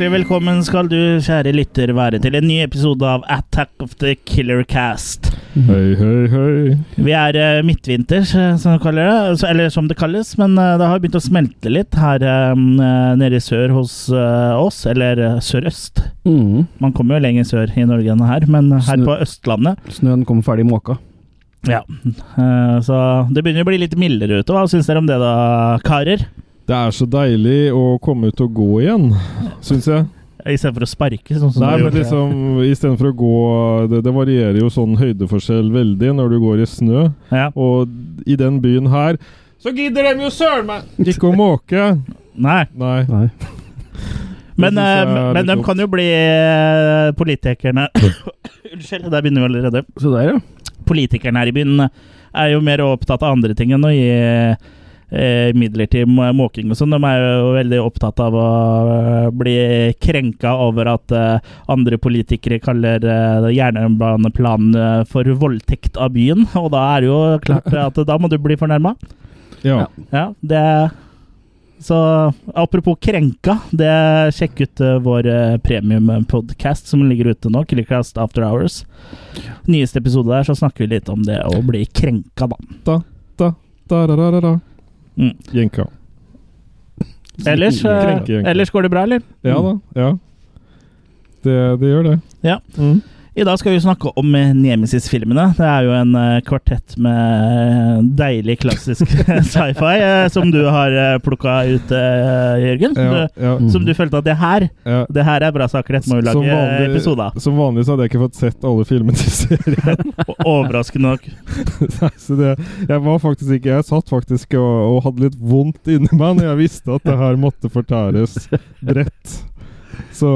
hjertelig velkommen skal du, kjære lytter, være til en ny episode av Attack of the Killer Cast. Hei, hei, hei. Vi er uh, midtvinters, eh, som, det, eller som det kalles, men uh, det har begynt å smelte litt her um, nede i sør hos uh, oss, eller sørøst. Mm. Man kommer jo lenger sør i Norge enn her, men her Snø- på Østlandet Snøen kommer ferdig måka. Ja. Så det begynner å bli litt mildere ute. Hva syns dere om det da, karer? Det er så deilig å komme ut og gå igjen, syns jeg. Istedenfor å sparke, sånn som Nei, du men gjorde. liksom istedenfor å gå det, det varierer jo sånn høydeforskjell veldig når du går i snø. Ja. Og i den byen her så gidder de jo søren meg ikke å måke! Nei. Nei. Nei. Men, eh, men de kan jo bli eh, politikerne Unnskyld, der begynner vi allerede. Så der, ja. Politikerne her i byen er jo mer opptatt av andre ting enn å gi eh, midler måking og sånn. De er jo veldig opptatt av å eh, bli krenka over at eh, andre politikere kaller uh, jernbaneplanen eh, for voldtekt av byen. Og da er det jo klart at da må du bli fornærma. Ja. Ja, det Så apropos krenka, det sjekk ut uh, vår uh, premiumpodkast som ligger ute nå, Killercast After Hours. Nyeste episode der, så snakker vi litt om det å bli krenka, da. Da, da, da, da, da, da. Mm. Jenka. Ellers, Krenke, krenke. ellers går det bra, eller? Ja da. Ja. Det, det gjør det. Ja. Mm. I dag skal vi snakke om eh, Nemesis-filmene. Det er jo en eh, kvartett med deilig, klassisk sci-fi eh, som du har plukka ut, eh, Jørgen. Ja, ja, som du følte at det her ja. Det her er bra saker, dette må vi Som lage vanlig- episode av. Som vanlig så hadde jeg ikke fått sett alle filmene til serien. Overraskende nok. Nei, så det, jeg var faktisk ikke Jeg satt faktisk og, og hadde litt vondt inni meg når jeg visste at det her måtte fortæres bredt. Så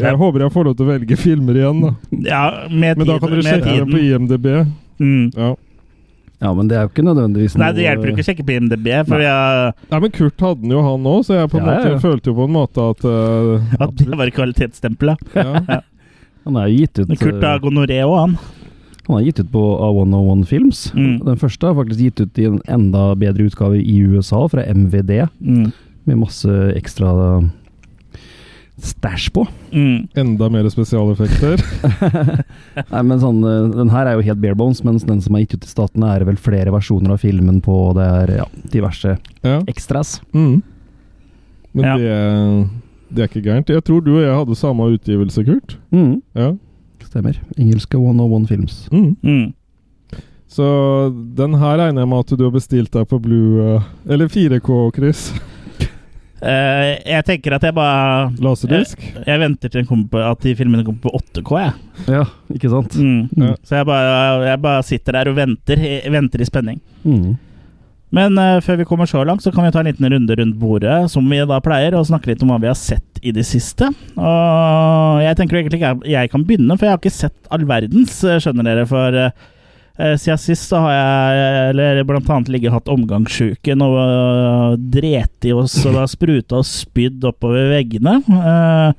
jeg håper jeg får lov til å velge filmer igjen, da. Ja, med, Men da kan dere sjekke det på. IMDb. Mm. Ja. Ja, men det er jo ikke nødvendigvis Nei, det hjelper jo ikke å sjekke på IMDb, for Nei. vi Nei, men Kurt hadde den jo, han òg, så jeg på en Ja, måte følte jo på en måte at uh, at det var kvalitetsstempelet. ja. Han er jo gitt ut Men Kurt eh, har gonoré òg, han. Han er gitt ut på A101 Films. Mm. Den første er faktisk gitt ut i en enda bedre utgave i USA, fra MVD, Mm. med masse ekstra stæsj på. Mm. Enda mer spesialeffekter. Nei, men sånn, eh, Den her er jo helt bare bones, mens den som er gitt ut i statene, er vel flere versjoner av filmen på det er ja, diverse Ja. ekstras. Mm. Men Ja. det, det er ikke gærent. Jeg tror du og jeg hadde samme utgivelse, Kurt. Mm, Ja. stemmer. Engelske 101 Films. Mm. Mm. Så den her regner jeg med at du har bestilt deg på Blue eh, Eller 4K, Chris. Eh, jeg tenker at jeg bare Laserdisk. Jeg venter til at de filmene kommer på 8K, jeg. Ja, ikke sant? Mm. Ja. Så jeg bare, jeg bare sitter der og venter, jeg venter i spenning. Mm. Men uh, før vi kommer så langt, så kan vi ta en liten runde rundt bordet, som vi da pleier, og snakke litt om hva vi har sett i det siste. Og jeg tenker egentlig ikke jeg, jeg kan begynne, for jeg har ikke sett all verdens, eh, skjønner dere. For eh, siden sist så har jeg eller blant annet ligget hatt omgangssjuken og dret i oss og har spruta og spydd oppover veggene. Eh,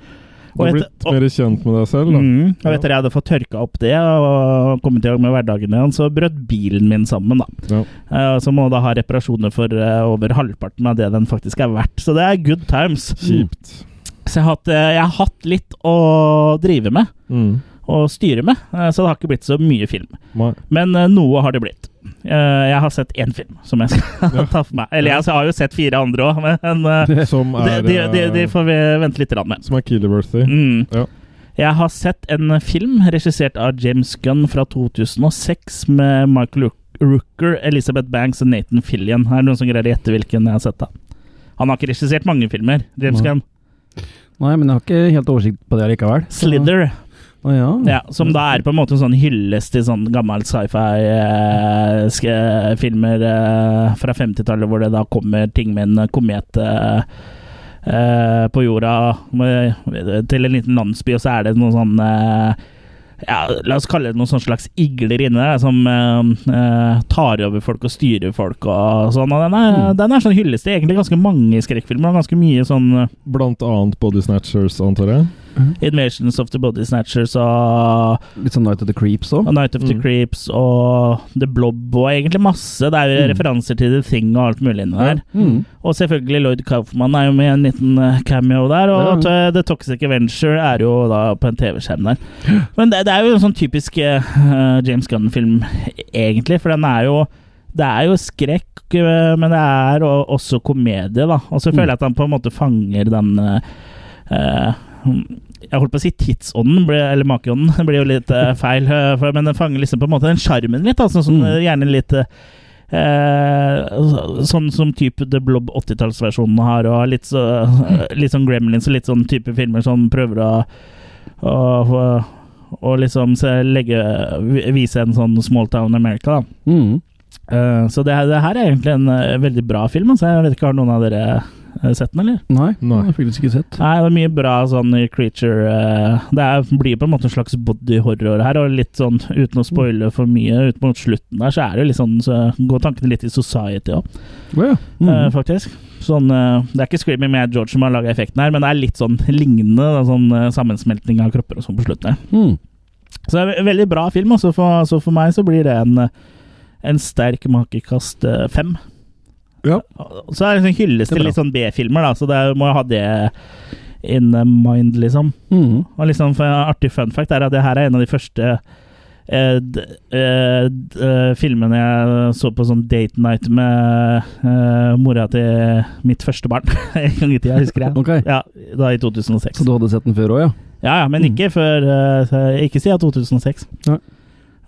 Du har blitt mer kjent med deg selv, da. Mm, og etter jeg hadde fått tørka opp det og kommet i gang med hverdagen igjen, så brøt bilen min sammen, da. Ja. Eh, så må da ha reparasjoner for eh, over halvparten av det den faktisk er verdt. Så det er good times. Kjipt. Så jeg har hatt, eh, jeg har hatt litt å drive med Mm. Og styre med, eh, så det har ikke blitt så mye film. Nei. Men eh, noe har det blitt. Eh, jeg har sett én film som jeg skal ta for meg. Eller jeg har jo sett fire andre òg, men er, de, de, de får vi vente litt med. Som er Killerworthy. Mm. Ja. Jeg har sett en film regissert av James Gunn fra 2006 med Michael Rooker, Elizabeth Banks og Nathan Fillion. Er det noen som greier å gjette hvilken jeg har sett? da? Han har ikke regissert mange filmer, James Nei. Gunn. Nei, men jeg har ikke helt oversikt på det likevel. så- Slither, Å ja. ja, som da er på en måte en sånn hyllest til sånn gammel sci-fi-filmer eh, fra 50-tallet, hvor det da kommer ting med en komet eh, eh, på jorda med, til en liten landsby, og så er det noen sånn eh, ja, La oss kalle det noen sånn slags igler inne der som eh, eh, tar over folk og styrer folk og sånn. Og den er, Mm. den er sånn hyllest til egentlig ganske mange skrekkfilmer, og ganske mye sånn Blant annet Body Snatchers, antar jeg. Invasions of the Body Snatchers og, Litt sånn Night of the Creeps òg. Night of the Mm. Creeps og The Blob og egentlig masse. Det er jo Mm. referanser til The Thing og alt mulig inni der. Mm. Og selvfølgelig Lloyd Kaufman er jo med i en liten eh, cameo der. Og Ja. eh, The Toxic Adventure er jo da på en TV-skjerm der. Men det, det er jo en sånn typisk uh, James Gunn-film, egentlig. For den er jo Det er jo skrekk, men det er også komedie, da. Og så Mm. føler jeg at han på en måte fanger den jeg holdt på å si tidsånden, ble- eller makeånden. Det blir jo litt eh, feil, eh, for, men den fanger liksom på en måte den sjarmen litt. Altså, som Mm. eh, gjerne litt eh, Sånn som type The Blob 80-tallsversjonen har, og litt, så, litt sånn Gremlins og litt sånn type filmer som prøver å, å, å, å liksom se, legge, vise en sånn small town America, da. Mm. Eh, så det, det her er egentlig en veldig bra film. Altså. Jeg vet ikke, Har noen av dere sett den, eller? Nei, Nei. har jeg faktisk ikke sett. Nei, det er mye bra sånn creature uh, Det er, blir på en måte en slags body horror her, og litt sånn uten å spoile for mye, ut mot slutten der, så er det litt sånn Så går tankene litt i Society òg, oh, ja. Mm. faktisk. Sånn, uh, det er ikke Screaming med George som har laga effekten her, men det er litt sånn lignende. Da, sånn eh, sammensmeltning av kropper og sånn på slutten her. Mm. Så det er en veldig bra film. også, for, så for meg så blir det en, en sterk makekast eh, fem. Ja. Så er det en sånn hyllest til litt sånn B-filmer, da, så det er, må jeg ha det in mind, liksom. Mm. Og liksom for en artig fun fact er at det her er en av de første eh, d, eh, d, eh, filmene jeg så på sånn date night med eh, mora til mitt første barn. en gang i tida, husker jeg. Okay. Ja, da i 2006. Så du hadde sett den før òg, ja? Ja, ja, men Mm. ikke før eh, Ikke siden 2006. Nei.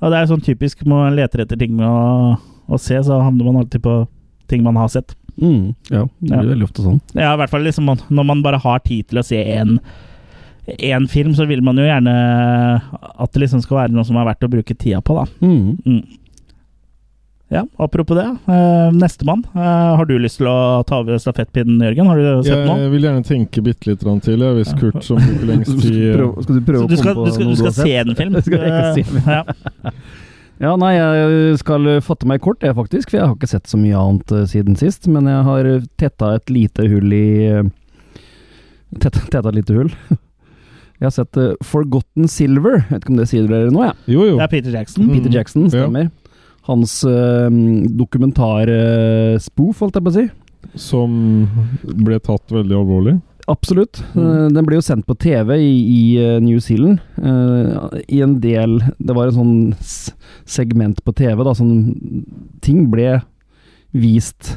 Og det er sånn typisk man leter etter ting å, å se, så havner man alltid på ting man har sett. Mm. Ja, det blir Ja. veldig ofte sånn. Ja, i hvert fall liksom man, når man bare har tid til å se en en film, så vil man jo gjerne at det liksom skal være noe som er verdt å bruke tida på, da. Mm. Mm. Ja, apropos det. Eh, Nestemann. Uh, har du lyst til å ta over stafettpinnen, Jørgen? Har du sett noe? Jeg vil gjerne tenke bitte litt til, jeg, hvis Kurt som bruker lengst Skal du tid prøve, skal du prøve å komme på skal, noe du du skal se en film? Skal jeg ikke si Uh, ja. Ja, nei, jeg skal fatte meg kort, jeg faktisk, for jeg har ikke sett så mye annet eh, siden sist. Men jeg har tetta et lite hull i eh, Tetta, tetta et lite hull. Jeg har sett uh, Forgotten Silver. Jeg vet ikke om det sier dere nå? Ja. Jo, jo. Det er Peter Jackson. Mm. Peter Jackson, Ja. stemmer. Hans uh, dokumentar-spoof, holdt jeg på å si. Som ble tatt veldig alvorlig. Absolutt. Mm. Eh, Den ble jo sendt på TV i, i eh, New Zealand. Uh, I en del Det var en sånn segment på TV, da, sånn Ting ble vist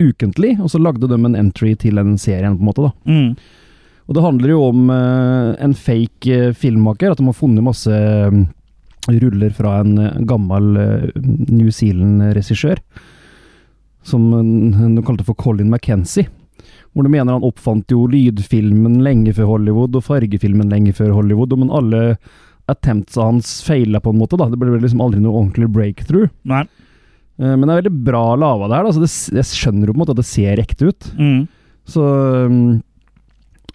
ukentlig, og så lagde de en entry til en serie, på en måte, da. Mm. Og det handler jo om uh, en fake filmmaker, at de har funnet masse eh, ruller fra en uh, gammel New Zealand-regissør, som de kalte for Colin McKenzie. Hvor du mener han oppfant jo lydfilmen lenge før Hollywood, og fargefilmen lenge før Hollywood, men alle attemptsa hans feila på en måte, da. Det ble liksom aldri noe ordentlig breakthrough. Nei. Eh, Men det er veldig bra her. da. Altså det, jeg skjønner jo på en måte at det ser ekte ut. Mm. Så um,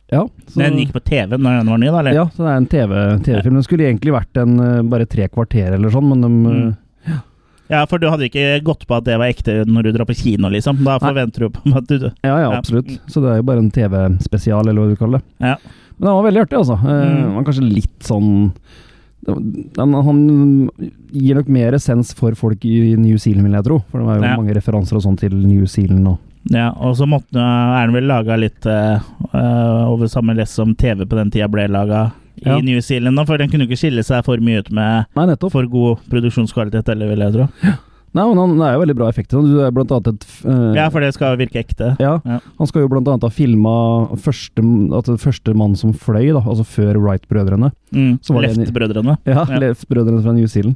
Ja. Så, Den gikk på TV når den var ny, da? Eller? ja, så det er en TV TV-film. den skulle egentlig vært en eh, bare tre kvarter eller sånn, men de Mm. Eh, Ja, for du hadde ikke gått på at det var ekte når du drar på kino, liksom. Da Nei. forventer du på at du Ja, ja, absolutt. Så det er jo bare en TV-spesial, eller hva du kaller det. Ja. Men det var veldig artig, altså. Eh, Mm. var kanskje litt sånn Han gir nok mer essens for folk i New Zealand, vil jeg tro. For det var jo Ja. mange referanser og sånn til New Zealand og Ja, og så måtte, er den vel laga litt eh, eh, over samme lest som TV på den tida ble laga i Ja. New Zealand, da, for den kunne ikke skille seg for mye ut med Nei, for god produksjonskvalitet, eller vil jeg tro. Nei, men han, Det er jo veldig bra effekter. Du er blant annet et uh, Ja, for det skal virke ekte. Ja, Ja. han skal jo blant annet ha filma første, altså første mann som fløy, da, altså før Wright-brødrene. Mm. Så var det en- Left-brødrene. Ja, Ja. Left-brødrene fra New Zealand.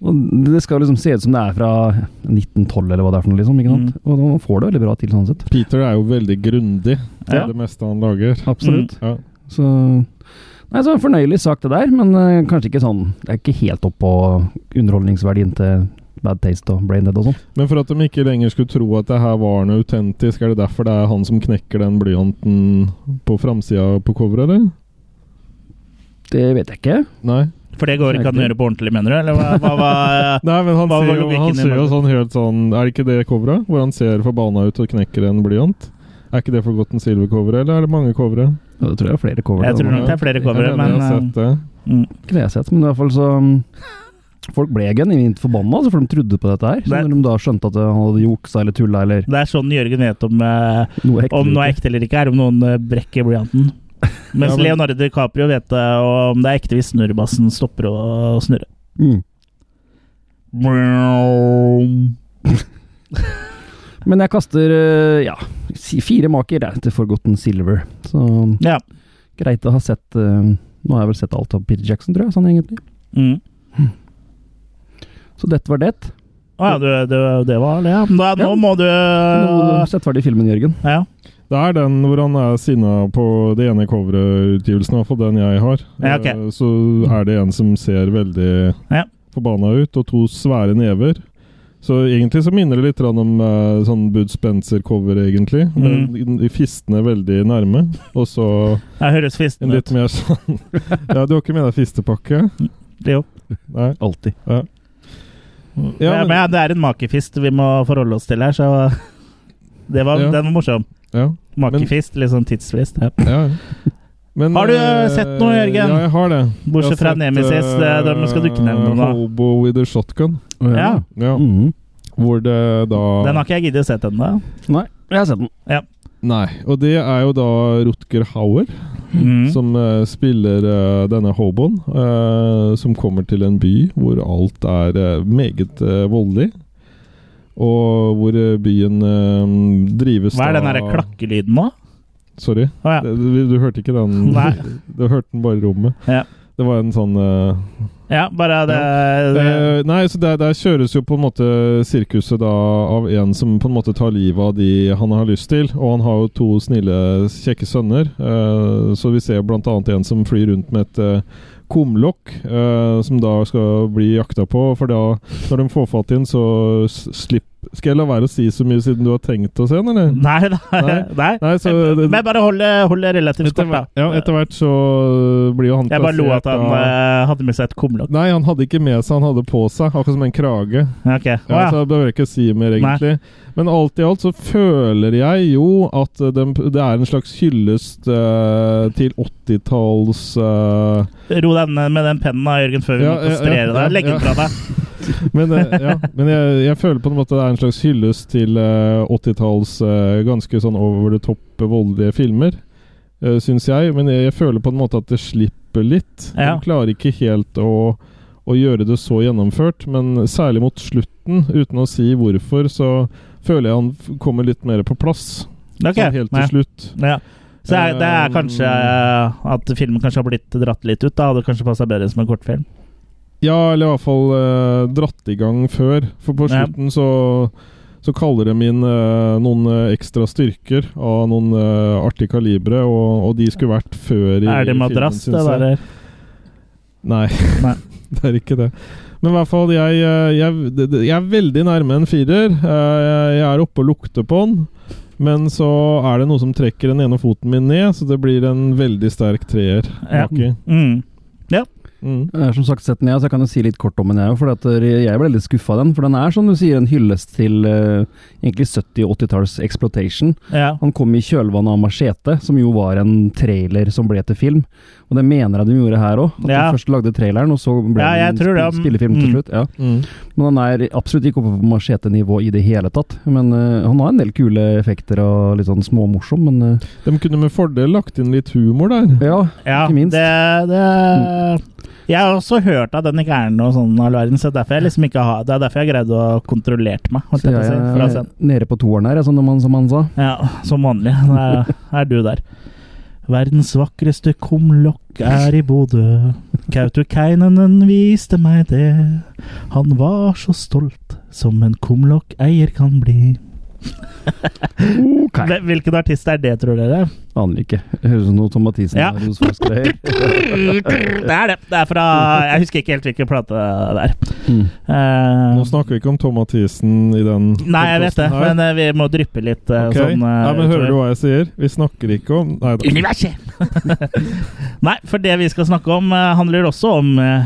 Og det skal liksom se ut som det er fra 1912, eller hva det er for noe, liksom. ikke sant? Mm. Og da får det veldig bra til, sånn sett. Peter er jo veldig grundig til Ja. det meste han lager. Absolutt. Ja. Så Nei, så fornøyelig sak, det der, men uh, kanskje ikke sånn Det er ikke helt opp på underholdningsverdien til Bad Taste og Brain Dead og sånn. Men for at de ikke lenger skulle tro at det her var noe autentisk, er det derfor det er han som knekker den blyanten på framsida på coveret, eller? Det vet jeg ikke. Nei. For det går ikke an å gjøre på ordentlig, mener du? Eller hva, hva, hva Nei, men han Hva ser jo, han ser jo sånn helt sånn Er det ikke det coveret? Hvor han ser forbanna ut og knekker en blyant? Er ikke det for godt en Silver-coveret, eller er det mange covere? Ja, det tror jeg er flere covere. Jeg tror nok det er flere covere, mener jeg men har eh, sett det. mm. Ikke det jeg har sett, men i hvert fall så um, Folk ble genuint forbanna, altså, for de trodde på dette her. Så Det- når de da skjønte at han hadde juksa eller tulla eller Det er sånn Jørgen vet om, eh, noe ekte. om noe er ekte eller ikke, er om noen eh, brekker blyanten. Mens Ja, men- Leonardo DiCaprio vet det og om det er ekte hvis snurrebassen stopper å snurre. Mm. Men jeg kaster eh, ja, fire maker jeg, til Forgotten Silver. Så Ja. greit å ha sett uh, Nå har jeg vel sett alt av Peter Jackson, tror jeg, sånn egentlig. Mm. Så dette var det. Å ja, du, du, det var det, ja. Da, nå Ja. må du uh, Sett ferdig filmen, Jørgen. Ja. Det er den hvor han er sinna på det ene coverutgivelsen, iallfall den jeg har. Ja, ok. Eh, Så er det en som ser veldig Ja. forbanna ut, og to svære never. Så egentlig så minner det litt om uh, sånn Bud Spencer-cover, egentlig. Mm. Men de fistene veldig nærme, og så Det høres en litt ut. mer sånn Ja, du har ikke med deg fistepakke? Det Jo. Nei. Alltid. Ja. Ja, men- men ja, det er en makefist vi må forholde oss til her, så det var, Ja. den var morsom. Ja. Makefist, litt sånn tidsfrist. Ja. ja. Men, Har du eh, sett noe, Jørgen? Ja, jeg har det. Bortsett fra Nemesis, det- de skal du ikke nevne noe, da. eh, Hobo with a shotgun. Ja. Ja. Mhm. Hvor det da Den har ikke jeg giddet å sett ennå. Nei, jeg har sett den. Nei. Og det er jo da Rutger Hauer Mm. som uh, spiller uh, denne hoboen. Uh, som kommer til en by hvor alt er eh, meget eh, voldelig. Og hvor eh, byen drives drives Hva er den derre klakkelyden nå? Sorry. Ah, ja. Du, du hørte ikke den? Nei. Du hørte den bare i rommet. Ja. Det var en sånn uh, ja, bare det, det Uh, nei, så der, der kjøres jo på en måte sirkuset da av en som på en måte tar livet av de han har lyst til. Og han har jo to snille, kjekke sønner. Uh, så vi ser annet en som flyr rundt med et eh, kumlokk, som da skal bli jakta på. For da, når de får fatt i den, så s- slipp Skal jeg la være å si så mye siden du har tenkt å se den, eller? Nei, nei. Nei. nei. Nei, så det- Men bare hold det, relativt Etter, kort, da. ja, etter hvert så blir jo han Jeg bare lo at han av- eh, hadde med seg et kumlokk. Nei, han hadde ikke med seg, han hadde på seg, akkurat som en krage. Okay. Ja, ja. så jeg behøver ikke si mer, egentlig. Men alt i alt så føler jeg jo at det, det er en slags hyllest uh, til 80-talls uh... Ro deg ned med den pennen da, Jørgen, før vi Ja, må ja, deg. Legg den fra deg. Men, eh, ja, men jeg, jeg føler på en måte det er en slags hyllest til eh, 80-talls eh, ganske sånn over the top voldelige filmer, uh, syns jeg. Men jeg, jeg føler på en måte at det slipper litt. Ja. De klarer ikke helt å, å gjøre det så gjennomført, men særlig mot slutten, uten å si hvorfor, så føler jeg han kommer litt mer på plass. Okay. Sånn helt til Ja. slutt. Ja. Så er, det er kanskje eh, at filmen kanskje har blitt dratt litt ut. da Hadde kanskje passa bedre som en kortfilm. Ja, eller i hvert fall uh, dratt i gang før. For på Ja. slutten så, så kaller de inn uh, noen eh, ekstra styrker av noen uh, artige kalibre, og, og de skulle vært før i er det madrass, det der? Nei, Nei. det er ikke det. Men i hvert fall, jeg, jeg, jeg er veldig nærme en firer. Jeg er oppe og lukter på den. Men så er det noe som trekker den ene foten min ned, så det blir en veldig sterk treer. Ja. Mm. Mm. Jeg har som sagt sett den, jeg, så jeg kan jo si litt kort om den, jeg òg. For at eh, jeg ble litt skuffa av den. For den er, som du sier, en hyllest til uh, egentlig 70- og 80-talls exploitation. Ja. Han kom i kjølvannet av Machete, som jo var en trailer som ble til film. Og det mener jeg de gjorde her òg. At Ja. de først lagde traileren, og så ble Ja, det en sp spill- spillefilm til Mm. slutt. Ja. Mm. Men han er absolutt ikke oppe på Machete-nivå i det hele tatt. Men uh, han har en del kule effekter og litt sånn småmorsom, men uh, De kunne med fordel lagt inn litt humor der. ja. Ja, Ikke minst. Det, det Jeg har også hørt at den ikke er noe sånn all verden, så derfor jeg liksom ikke har, det er derfor jeg greide å kontrollert meg. Så jeg jeg, jeg nede på toeren her, sånn som han, som han sa. Ja, som vanlig. Da er, er du der. Verdens vakreste kumlokk er i Bodø. Kautokeinonen viste meg det. Han var så stolt som en kumlokkeier kan bli. Ok. Hvil- Hvilken artist er det, tror dere? Aner ikke. Høres ut som noe Tom Mathisen Ja. Det er det. Det er fra Jeg husker ikke helt hvilken plate det er. Mm. Uh, Nå snakker vi ikke om Tom Mathisen i den Nei, jeg vet det, her. men uh, vi må dryppe litt Uh, okay. sånn ja, men Hører du hva jeg sier? Vi snakker ikke om Nei da. Universet! Nei, for det vi skal snakke om, handler også om uh,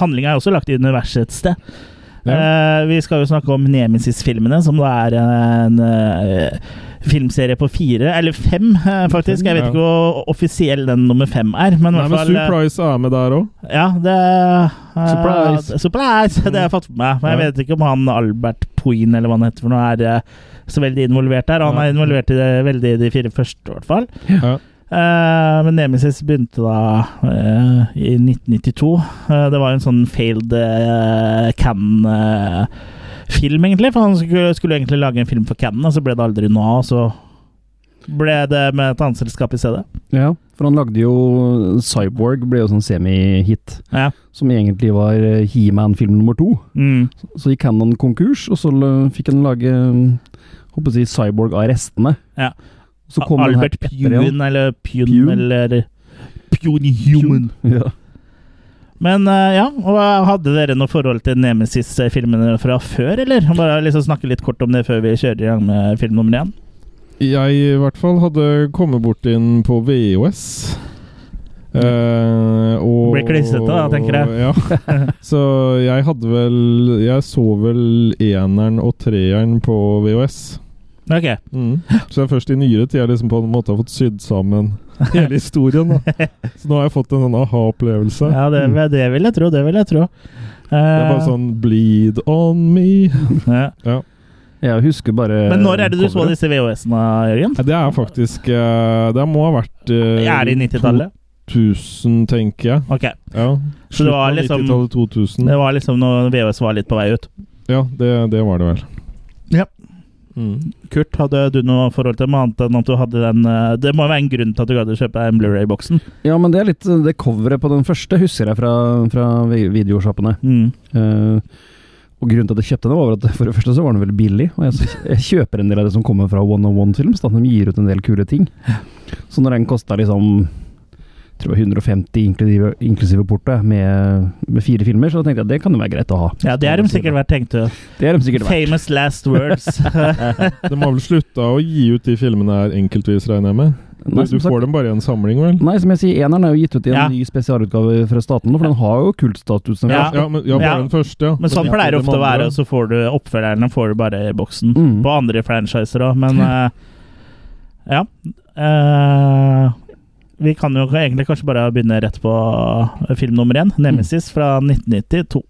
Handlinga er også lagt i universet et sted. Eh, vi skal jo snakke om Nemesis-filmene, som da er en eh, filmserie på fire, eller fem, eh, faktisk. Jeg vet ikke hvor offisiell den nummer fem er, men Nei, men Surprise er med der òg. Ja, det uh, Surprise. Surprise! Det har jeg fått med meg. Men jeg Ja. vet ikke om han Albert Poin, eller hva han heter for noe, er så veldig involvert der. Han Ja. er involvert i det veldig i de fire første, i hvert fall. Ja. Eh, men Nemesis begynte da eh, i 1992. Eh, det var en sånn failed uh, Cannes-film, egentlig. For han skulle, skulle egentlig lage en film for Cannes, og så ble det aldri noe av. Så ble det med et annet selskap i stedet. Ja, for han lagde jo Cyborg, ble jo sånn semi-hit. Ja. Som egentlig var He-Man-film nummer to. Mm. Så gikk Cannon konkurs, og så fikk han lage håper å si Cyborg av restene. Ja. Så kom Albert. Pune, eller Pune, Pune? eller Pune Human. Ja. Men eh, ja, og hadde dere noe forhold til Nemesis-filmene fra før, eller? Bare liksom snakke litt kort om det før vi kjører i gang med film nummer én. Jeg i hvert fall hadde kommet bort inn på VHS. Uh, og, Blir klissete da, tenker jeg. Ja. Så jeg hadde vel Jeg så vel eneren og treeren på VHS. Ok. Mm. Så er først i nyere tid jeg liksom på en måte har fått sydd sammen hele historien. da Så nå har jeg fått en sånn aha-opplevelse. Ja, det, det vil jeg tro. Det vil jeg tro. Det er bare Eh, sånn Bleed on me. ja. Ja. Jeg husker bare Men når er det du så disse VHS-ene, Jørgen? Det er faktisk eh, Det må ha vært uh, Er det i 90-tallet? 2000, tenker jeg. Ok. Ja. Så det var liksom- 2000. Det var liksom når VHS var litt på vei ut. Ja, det, det var det vel. Mm. Kurt, hadde du noe forhold til dem annet enn at du hadde den eh, Det må være en grunn til at du gadd å kjøpe den Blu-ray-boksen. Ja, men det er litt Det coveret på den første husker jeg fra, fra videosjappene. Mm. Uh, og grunnen til at jeg kjøpte den, var at for det første så var den veldig billig. Og jeg, jeg kjøper en del av det som kommer fra One on One Films. Da, de gir ut en del kule ting. Så når den kosta liksom tror det var 150 inklusive, inklusive porto med, med fire filmer, så da tenkte jeg at det kan jo være greit å ha. Ja, det har de sikkert vært tenkt til. Det er de sikkert vært. Famous last words. De har vel slutta å gi ut de filmene her enkeltvis, regner jeg med? Du, Nei, du sagt- får dem bare i en samling, vel? Nei, som jeg sier, eneren er jo gitt ut i en Ja. ny spesialutgave fra staten for den har jo kultstatus. Ja. Ja, men, ja bare Ja. den første, ja. Men sånn pleier det de ofte å være, og så får du oppfølgerne får du bare i boksen. Mm. På andre franchiser òg, men uh, Ja. Eh, vi kan jo egentlig kanskje bare begynne rett på film nummer én, 'Nemesis' fra 1992.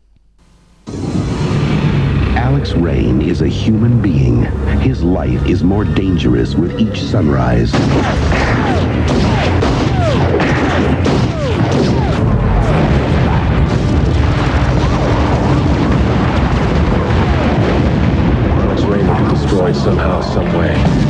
Alex Rain is a human being. His life is more dangerous with each sunrise. Alex Rain will destroy somehow, some way.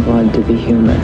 Blood to be human.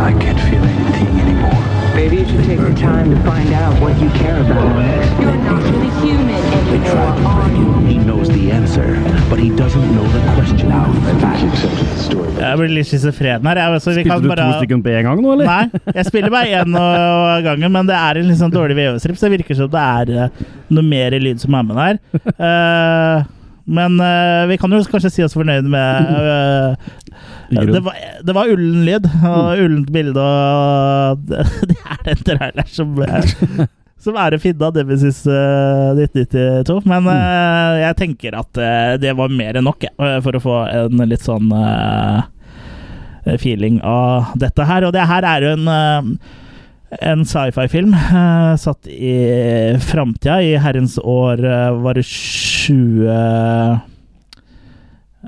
I can't feel anything anymore. Maybe you should take the time to find out what you care about. You're not really human anymore, are him. He knows the answer, but he doesn't know the question. I think he accepted the story. Jeg blir litt schizofren her. Jeg, altså, vi Spilte kan du bare... to stykker på en gang nå, eller? Nei, jeg spiller bare én av gangen, men det er en litt sånn dårlig VHS-strip, så det virker som det er eh, noe mer lyd som er med der. Uh, men uh, vi kan jo kanskje si oss fornøyd med eh, Grunn. Det, var, det var ullen lyd og ullent bilde, og det, det er den traileren som eh, som er å finne av Nemesis uh, 1992. Men uh, jeg tenker at uh, det var mer enn nok eh, for å få en litt sånn eh, feeling av dette her. Og det her er jo en eh, en sci-fi-film eh, satt i framtida, i herrens år eh, Var det 20 eh,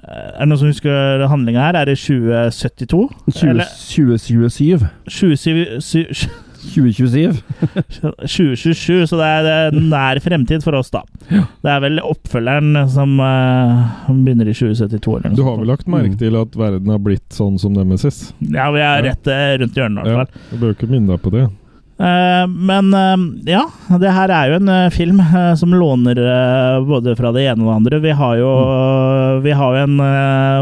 Er det noen som husker handlinga her? Er det 2072? 20, 2027. 2027 2027. 2027, så det er eh, nær fremtid for oss, da. Det er vel oppfølgeren som uh, begynner i 2072. Eller noe Du har vel lagt merke til at verden har blitt sånn som Nemesis? Ja, vi er rett uh, rundt hjørnet, i Ja, hvert fall. du bør ikke minne deg på det. Eh, men eh, ja, det her er jo en eh, film som låner både fra det ene og det andre. Vi har jo vi har jo en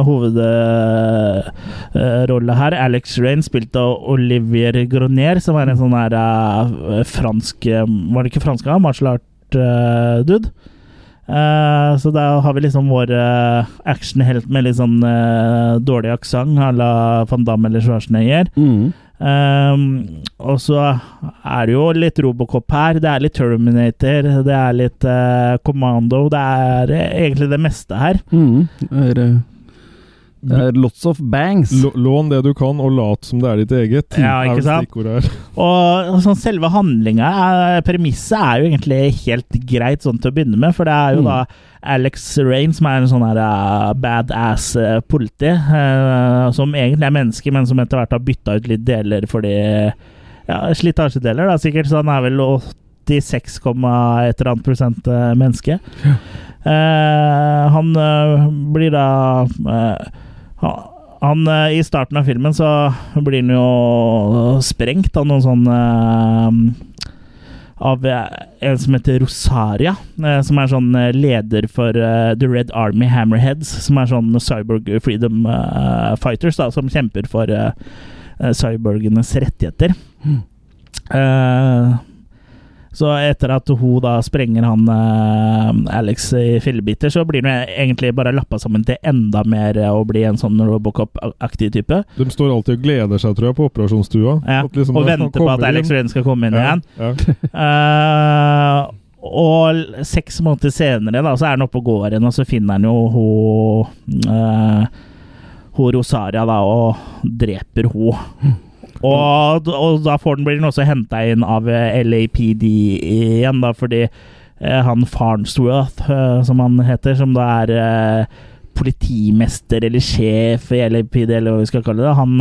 hovedrolle her. Alex Rain, spilt av Olivier Gronier, som er en sånn her fransk Var det ikke fransk, da? Martial art-dude. Så da har vi liksom vår uh, actionhelt med litt sånn dårlig aksent à la van Damme eller Schwarzenegger. Mm. Um, og så er det jo litt Robocop her. Det er litt Terminator, det er litt uh, Commando. Det er egentlig det meste her. Mm. Det er, eh, det er lots of bangs. L Lån det du kan, og lat som det er ditt eget. Ja, ikke sant? her. Og sånn selve handlinga, premisset, er jo egentlig helt greit sånn til å begynne med. For det er jo Mm. da Alex Rain, som er en sånn her uh, badass uh, politi, uh, som egentlig er menneske, men som etter hvert har bytta ut litt deler fordi Ja, slitasjedeler, da, sikkert. Så han er vel 86, komma et eller annet prosent uh, menneske. Eh, han uh, blir da uh, han, eh, I starten av filmen så blir han jo sprengt av noen sånn eh, Av eh, en som heter Rosaria, som er sånn leder for The Red Army Hammerheads, som er sånn cyborg freedom fighters, da, som kjemper for cyborgenes rettigheter. Eh, så etter at hun da sprenger han uh, Alex i fillebiter, så blir hun egentlig bare lappa sammen til enda mer eh, å bli en sånn Robocop-aktig type. De står alltid og gleder seg, tror jeg, på operasjonsstua. Ja, liksom og venter på at Alex inn- skal komme inn ja, igjen. Ja. uh, og seks måneder senere da, så er han oppe og går igjen, og så finner han jo hun uh, Hun Rosaria da, og dreper hun. Og, og da får den, blir den også henta inn av eh, LAPD igjen, da, fordi eh, han Farnsworth, eh, som han heter, som da er eh, politimester eller sjef i LAPD, eller hva vi skal kalle det, han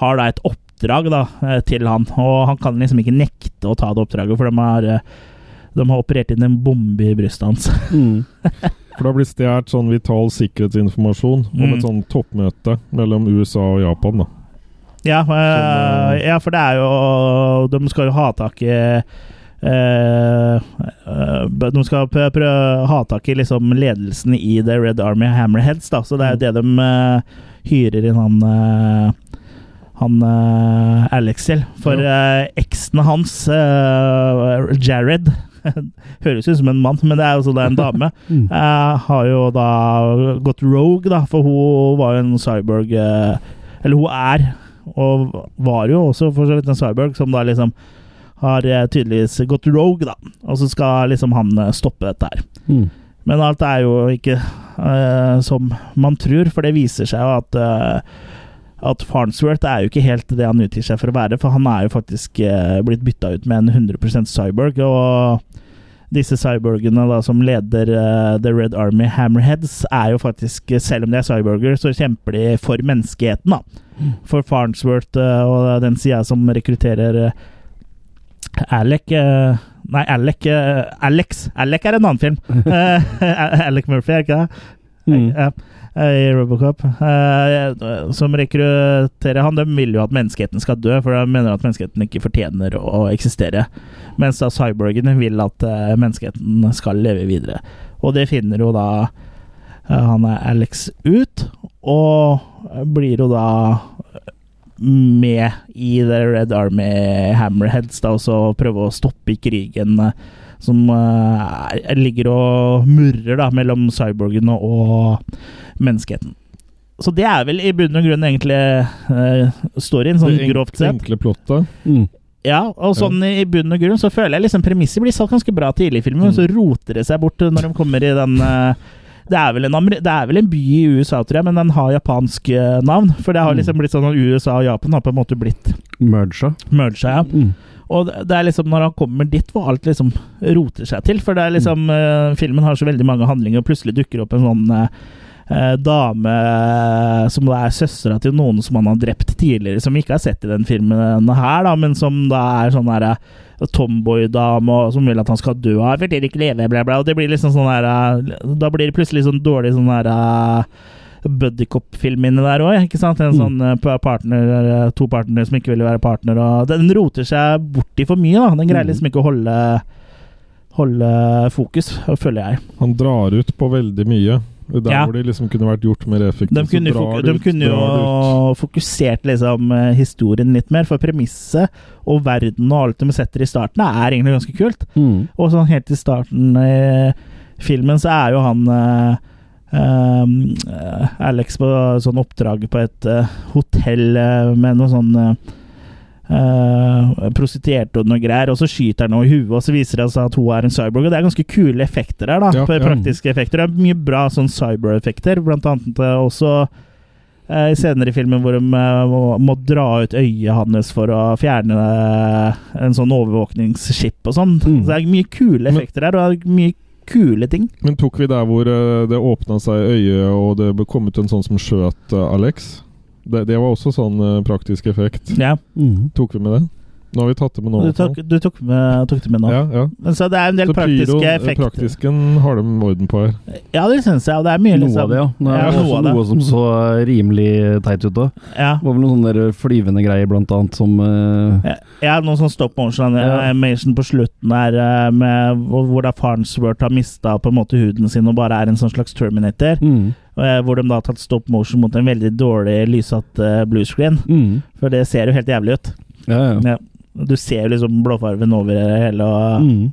har da et oppdrag da, til han, og han kan liksom ikke nekte å ta det oppdraget, for de har, de har operert inn en bombe i brystet hans. Mm. For da blir stjålet sånn vital sikkerhetsinformasjon om et sånn toppmøte mellom USA og Japan. da. Ja, eh, Som, ja, for det er jo De skal jo ha tak i eh, eh, De skal prø- prøve å ha tak i liksom ledelsen i The Red Army Hammerheads, da, så det er jo det de eh, hyrer inn han eh, han uh, Alex til. For uh, eksen hans, uh, Jared Høres ut som en mann, men det er jo sånn det er en dame. Mm. eh, har jo da gått rogue, da, for hun var jo en cyborg eh, Eller hun er, og var jo også for så vidt en cyborg, som da liksom har eh, tydeligvis gått rogue, da. Og så skal liksom han eh, stoppe dette her. Mm. Men alt er jo ikke uh, som man tror, for det viser seg jo at uh, at Farnsworth er jo ikke helt det han utgir seg for å være, for han er jo faktisk uh, blitt bytta ut med en 100% cyborg. Og disse cyborgene da, som leder uh, The Red Army Hammerheads, er jo faktisk, selv om de er cyborger, så kjemper de for menneskeheten. da. For Farnsworth uh, og den sida som rekrutterer uh, Alec eh, Nei, Alec eh, Alex. Alec er en annen film. Eh, Alec Murphy, er ikke det? Mm. Ja, I Robocop. Eh, som rekrutterer han, de vil jo at menneskeheten skal dø, for de mener at menneskeheten ikke fortjener å eksistere. Mens da cyborgene vil at eh, menneskeheten skal leve videre. Og det finner jo da eh, han er Alex ut, og blir jo da med i The Red Army Hammerheads, da, og så prøve å stoppe krigen eh, som eh, er- ligger og murrer da, mellom cyborgene og menneskeheten. Så det er vel i bunn og grunn egentlig uh, storyen, sånn det grovt sett. enkle plottet. Mm. Ja, og sånn i bunn og grunn så føler jeg liksom premisset blir satt ganske bra tidlig i filmen, men så roter det seg bort når de kommer i den uh, det er, vel en, det er vel en by i USA, tror jeg, men den har japansk uh, navn. For det har liksom blitt sånn at USA og Japan har på en måte blitt Merga. merga. Ja. Mm. Og det er liksom når han kommer dit hvor alt liksom roter seg til. For det er liksom Filmen har så veldig mange handlinger, og plutselig dukker opp en sånn eh, eh, dame eh, som da er søstera til noen som han har drept tidligere, som vi ikke har sett i den filmen her, da, men som da er sånn derre tomboy-dame som vil at han skal dø av, vil ikke leve, bla, bla. Og det blir liksom sånn der eh, Da blir det plutselig sånn dårlig sånn der eh, buddycop-film inni der òg? En Mm. sånn eh, partner, eh, to partnere som ikke vil være partner, og den roter seg borti for mye, da. Den greier Mm. liksom ikke å holde holde fokus, føler jeg. Han drar ut på veldig mye. Der Ja. hvor de liksom kunne vært gjort mer effektivt. De kunne, fok de ut, kunne jo drar ut. fokusert liksom eh, historien litt mer, for premisset og verden og alt de setter i starten, er egentlig ganske kult. Mm. Og sånn helt i starten i filmen så er jo han eh, eh, Alex på sånn oppdrag på et eh, hotell eh, med noe sånn uh, prostituerte og noe greier, og så skyter han henne i huet, og så viser det seg at hun er en cyborg. Og det er ganske kule effekter her, da. Ja, ja. Praktiske effekter. Det er mye bra sånn cyber-effekter, blant annet eh, også uh, i senere filmen hvor de uh, må, må dra ut øyet hans for å fjerne en sånn overvåkningsskip og sånn. Mm. Så det er mye kule effekter her, og det er mye kule ting. Men tok vi der hvor det åpna seg øyet, og det ble kommet en sånn som skjøt Alex? Det, det var også sånn eh, praktisk effekt. Ja, Mm. Tok vi med det? Nå har vi tatt det med nå. du tok, du tok, med, tok det med nå. Ja, ja. Men så det er en del Så praktiske pyro, eh, effekter. praktisken har de orden på her. Ja, det syns jeg. Og det er mye Noe liksom av det, ja. Det er Ja, også noe noe som så rimelig teit ut òg. Ja. Det var vel noen sånne flyvende greier, blant annet, som uh, Ja, Ja, noen sånn stop motion Ja. animation på slutten her, eh, med, hvor hvor da Farnsworth har mista på en måte huden sin og bare er en sånn slags Terminator. mm. eh, Hvor de da har tatt stop motion mot en veldig dårlig lyssatt uh, bluescreen. Mm. For det ser jo helt jævlig ut. Ja, ja. Ja. Du ser liksom blåfarven over det hele og Mm.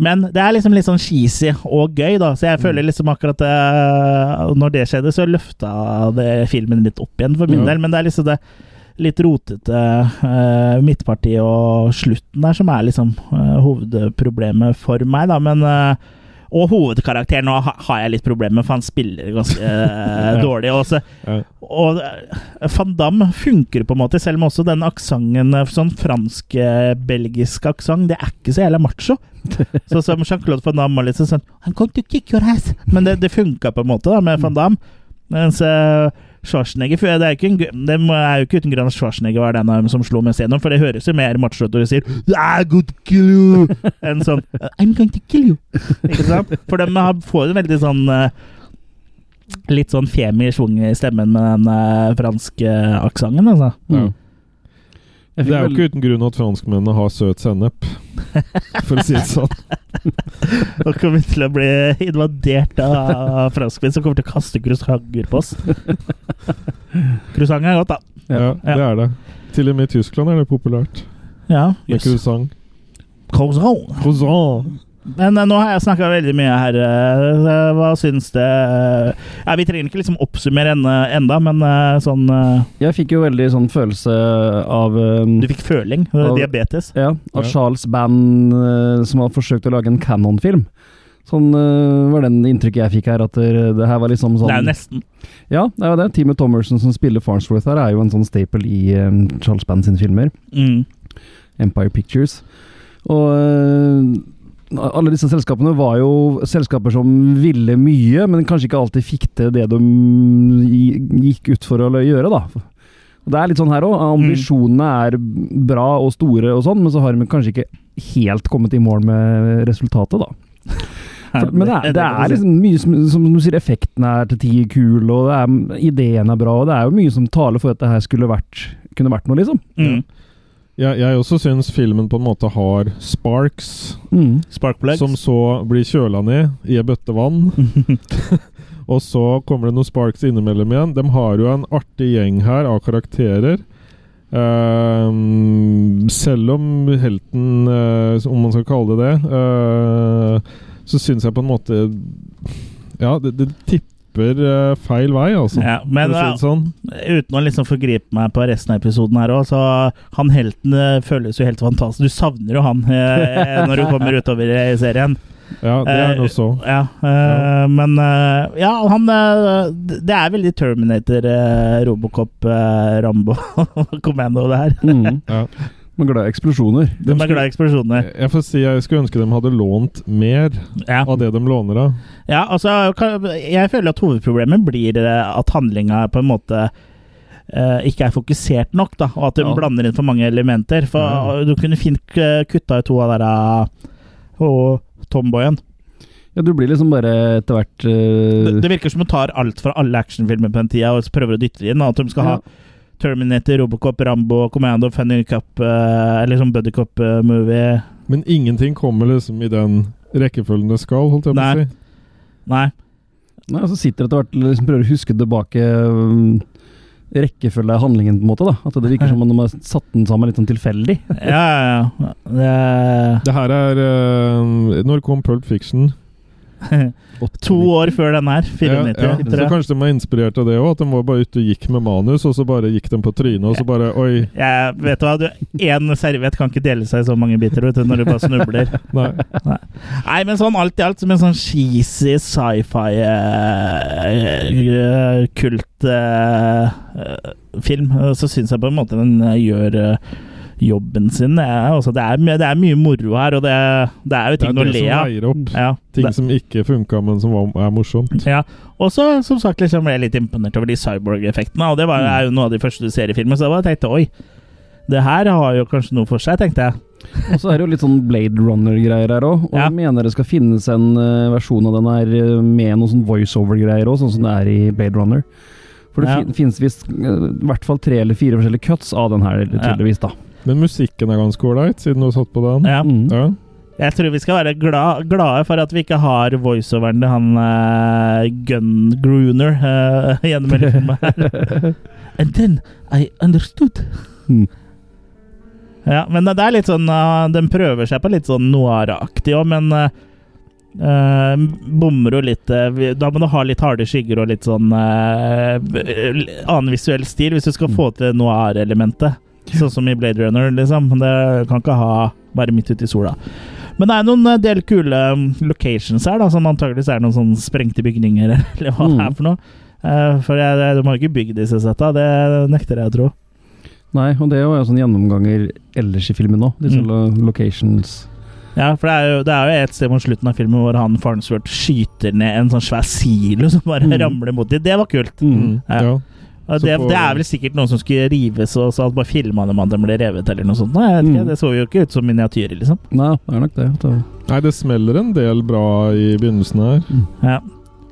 Men det er liksom litt sånn cheesy og gøy, da. Så jeg føler liksom akkurat det Når det skjedde, så løfta det filmen litt opp igjen for min Ja. del. Men det er liksom det litt rotete uh, midtpartiet og slutten der som er liksom uh, hovedproblemet for meg, da. Men eh, og hovedkarakteren nå har jeg litt problemer med, for han spiller ganske eh, dårlig. Og, så, Ja. og eh, Van Damme funker på en måte, selv om også den aksenten, eh, sånn fransk-belgisk aksent, det er ikke så jævla macho. Så som Jean-Claude Van Damme var litt sånn I'm going to kick your ass. Men det, det funka på en måte da med Van Damme. Mens uh, Schwarzenegger for det er, ikke en, det er jo ikke uten grunn at Schwarzenegger var den av dem som slo mest gjennom, for det høres jo mer macho ut når du sier I'm going to kill you enn sånn I'm going to kill you. Ikke sant? For de har- får jo veldig sånn eh, Litt sånn femi schwung i stemmen med den uh, franske aksenten, altså. Ja. Mm. Det er jo ikke uten grunn at franskmennene har søt sennep, for å si det sånn. Nå kommer vi til å bli invadert av franskmenn som kommer til å kaste croissanter på oss. Croissant er godt, da. Ja, det er det. Til og med i Tyskland er det populært. Ja, Med jøss. croissant. Croissant. Croissant! Men eh, nå har jeg snakka veldig mye her. eh, hva syns det ja, Vi trenger ikke liksom oppsummere enda, enda men eh, sånn eh, Jeg fikk jo veldig sånn følelse av eh, Du fikk føling. eh, Av- Diabetes. Ja, av Ja. Charles Band eh, som har forsøkt å lage en Canon-film. Sånn eh, var den inntrykket jeg fikk her, at det, her var liksom sånn Det er jo nesten. Ja, det er jo det. Teamet Thomerson som spiller Farnsworth her, er jo en sånn staple i eh, Charles Band sine filmer. Mm. Empire Pictures. Og eh, alle disse selskapene var jo selskaper som ville mye, men kanskje ikke alltid fikk til det de gikk ut for å gjøre, da. Og Det er litt sånn her òg. Ambisjonene er bra og store og sånn, men så har de kanskje ikke helt kommet i mål med resultatet, da. For, men det er, det er liksom mye som, som du sier, effekten er til tider kul, og det er, ideen er bra, og det er jo mye som taler for at det her skulle vært, kunne vært noe, liksom. mm. Jeg, jeg også syns filmen på en måte har sparks, Mm. Sparkplugs. som så blir kjøla ned i ei bøtte vann. Og så kommer det noen sparks innimellom igjen. De har jo en artig gjeng her av karakterer. Uh, selv om helten, uh, om man skal kalle det det, uh, så syns jeg på en måte Ja, det, det tipper eh, feil vei, altså. Ja, men å si det sånn. uten å liksom forgripe meg på resten av episoden her òg, så han helten eh, føles jo helt fantastisk. Du savner jo han eh, når du kommer utover i serien. Ja, det er han også. Uh, Ja, eh, men uh, Ja, han eh, Det er veldig Terminator, eh, Robocop, eh, Rambo Commando, det her. Mm. Ja. Men glad i eksplosjoner. De er glad i eksplosjoner. Jeg får si jeg skulle ønske de hadde lånt mer Ja. av det de låner av. ja, altså Jeg føler at hovedproblemet blir eh, at handlinga på en måte eh, ikke er fokusert nok, da, og at de Ja. blander inn for mange elementer. For Ja. Du kunne fint eh, kutta ut to av der og Tomboyen. Ja, du blir liksom bare etter hvert uh... Det, det virker som du tar alt fra alle actionfilmer på den tida og så prøver å dytte det inn. At de skal Ja. ha Terminator, Robocop, Rambo, Commando, Funny Cup eh, Eller sånn Buddy Cop-movie. Men ingenting kommer liksom i den rekkefølgen det skal, holdt jeg på å si. Nei. Nei, så sitter det etter hvert liksom prøver å huske tilbake um, rekkefølge av handlingen, på en måte. da. At det virker som om de har satt den sammen litt sånn tilfeldig. Ja, ja, ja. Det Det her er uh, Når kom Pulp Fiction? to år før den her. 94. Ja, ja. Så kanskje de var inspirert av det òg? At de var bare ute og gikk med manus, og så bare gikk de på trynet, og så bare Oi. Ja, vet du hva, Én serviett kan ikke dele seg i så mange biter vet du, når du bare snubler. Nei. Nei, men sånn alt i alt, som en sånn cheesy sci-fi-kult-film, så syns jeg på en måte den eh, gjør eh, jobben sin. Det er, altså, det er, det er mye moro her, og det, det er jo ting ting le av. det le som veier opp Ja, ting det- som ikke funka, men som var, er morsomt. ja. Og så, som sagt, liksom ble jeg litt imponert over de cyborg-effektene. Og det var, er jo noe av de første du ser i filmen, så jeg bare tenkte oi, det her har jo kanskje noe for seg, tenkte jeg. Og så er det jo litt sånn Blade Runner-greier her òg. Og Ja. jeg mener det skal finnes en uh, versjon av den her eh, med noen sånn voiceover-greier òg, sånn som det er i Blade Runner. For det Ja. fin finnes visst eh, i hvert fall tre eller fire forskjellige cuts av den her, tydeligvis. da. Men musikken er ganske ålreit, siden du har satt på den. Ja. Mm. Ja. Jeg tror vi skal være glad, glade for at vi ikke har voiceoveren til han uh, Gun Gruner uh, gjennom hele filmen her. And then I understood. Mm. Ja, men det er litt sånn uh, Den prøver seg på litt sånn noir-aktig òg, men uh, uh, bommer jo litt uh, Da må du ha litt harde skygger og litt sånn uh, annen visuell stil hvis du skal få til noir-elementet. Sånn som i Blade Runner, liksom. Det kan ikke ha bare midt ute i sola. Men det er noen eh, del kule um, locations her, da, som antakeligvis er noen sånn sprengte bygninger, eller hva det er for noe. Eh, for jeg, de har ikke bygd disse setta, det nekter jeg å tro. Nei, og det er jo sånn gjennomganger ellers i filmen òg. Disse Mm. locations. Ja, for det er, jo, det er jo et sted mot slutten av filmen hvor han Farnsworth skyter ned en sånn svær silo som bare Mm. ramler mot dem. Det var kult. Mm. Ja. Ja. Det, på- det er vel sikkert noen som skulle rives, og så bare filma dem at de ble revet, eller noe sånt. Nei, jeg vet ikke, Mm. Det så jo ikke ut som miniatyrer, liksom. Nei, det er nok det. det- Nei, det smeller en del bra i begynnelsen her. Ja.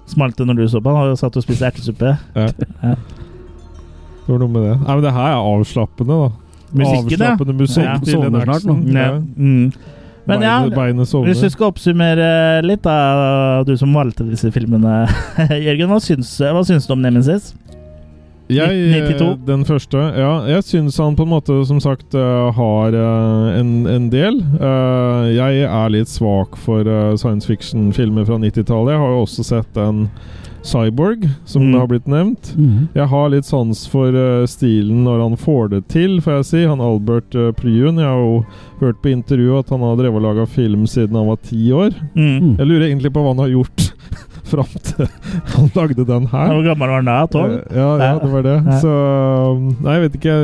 Smalt det når du så på? Han og satt og spiste ertesuppe. Det var noe med det. Nei, men det her er avslappende, da. Musikken, ja. Avslappende musikk Ja. Sovner snart nå. Ja. Mm. Men ja. Hvis du skal oppsummere litt, da, du som valgte disse filmene, Jørgen, hva syns, hva syns du om Nemesis? Jeg, 92. eh, Den første. Ja, jeg syns han på en måte, som sagt, eh, har eh, en, en del. Jeg er litt svak for science fiction-filmer fra 90-tallet. Jeg har jo også sett en Cyborg, som Mm. har blitt nevnt. Mm. Jeg har litt sans for uh, stilen når han får det til, får jeg si. Han Albert uh, Pryun. Jeg har jo hørt på intervju at han har drevet og laga film siden han var ti år. Mm. Mm. Jeg lurer egentlig på hva han har gjort fram til han lagde den her. Hvor gammel var han da? Tolv? Eh, Ja, ja, det var det. Ja. Så Nei, jeg vet ikke.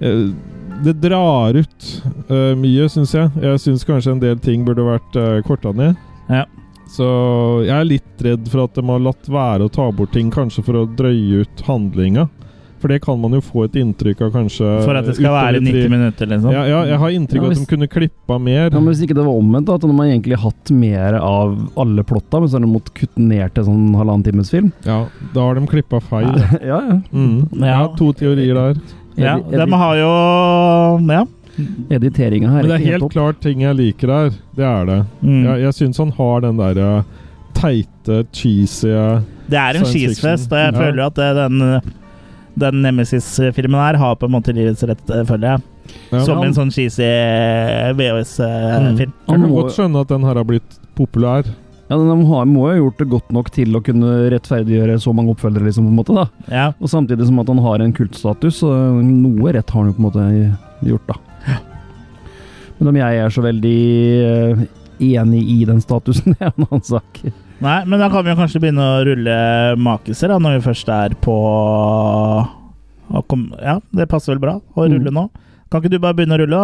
Jeg, Det drar ut uh, mye, syns jeg. Jeg syns kanskje en del ting burde vært uh, korta ned. Ja. Så jeg er litt redd for at de har latt være å ta bort ting, kanskje for å drøye ut handlinga. For det kan man jo få et inntrykk av, kanskje. For at det skal være tre- 90 minutter, liksom? Ja, ja, jeg har inntrykk Ja, av at de kunne klippa mer. Ja, men Hvis ikke det var omvendt, da, at de har egentlig hatt mer av alle plotta, men så har de måttet kutte ned til sånn halvannen times film? Ja, da har de klippa feil. ja, ja. Mm. Jeg har to teorier der. Ja, de har jo Ja. Editeringa her Men det er helt, helt klart ting jeg liker her. Det er det. Mm. Jeg, jeg syns han har den derre teite, cheesy Det er en cheesefest, og jeg Ja. føler at det- den, den Nemesis-filmen her har på en måte livets rett, eh, føler jeg. ja. Som en sånn cheesy VHS-film. Jeg Han kan må- godt skjønne at den her har blitt populær. Ja, De har, må jo ha gjort det godt nok til å kunne rettferdiggjøre så mange oppfølgere, liksom, på en måte, da. Ja. Og samtidig som at han har en kultstatus, så noe rett har han jo på en måte gjort, da. Men om jeg er så veldig eh, enig i den statusen, det er en annen sak. Nei, men da kan vi jo kanskje begynne å rulle makiser, da, når vi først er på Ja, det passer vel bra å Mm. rulle nå. Kan ikke du bare begynne å rulle,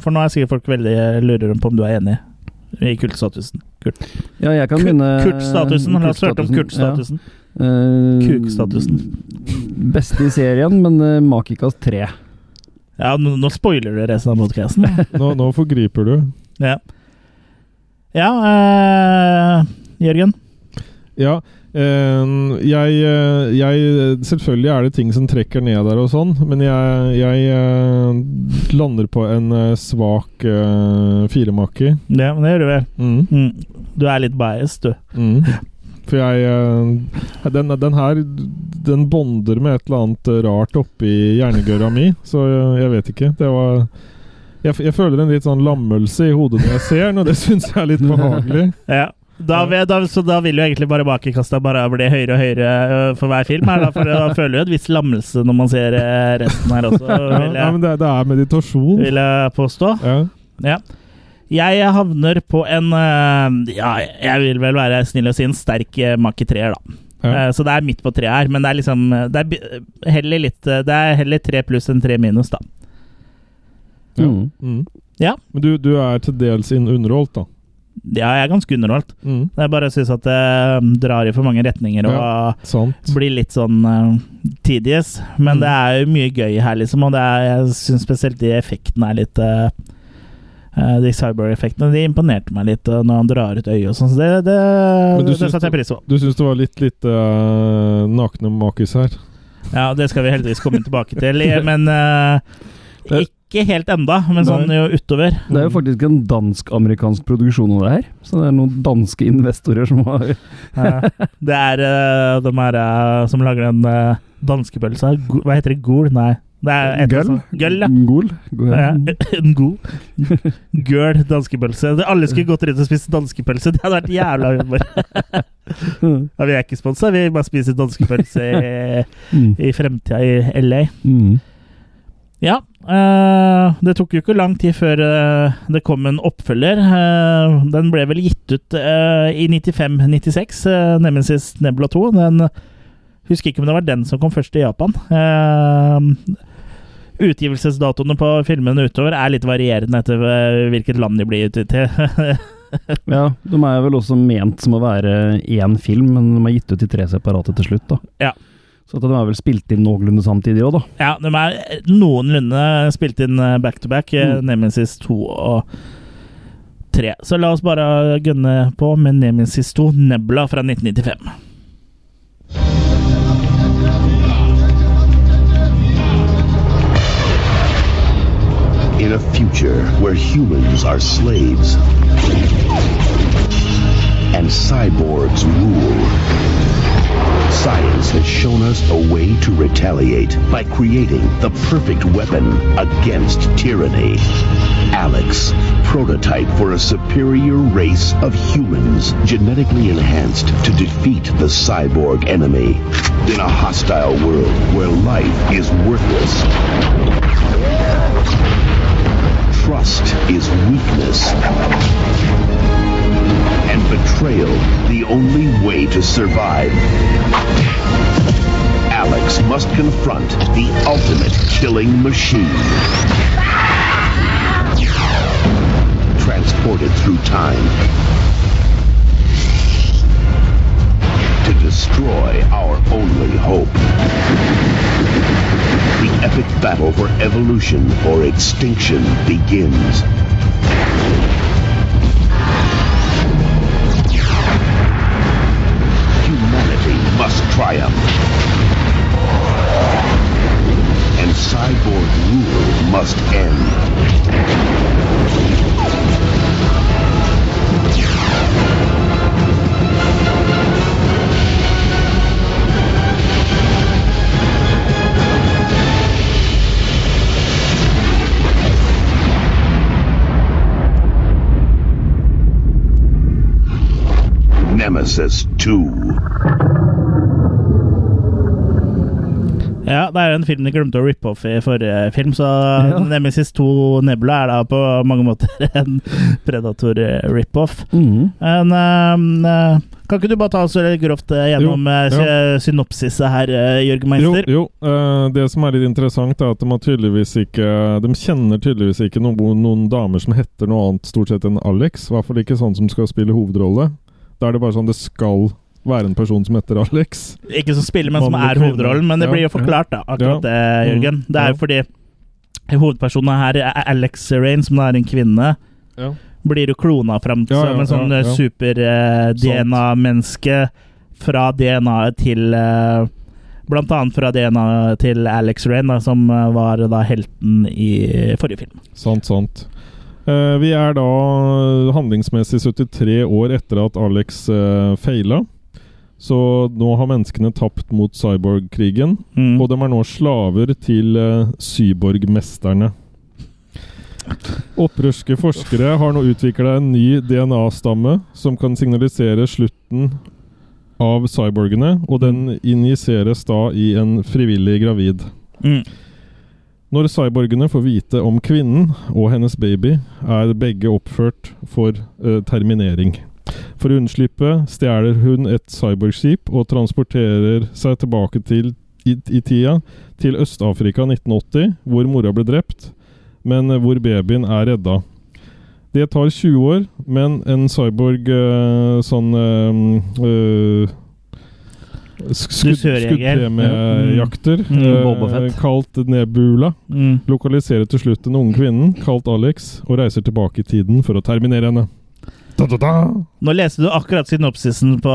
for nå er sikkert folk veldig lurer på om du er enig i kultstatusen. Kurt. Ja, jeg kan begynne Kultstatusen. La oss høre om kultstatusen. Ja. Eh, Kukstatusen. Beste i serien, men uh, Makikas 3. Ja, nå, nå spoiler du resten av podkasten. Nå, nå forgriper du. ja, ja eh, Jørgen? Ja. eh, jeg, eh, jeg Selvfølgelig er det ting som trekker ned der og sånn, men jeg, jeg eh, lander på en svak firemaki. Ja, men det gjør du vel. Mm. Mm. Du er litt biased, du. Mm. For jeg eh, den, den her Den bonder med et eller annet rart oppi hjernegøra mi, så jeg, jeg vet ikke. Det var jeg, jeg føler en litt sånn lammelse i hodet når jeg ser den, og det syns jeg er litt behagelig. Ja. Da, da, så da vil jo egentlig bare bakekasta bare bli høyere og høyere øh, for hver film. Her, da, for da føler du et visst lammelse når man ser øh, resten her også, Ja, vil ja, men det, det er meditasjon. vil jeg påstå. Ja. Ja. Jeg havner på en øh, Ja, jeg vil vel være snill og si en sterk Maki make treer, da. Ja. Eh, Så det er midt på treet her, men det er liksom Det er heller litt Det er heller tre pluss enn tre minus, da. Ja. Mm. Mm. Ja. Men du, du er til dels inn underholdt, da. Ja, jeg er ganske underholdt. Mm. Jeg bare syns at det drar i for mange retninger og Ja. Blir litt sånn uh, tedious. Men Mm. det er jo mye gøy her, liksom. Og det er, jeg syns spesielt de effektene er litt uh, De cyber-effektene de imponerte meg litt uh, når han drar ut øyet og sånn. Så det, det, det setter jeg pris på. Du syns det var litt lite uh, nakne makis her? Ja, det skal vi heldigvis komme tilbake til. Men uh, ikke helt enda, men sånn jo utover. Det er jo faktisk en dansk-amerikansk produksjon av det her. Så det er noen danske investorer som har det er uh, de her uh, som lager den uh, danskepølsa. Hva heter det? Gol? Nei. Det er sånt. Gøll, ja. Gol. Gol. Ja, en god gøl danskepølse. Alle skulle gått rundt og spist danskepølse. Det hadde vært jævla humor. Ja, vi er ikke sponsa, vi bare spiser danskepølse i, Mm. i fremtida i LA. Mm. Ja, eh, det tok jo ikke lang tid før eh, det kom en oppfølger. Eh, den ble vel gitt ut eh, i 95-96, uh, Nemesis Nebula 2. Den husker ikke om det var den som kom først i Japan. Eh, utgivelsesdatoene på filmene utover er litt varierende etter eh, hvilket land de blir utgitt til. Ja, de er vel også ment som å være én film, men de er gitt ut i tre separate til slutt. da. Ja. Så de er vel spilt inn noenlunde samtidig òg, da. Ja, de er noenlunde spilt inn eh, back to back. eh, Mm. Nemesis 2 og 3. Så la oss bare gønne på med Nemesis 2 Nebla fra 1995. In a future where humans are slaves and cyborgs rule, science has shown us a way to retaliate by creating the perfect weapon against tyranny. Alex, prototype for a superior race of humans genetically enhanced to defeat the cyborg enemy. In a hostile world where life is worthless, trust is weakness. And betrayal the only way to survive. Alex must confront the ultimate killing machine. Transported through time. Destroy our only hope. The epic battle for evolution or extinction begins. Humanity must triumph. And cyborg rule must end. Nemesis 2. Ja, det er en film de glemte å rippe off i forrige film, så Ja. Nemesis 2 Nebula er da på mange måter en Predator-rip-off. Mm. Men eh, kan ikke du bare ta oss litt grovt eh, gjennom Jo, eh, ja. synopsiset her, Jørg Jo, Meister? jo eh, det som er litt interessant, er at de har tydeligvis ikke De kjenner tydeligvis ikke noen, noen damer som heter noe annet stort sett enn Alex. I hvert fall ikke sånn som skal spille hovedrolle. Da er det bare sånn det skal være en person som heter Alex. Ikke som spiller, men som er hovedrollen. Men det Ja. blir jo forklart, da, akkurat det, Jørgen. Det er jo fordi hovedpersonen her, er Alex Rain, som da er en kvinne, Ja. blir jo klona fram til Ja, som en sånn ja, eh, super-DNA-menneske fra DNA-et til eh, Blant annet fra DNA til Alex Rain, da, som eh, var da helten i forrige film. Sant, sant. Eh, vi er da handlingsmessig 73 år etter at Alex uh, feila. Så nå har menneskene tapt mot cyborg-krigen, Mm. og de er nå slaver til cyborgmesterne. Opprørske forskere har nå utvikla en ny DNA-stamme som kan signalisere slutten av cyborgene, og den injiseres da i en frivillig gravid. Mm. Når cyborgene får vite om kvinnen og hennes baby, er begge oppført for eh, terminering. For å unnslippe stjeler hun et cyborgskip og transporterer seg tilbake til, i, i tida til Øst-Afrika 1980, hvor mora ble drept, men hvor babyen er redda. Det tar 20 år, men en cyborg eh, sånn eh, eh, skudd-. Skuddpremiejakter, Mm. eh, kalt Nebula, Mm. lokaliserer til slutt den unge kvinnen, kalt Alex, og reiser tilbake i tiden for å terminere henne. Da, da, da. Nå leste du akkurat synopsisen på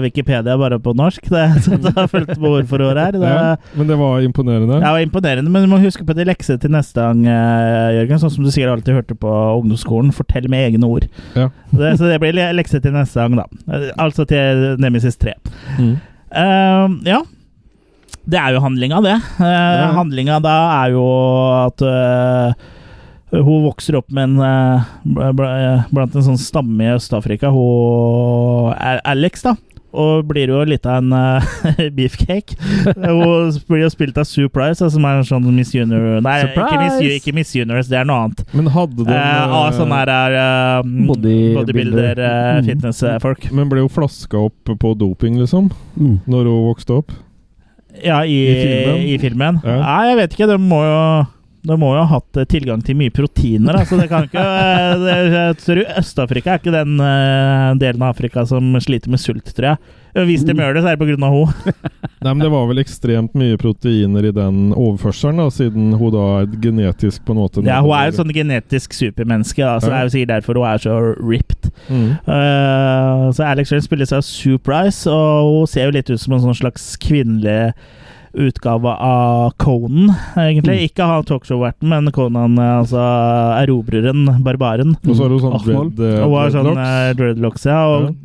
Wikipedia, bare på norsk. Det, så du har fulgt med ord for ord her. Det, Ja, men det var imponerende. Ja, var imponerende, men du må huske på det lekse til neste gang, eh, Jørgen. Sånn som du sikkert alltid hørte på ungdomsskolen. Fortell med egne ord. Ja. Det, så det blir le- lekse til neste gang, da. Eh, Altså til Nemesis 3. Mm. Eh, ja. Det er jo handlinga, det. Uh, Handlinga da er jo at uh, hun vokser opp med en eh, bl- bl- blant en sånn stamme i Øst-Afrika, hun Alex, da. Og blir jo litt av en uh, beefcake. hun blir jo spilt av Sue Price, som er en sånn Miss Universe Nei, ikke Miss, ikke Miss Universe, det er noe annet. Men hadde den Eh, av Sånn her uh, Bodybuilder. bodybuilder, eh, Mm. Men ble hun flaska opp på doping, liksom? Mm. Når hun vokste opp? Ja, i, I filmen? i filmen. Ja. Nei, jeg vet ikke. Det må jo de må jo ha hatt eh, tilgang til mye proteiner. Altså det kan ikke, eh, det, jeg tror Øst-Afrika er ikke den eh, delen av Afrika som sliter med sult, tror jeg. Hvis de gjør det, så er det pga. henne. Nei, men det var vel ekstremt mye proteiner i den overførselen, da, siden hun da er genetisk på en måte Ja, hun er jo et sånn genetisk supermenneske, da, så det Ja. er jo sikkert derfor hun er så ripped. mm. Uh, så Alex Ryan spiller seg Surprise, og hun ser jo litt ut som en sånn slags kvinnelig utgave av Conan, egentlig. Ikke han talkshow-verten, men Conan, eh, altså erobreren, barbaren. Og så har hun sånn red eh, Og sånn dreadlocks. eh, dreadlocks, ja. Og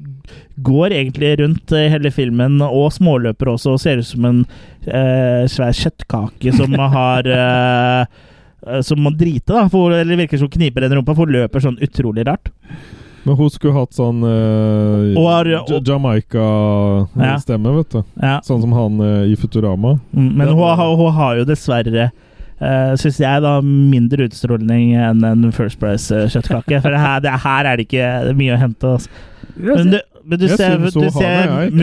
går egentlig rundt hele filmen, og småløper også, og ser ut som en eh, svær kjøttkake som har eh, som må drite, da. For, eller virker som kniper en rumpa, for løper sånn utrolig rart. Men hun skulle hatt sånn uh, Jamaica-stemme, vet du. Ja. Sånn som han uh, i Futurama. Mm, Men hun, har- hun har jo dessverre uh, Syns jeg, da, mindre utstråling enn en First Price-kjøttkake. For her, det her er det ikke mye å hente. Altså. Men du, men du Jeg ser, syns du hun har det,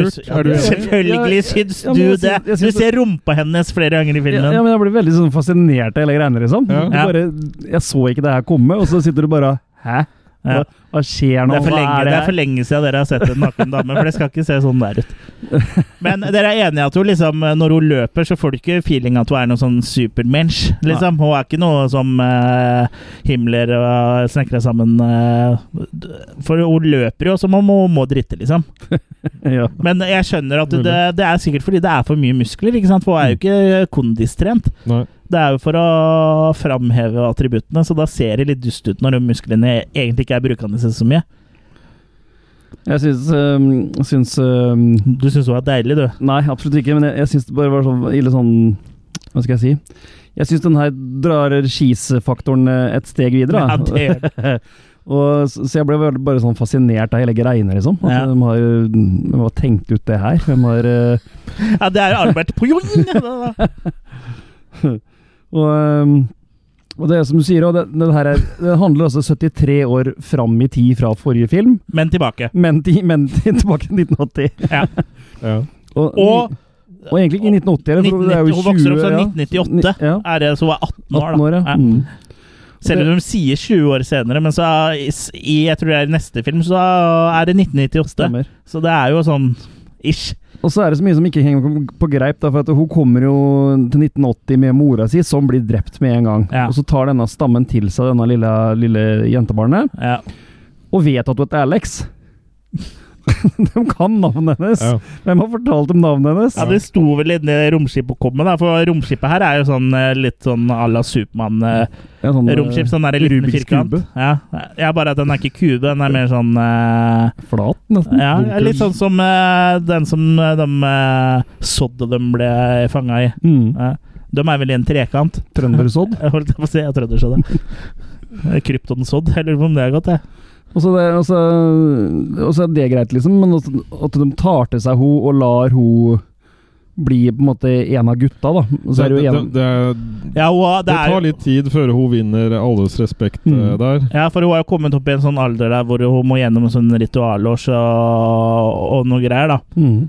jeg, Er du? Selvfølgelig Ja, syns ja, du det! Du ser rumpa hennes flere ganger i filmen. ja, men jeg ble veldig sånn fascinert av hele greiene, liksom. Ja. Bare, jeg så ikke det her komme, og så sitter du bare Hæ? Ja. Hva, skjer nå? Det er, for lenge, lenge, det er for lenge siden dere har sett en naken dame, for det skal ikke se sånn der ut. Men dere er enige at hun liksom, når hun løper, så får du ikke feeling at hun er noen sånn supermensch. Liksom. Hun er ikke noe som uh, Himmler og snekra sammen uh, For hun løper jo som om hun må dritte, liksom. Ja. Men jeg skjønner at det, det er sikkert fordi det er for mye muskler, for hun er jo ikke kondistrent. Nei. Det er jo for å framheve attributtene, så da ser det litt dust ut når de musklene egentlig ikke er brukende så mye. Jeg syns, øh, syns øh, Du syns hun er deilig, du. Nei, absolutt ikke, men jeg, jeg syns det bare var sånn ille sånn Hva skal jeg si? Jeg syns den her drar skisfaktoren eh, et steg videre. Ja, det gjør Og, så så jeg ble bare, sånn fascinert av hele greiene, liksom. At Ja. de har de har tenkt ut det her. De har eh, Ja, det er Albert Pujol! Og, og det er som du sier, og det, det her er, det handler altså 73 år fram i tid fra forrige film, Men tilbake. men, ti, men tilbake til 1980. Ja. Ja. Og, Og og egentlig ikke 1980, det er jo 1990, hun vokser opp 20, fra ja. 1998. Ja, Er det, så hun er 18 år, 18 år, ja. Ja. Mm. Selv om de sier 20 år senere, men så er- i jeg tror det er i neste film, så er det 1998. Stemmer. Så det er jo sånn ish. Og så er det så mye som ikke henger på- greip, da, for hun kommer jo til 1980 med mora si, som blir drept med en gang. Ja. Og så tar denne stammen til seg denne lille, lille jentebarnet, Ja. og vet at hun heter Alex. De kan navnet hennes! Ja. Hvem har fortalt dem navnet hennes? Ja, Det sto vel inni romskipet å komme, da, for romskipet her er jo sånn eh, litt sånn à la Supermann. eh, Ja, sånn, eh, Romskip, sånn der liten Rubiks firkant. kube. Ja, ja, bare at den er ikke kube, den er mer sånn uh, Flat, nesten. Ja, litt sånn som uh, den som uh, de uh, sådde dem ble fanga i. Mm. Ja. De er vel i en trekant. Trøndersodd. Jeg holdt på å si, Ja, det. Kryptonsodd, eller om det er godt, jeg. Og så det, og så- og så er det greit, liksom, men at, at de tar til seg hun og lar hun bli på en måte en av gutta, da. Så det det, jo det, er- Ja, hun, det det er tar jo litt tid før hun vinner alles respekt Mm. eh, der. Ja, for hun har jo kommet opp i en sånn alder der hvor hun må gjennom en sånn ritualårs og, og noe greier, da. mm.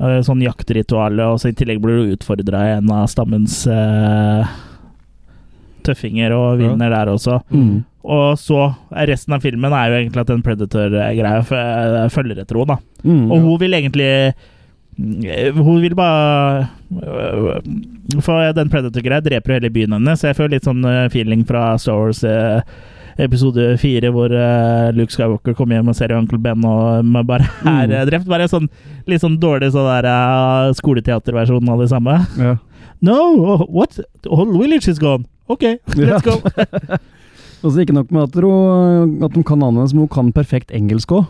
Eh, Sånn jaktritual, og så i tillegg blir du utfordra i en av stammens uh, tøffinger, og vinner der også. Mm. Og så er resten av filmen er jo egentlig at den Predator-greia eh, følger etter henne, da. Mm. Og hun vil egentlig mm, Hun vil bare øh, For den Predator-greia dreper jo hele byen hennes, så jeg føler litt sånn øh, feeling fra Star Wars øh, episode fire, hvor Luke Skywalker kommer hjem og ser Uncle Ben og bare er Mm. drept. Bare sånn litt sånn dårlig sånn der skoleteaterversjon av det samme. Ja. No, what? The whole village is gone. Ok, let's go. Og så ikke nok med at, hun, at de kan anvendes, men hun kan perfekt engelsk òg.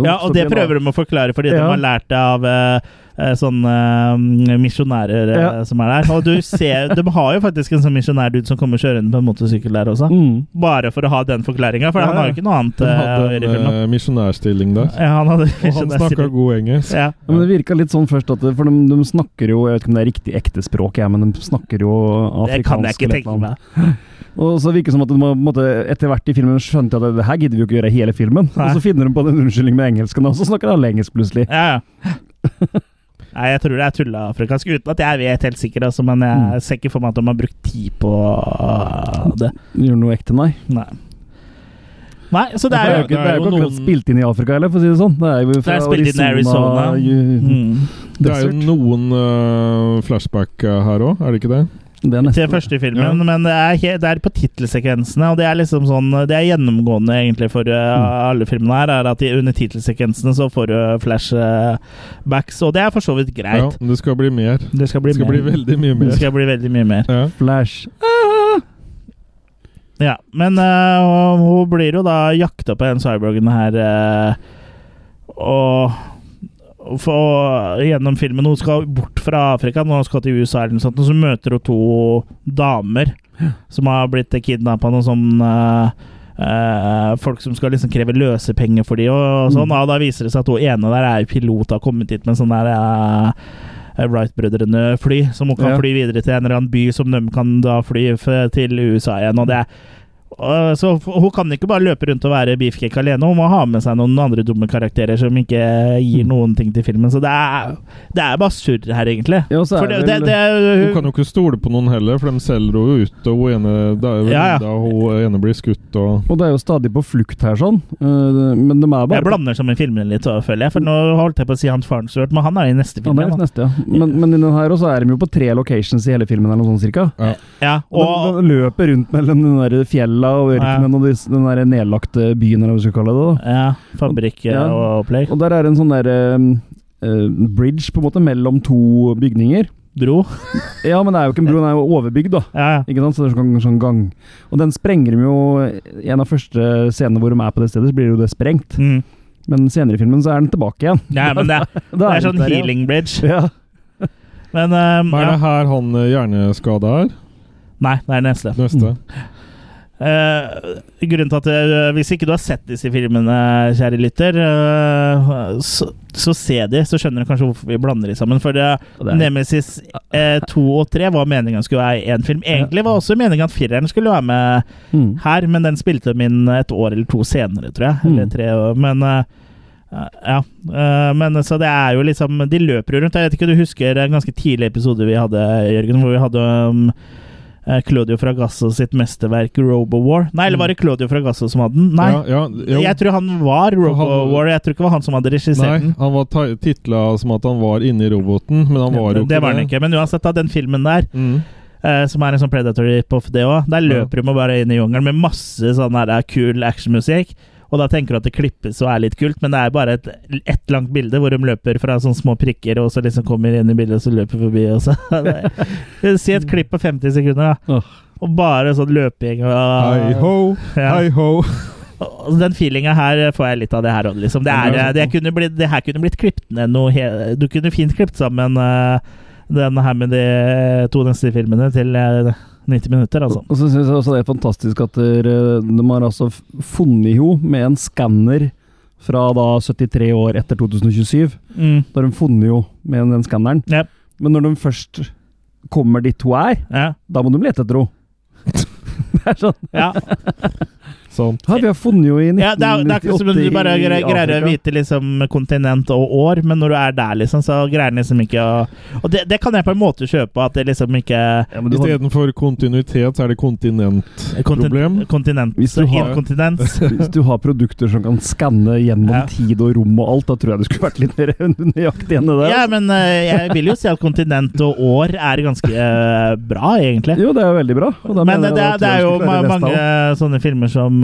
Ja, og det prøver de å forklare fordi de har lært det av eh, sånne eh, misjonærer eh, Ja. som er der. Og du ser, de har jo faktisk en sånn misjonærdude som kommer kjørende på en motorsykkel der også. Mm. Bare for å ha den forklaringa, for Ja, han har jo ikke noe annet eh, hadde en eh, misjonærstilling der. Ja, han hadde Og han snakka god engelsk. Ja. Ja, men det virka litt sånn først at det, For de, de snakker jo Jeg vet ikke om det er riktig ekte språk, jeg, men de snakker jo afrikansk. Det kan jeg ikke tenke meg. Og så virker det som at de må, på en måte, etter hvert i filmen skjønte at det, her gidder vi jo ikke gjøre hele filmen. Nei. Og så finner de på den unnskyldning med engelsken, og så snakker alle engelsk plutselig. Ja, ja. Nei, jeg tror det er tullafrikansk. uten at jeg vet helt sikkert, altså, men jeg Mm. ser ikke for meg at de har brukt tid på uh, det. Gjør noe ekte, nei. Nei. Nei, så det Det er er jo ikke, det er jo ikke noen- spilt inn i Afrika heller, for å si det sånn. Det er jo fra Det er spilt inn Arizona. mm. Det er jo noen uh, flashback eh, her òg, er det ikke det? Det er til nesten første filmen, Ja. men det er, det er på tittelsekvensene, og det er liksom sånn Det er gjennomgående egentlig for uh, alle filmene her, er at de, under tittelsekvensene så får du flashbacks, og det er for så vidt greit. Ja, det skal bli mer. Det skal bli, Det skal bli mer. veldig mye Det skal bli veldig mye mer. Ja. Flash. Ja, men uh, hun blir jo da jakta på den cyborgen her, uh, og for, gjennom filmen Hun skal bort fra Afrika, nå skal til USA, eller noe sånt, og så møter hun to damer som har blitt kidnappa av noen sånne uh, uh, folk som skal liksom kreve løsepenger for de og sånn. Mm. Og da viser det seg at hun ene der er pilot og har kommet hit med sånn der uh, Wright-brødrene-fly, som hun kan Ja. fly videre til en eller annen by som de kan da fly til USA igjen. Og det er og så Hun kan ikke bare løpe rundt og være beefcake alene, hun må ha med seg noen andre dumme karakterer som ikke gir noen ting til filmen. Så det er, det er bare surr her, egentlig. Ja, så er det, det det, det, Hun kan jo ikke stole på noen heller, for de selger henne ut, og hun ene, da, Ja, ja. da hun ene blir skutt og Og det er jo stadig på flukt her, sånn. Eh, men de er bare Jeg blander sammen filmene litt, føler jeg. For nå holdt jeg på å si Hans Farnsworth, men han er i neste film. er igjen, neste, ja. Men, men i den her også er de jo på tre locations i hele filmen, eller noe sånt cirka. Ja, Og og, de, de løper rundt mellom den der fjella og ørkenen og dis- den der nedlagte byen, eller hva vi skal kalle det. da. ja, fabrikk Ja. og opplegg. Og der er en sånn der um, uh, bridge på en måte mellom to bygninger. Bro. Ja, men det er jo ikke en bro, den er jo overbygd, da. Ja, ja. Ikke sant? Så det er sånn, sånn gang. Og den sprenger de jo I en av første scenene hvor de er på det stedet, så blir jo det sprengt. Mm. Men senere i filmen så er den tilbake igjen. ja men det, er- det er sånn der healing bridge. Ja. Men um, Hva Er ja. det her han eh, hjerneskada er? Nei, det er neste. Neste? Eh, grunnen til at uh, Hvis ikke du har sett disse filmene, kjære lytter, uh, så, så se de, så skjønner du kanskje hvorfor vi blander de sammen. For Nemesis eh, 2 og 3 var meningen skulle være én film. Egentlig var også meningen at fireren skulle være med Mm. her, men den spilte de inn et år eller to senere, tror jeg. Eller Mm. tre år. Men ja. Men så det er jo liksom De løper jo rundt. Jeg vet ikke, du husker en ganske tidlig episode vi hadde, Jørgen, hvor vi hadde um, Claudio Fragasso sitt mesterverk Robowar. Nei, eller var det Claudio Fragasso som hadde den? Nei. Ja, ja. Jeg tror han var Robowar. Jeg tror ikke det var han som hadde regissert Nei, den. han var titla som at han var inni roboten, men han var jo ikke det var han ikke. Men uansett, da, den filmen der, Mm. eh, som er en sånn Predator-rip-off, det òg, der løper de bare inn i jungelen med masse sånn her kul actionmusikk. Og da tenker du at det klippes og er litt kult, men det er bare et, ett langt bilde hvor de løper fra sånne små prikker, og så liksom kommer inn i bildet, og så løper forbi, og så Si et klipp på 50 sekunder, da. Og bare sånn løping og Hei ho, Ja. hei ho. Den feelinga her får jeg litt av det her òg, liksom. Det, er, det, kunne blitt, det her kunne blitt klippet ned noe Du kunne fint klippet sammen uh, den her med de to neste filmene til eh, 90 minutter, altså. Og så syns jeg også det er fantastisk at de har altså funnet jo med en skanner fra da 73 år etter 2027. Mm. Da har de funnet jo med den skanneren. Ja. Men når de først kommer dit hun er, Ja. da må de lete etter henne. det er sånn ja. Sånn. Ja, vi har funnet jo i 1998 ja det, er, det er ikke som om du bare greier, greier å vite liksom kontinent og år, men når du er der, liksom, så greier den liksom ikke å Og det, det kan jeg på en måte kjøpe, at det liksom ikke ja, Istedenfor kontinuitet, så er det kontinentproblem. kontin, Kontinent Hvis du har- Hvis du har produkter som kan skanne gjennom Ja. tid og rom og alt, da tror jeg du skulle vært litt mer nøyaktig enn det der. Ja, men eh, jeg vil jo si at kontinent og år er ganske eh, bra, egentlig. Jo, det er jo veldig bra. og da Men mener det, jeg at det er jo mange sånne filmer som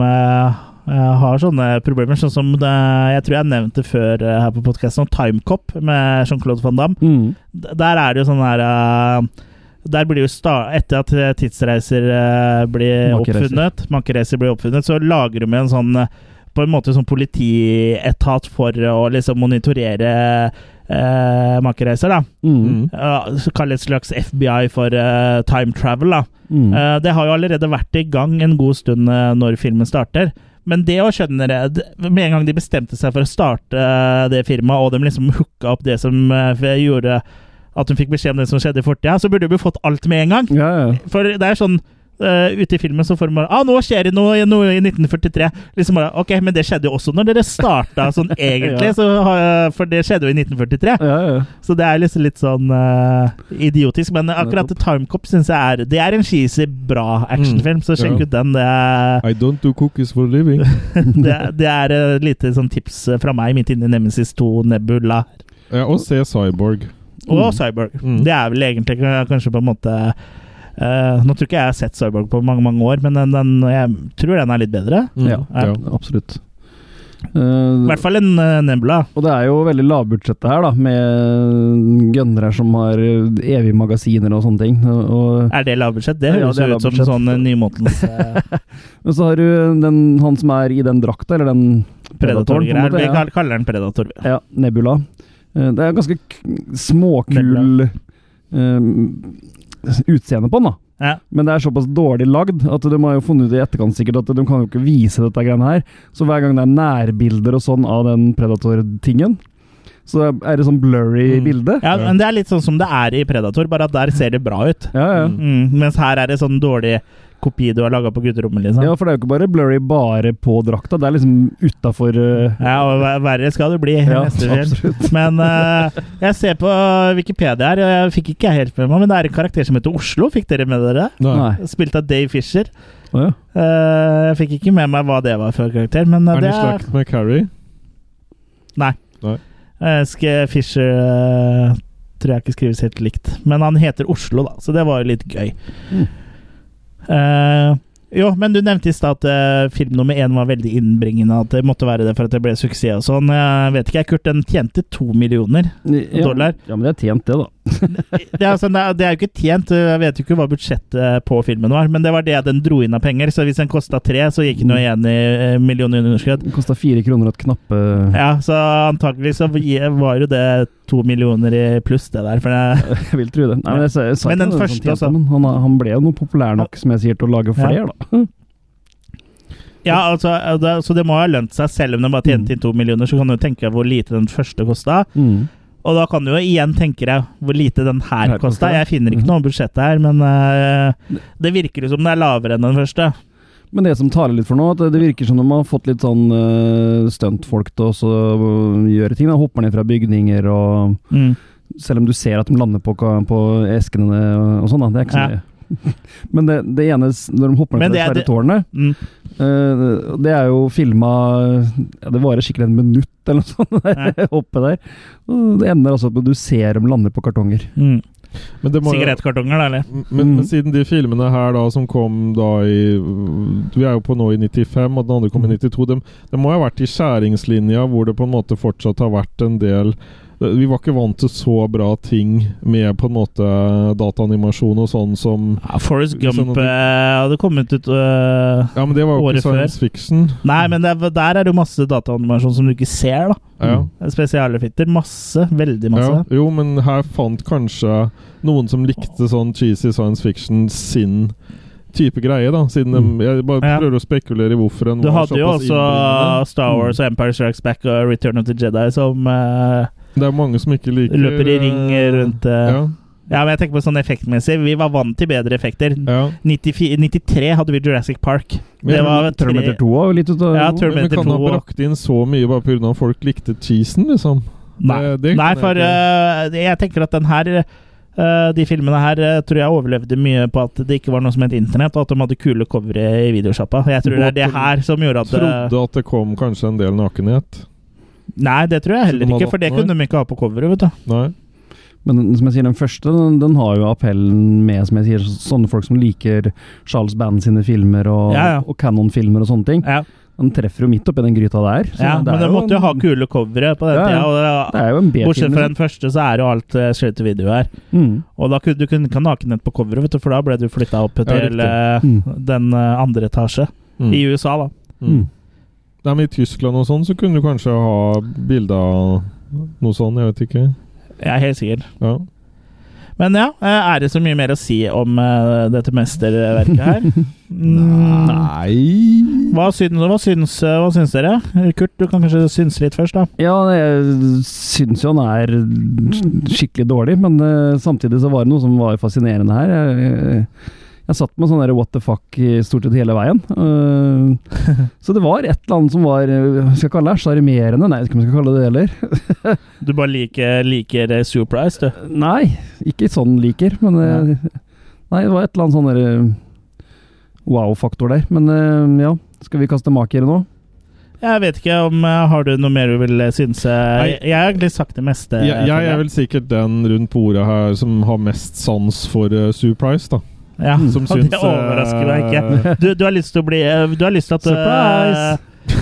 eh, eh, har sånne problemer, sånn som det, jeg tror jeg nevnte før eh, her på podkasten, Timecop med Jean-Claude van Damme. Mm. Der er det jo sånn her eh, der blir jo Etter at eh, tidsreiser eh, blir Makereiser. oppfunnet, makereiser blir oppfunnet, så lager de en sånn eh, på en måte sånn politietat for å liksom monitorere eh, makereiser, da. Mm. Uh, så Kall det et slags FBI for uh, time travel, da. Mm. Uh, det har jo allerede vært i gang en god stund eh, når filmen starter. Men det å skjønne det Med en gang de bestemte seg for å starte det firmaet, og de liksom hooka opp det som gjorde at hun fikk beskjed om det som skjedde i fortida, så burde de jo fått alt med en gang. Ja, ja. For det er sånn eh, Ute i filmen så får man bare ah, 'Nå skjer det noe, noe i 1943.' Liksom bare, Ok, men det skjedde jo også når dere starta sånn egentlig, Ja. så, uh, for det skjedde jo i 1943. ja, ja. Så det er liksom litt sånn uh, idiotisk. Men akkurat Timecop syns jeg er Det er en cheesy, bra actionfilm, så sjekk Ja. ut den. Det er, I don't do cookies for a living. det, er- det er et lite sånn tips fra meg midt inne i Nemesis 2 Nebula Ja, og se Cyborg. og Mm. Cyborg. Mm. Det er vel egentlig kanskje på en måte eh, Nå tror ikke jeg har sett Cyborg på mange mange år, men den, den, jeg tror den er litt bedre. Mm. ja, Ja. absolutt. I Eh, hvert fall en uh, Nebula. og det er jo veldig lavbudsjettet her, da, med gønnere som har evige magasiner og sånne ting. Og, Er det lavbudsjett? Det Ja, høres det er ut som en sånn eh, nymåtens eh, men så har du den, han som er i den drakta, eller den predatoren, Predator-greier. måte, ja. Vi kaller den Predator. Ja, Nebula. Uh, Det er ganske småkul utseende på den, da. Ja. Men det er såpass dårlig lagd at de har jo funnet ut i etterkant sikkert at de kan jo ikke vise dette greiene her. Så hver gang det er nærbilder og sånn av den Predator-tingen, så er det sånn blurry Mm. bilde. Ja, men det er litt sånn som det er i Predator, bare at der ser det bra ut. Ja, ja. Mm, mens her er det sånn dårlig kopi du har laga på gutterommet, liksom. Ja, for det er jo ikke bare blurry bare på drakta, det er liksom utafor Ja, og verre skal det bli Ja. Men uh, jeg ser på Wikipedia her, og jeg fikk ikke helt med meg, men det er en karakter som heter Oslo. Fikk dere med dere det? Nei. Spilt av Dave Fisher. Oh, ja. uh, jeg fikk ikke med meg hva det var for karakter, men Er det er slekt med Carrie? Nei. Nei. Eh, Ske Fisher tror jeg ikke skrives helt likt. Men han heter Oslo, da, så det var jo litt gøy. Mm. Eh, jo, men du nevnte i stad at uh, film nummer én var veldig innbringende. At det måtte være det for at det ble suksess og sånn. Jeg vet ikke, Kurt, den tjente to millioner. ja. Dollar. Ja, men det er tjent, det, da. Det er, sånn, det, er, det er jo ikke tjent, jeg vet jo ikke hva budsjettet på filmen var, men det var det den dro inn av penger. Så hvis den kosta tre, så gikk den jo igjen i eh, millionunderskudd. Det kosta fire kroner og et knappe Ja, så antakelig så var jo det to millioner i pluss, det der. For det, Jeg vil tro det. Nei, men, jeg, jeg, Men den første også. han, han ble jo noe populær nok, som jeg sier, til å lage Ja. flere, da. ja, altså, det, så det må ha lønt seg, selv om den bare tjente Mm. inn to millioner, så kan du tenke hvor lite den første kosta. Mm. Og da kan du jo igjen tenke deg hvor lite den her kosta. Jeg finner ikke Mhm. noe budsjett her, men uh, det virker jo som det er lavere enn den første. Men det som taler litt for nå, at det virker som de har fått litt sånn uh, stuntfolk til å øh, gjøre ting. Da. Hopper ned fra bygninger og Mm. Selv om du ser at de lander på, på eskene og sånn, da. Det er ikke så Ja. Men det, det ene, når de hopper ned fra er- det tårnet, Mm. eh, det er jo filma ja, Det varer sikkert en minutt eller noe sånt, der hoppet der. Og det ender altså med at du ser dem lande på kartonger. Mm. Men det må jo- sigarettkartonger, da, eller? Men, Mm. men siden de filmene her da som kom da i Vi er jo på nå i 95, og den andre kom i 92. Det de må ha vært i skjæringslinja hvor det på en måte fortsatt har vært en del Vi var ikke vant til så bra ting med på en måte dataanimasjon og sånn som Ja, Forrest Sånn Gump sånn du- eh, hadde kommet ut øh, Ja, men det var jo Året ikke science fiction. Nei, men det, er- der er det jo masse dataanimasjon som du ikke ser, da. Ja. Spesialeffekter. Masse. Veldig masse. Ja, jo, men her fant kanskje noen som likte sånn cheesy science fiction, sin type greie, da. Siden de, Jeg bare Ja. prøver å spekulere i hvorfor den Du hadde jo også. Star Wars og Empire Strikes Back og Return of the Jedi som eh, Det er mange som ikke liker løper i ring eh, rundt eh. Ja. Ja, men jeg tenker på sånn effektmessig. Vi var vant til bedre effekter. ja. 94, 93 hadde vi Jurassic Park. Det var tre- Terminator 2 var litt ut av Ja, Men vi kan ha brakt inn så mye bare pga. at folk likte cheesen, liksom. Nei, Det- det Nei for eh, jeg tenker at den her Uh, de filmene her uh, tror jeg overlevde mye på at det ikke var noe som het internett, og at de hadde kule covere i videosjappa. Jeg tror det er det her som gjorde at eh, Trodde at det kom kanskje en del nakenhet. Nei, det tror jeg heller ikke, for det kunne de ikke ha på coveret, vet du. Nei. Men som jeg sier, den første den, den har jo appellen med som jeg sier, sånne folk som liker Charles Band sine filmer og, Ja, ja. og Canon-filmer og sånne ting. Ja, Den treffer jo midt oppi den gryta der. så ja det Men er de jo måtte jo en- ha kule covere på den Ja, ja. tida. Og Det det, er jo en bortsett fra liksom. den første, så er jo alt uh, straight to video her. Mm. Og da kunne du kunne ikke ha nakenhet på coveret, vet du, for da ble du flytta opp til eh, Mm. den uh, andre etasje Mm. i USA, da. Mm. Nei, men I Tyskland og sånn så kunne du kanskje ha bilde av noe sånn, jeg vet ikke. Jeg er helt sikker. Ja. Men ja, eh, er det så mye mer å si om eh, dette mesterverket her? Nei hva, syns, hva, syns, hva syns dere? Kurt, du kan kanskje synse litt først, da. Ja, jeg syns jo han er skikkelig dårlig, men eh, samtidig så var det noe som var fascinerende her. Jeg, jeg, satt med sånn der what the fuck stort sett hele veien. Eh, så det var et eller annet som var eh, Skal jeg kalle det sjarmerende? Nei, jeg vet ikke om jeg skal kalle det det heller. Du bare liker, liker eh, Surprise, du. Nei, ikke sånn liker, men Nei, det var et eller annet sånn wow-faktor der. Men ja, skal vi kaste makere nå? Jeg vet ikke om Har du noe mer du vil synse? Nei. Jeg, jeg har egentlig sagt det meste. jeg, jeg er vel sikkert den rundt bordet her som har mest sans for uh, Surprise, da. Ja, Som og syns Det overrasker meg ikke. eh, Du, du har lyst til å bli eh, Du har lyst til at eh, Surprise!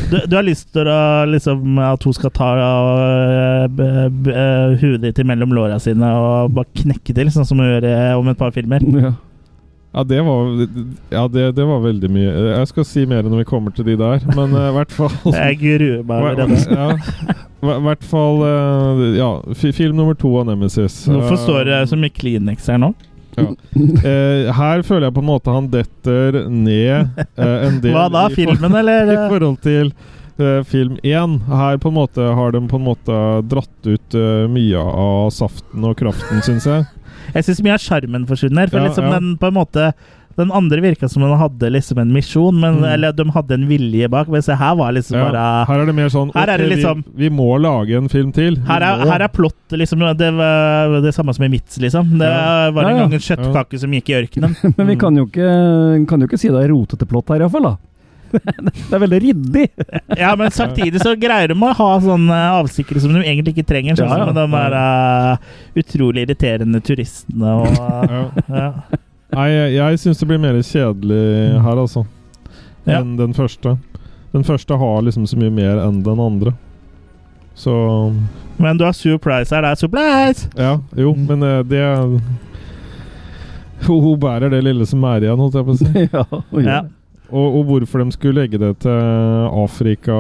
Du, du har lyst til å, liksom, at hun skal ta uh, huet ditt mellom låra sine og bare knekke til, sånn som hun gjør om et par filmer. Ja. Ja, det var, ja det, det var veldig mye. Jeg skal si mer når vi kommer til de der, men i i hvert fall Jeg gruer meg allerede. ja, I hvert fall uh, Ja, film nummer to av Nemesis. Hvorfor står det så mye Kleenex her nå? Eh, Her føler jeg på en måte han detter ned eh, en del Hva da? Filmen, eller? I forhold til eh, film én. Her på en måte har de på en måte dratt ut eh, mye av saften og kraften, syns jeg. Jeg syns mye av sjarmen forsvinner. For Ja, liksom ja. den på en måte Den andre virka som den hadde liksom en misjon, men, Mm. eller de hadde en vilje bak. Men se, her var liksom Ja, bare her er det mer sånn er det liksom- vi, vi må lage en film til. Her er, her er plott liksom Det var det samme som i vits, liksom. Det Ja. var en Ja, ja. gang en kjøttkake som gikk i ørkenen. Men vi kan jo ikke, kan jo ikke si det er rotete plott her, iallfall. Det er veldig ryddig. Ja, men samtidig så greier de å ha sånne avsikre som de egentlig ikke trenger. Sånn Ja, ja. som de der uh, utrolig irriterende turistene og uh, ja. Nei, jeg, jeg syns det blir mer kjedelig her, altså. Ja. Enn den første. Den første har liksom så mye mer enn den andre. Så Men du har surprise her. Det er surprise! Ja, jo, Mm. men eh, det Hun bærer det lille som er igjen, holdt jeg på å si. ja, og Ja. Og, og hvorfor de skulle legge det til Afrika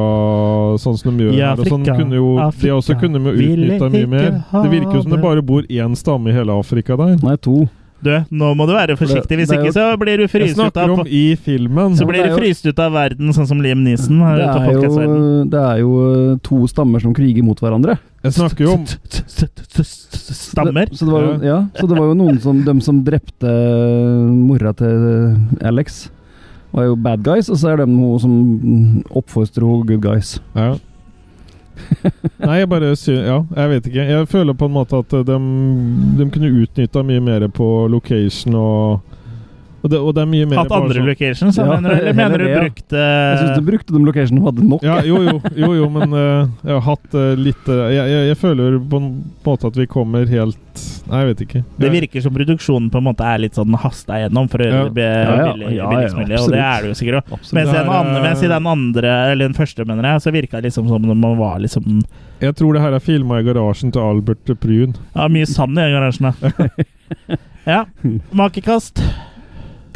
sånn som de gjør Ja, her. Og sånn kunne jo, Afrika, det også kunne jo utnytta mye mer. Det virker jo som det det. bare bor én stamme i hele Afrika der. Nei, to. Du, nå må du være forsiktig. Hvis det ikke så blir du fryst ut av om i filmen. Så blir du fryst ut av verden, sånn som Liam Neeson. Det er, jo, det er jo to stammer som kriger mot hverandre. Jeg snakker jo om Stammer? Så det var, ja, så det var jo noen som De som drepte mora til Alex, var jo bad guys, og så er det noe som oppfostrer henne good guys. Ja. Nei, jeg bare sy Ja, jeg vet ikke. Jeg føler på en måte at de, de kunne utnytta mye mer på location og Og det, og det er mye mer Hatt andre locations, Ja, mener? Eller mener du det, ja. brukt Jeg syns du brukte de locationene du hadde nok. Ja, jo, jo, jo, jo men uh, jeg har hatt uh, litt uh, jeg, jeg, jeg føler på en måte at vi kommer helt Nei, jeg vet ikke. Det virker som produksjonen på en måte er litt sånn hasta gjennom for å gjøre Ja. det be- Ja, ja. billig, Ja, ja, billigst mulig, og det er det jo sikkert òg. Mens, andre, mens i den andre, eller den første, mener jeg, så virka det liksom som om man var liksom Jeg tror det her er filma i garasjen til Albert Prun. Ja, mye sand i den garasjen, da. Ja. Makekast.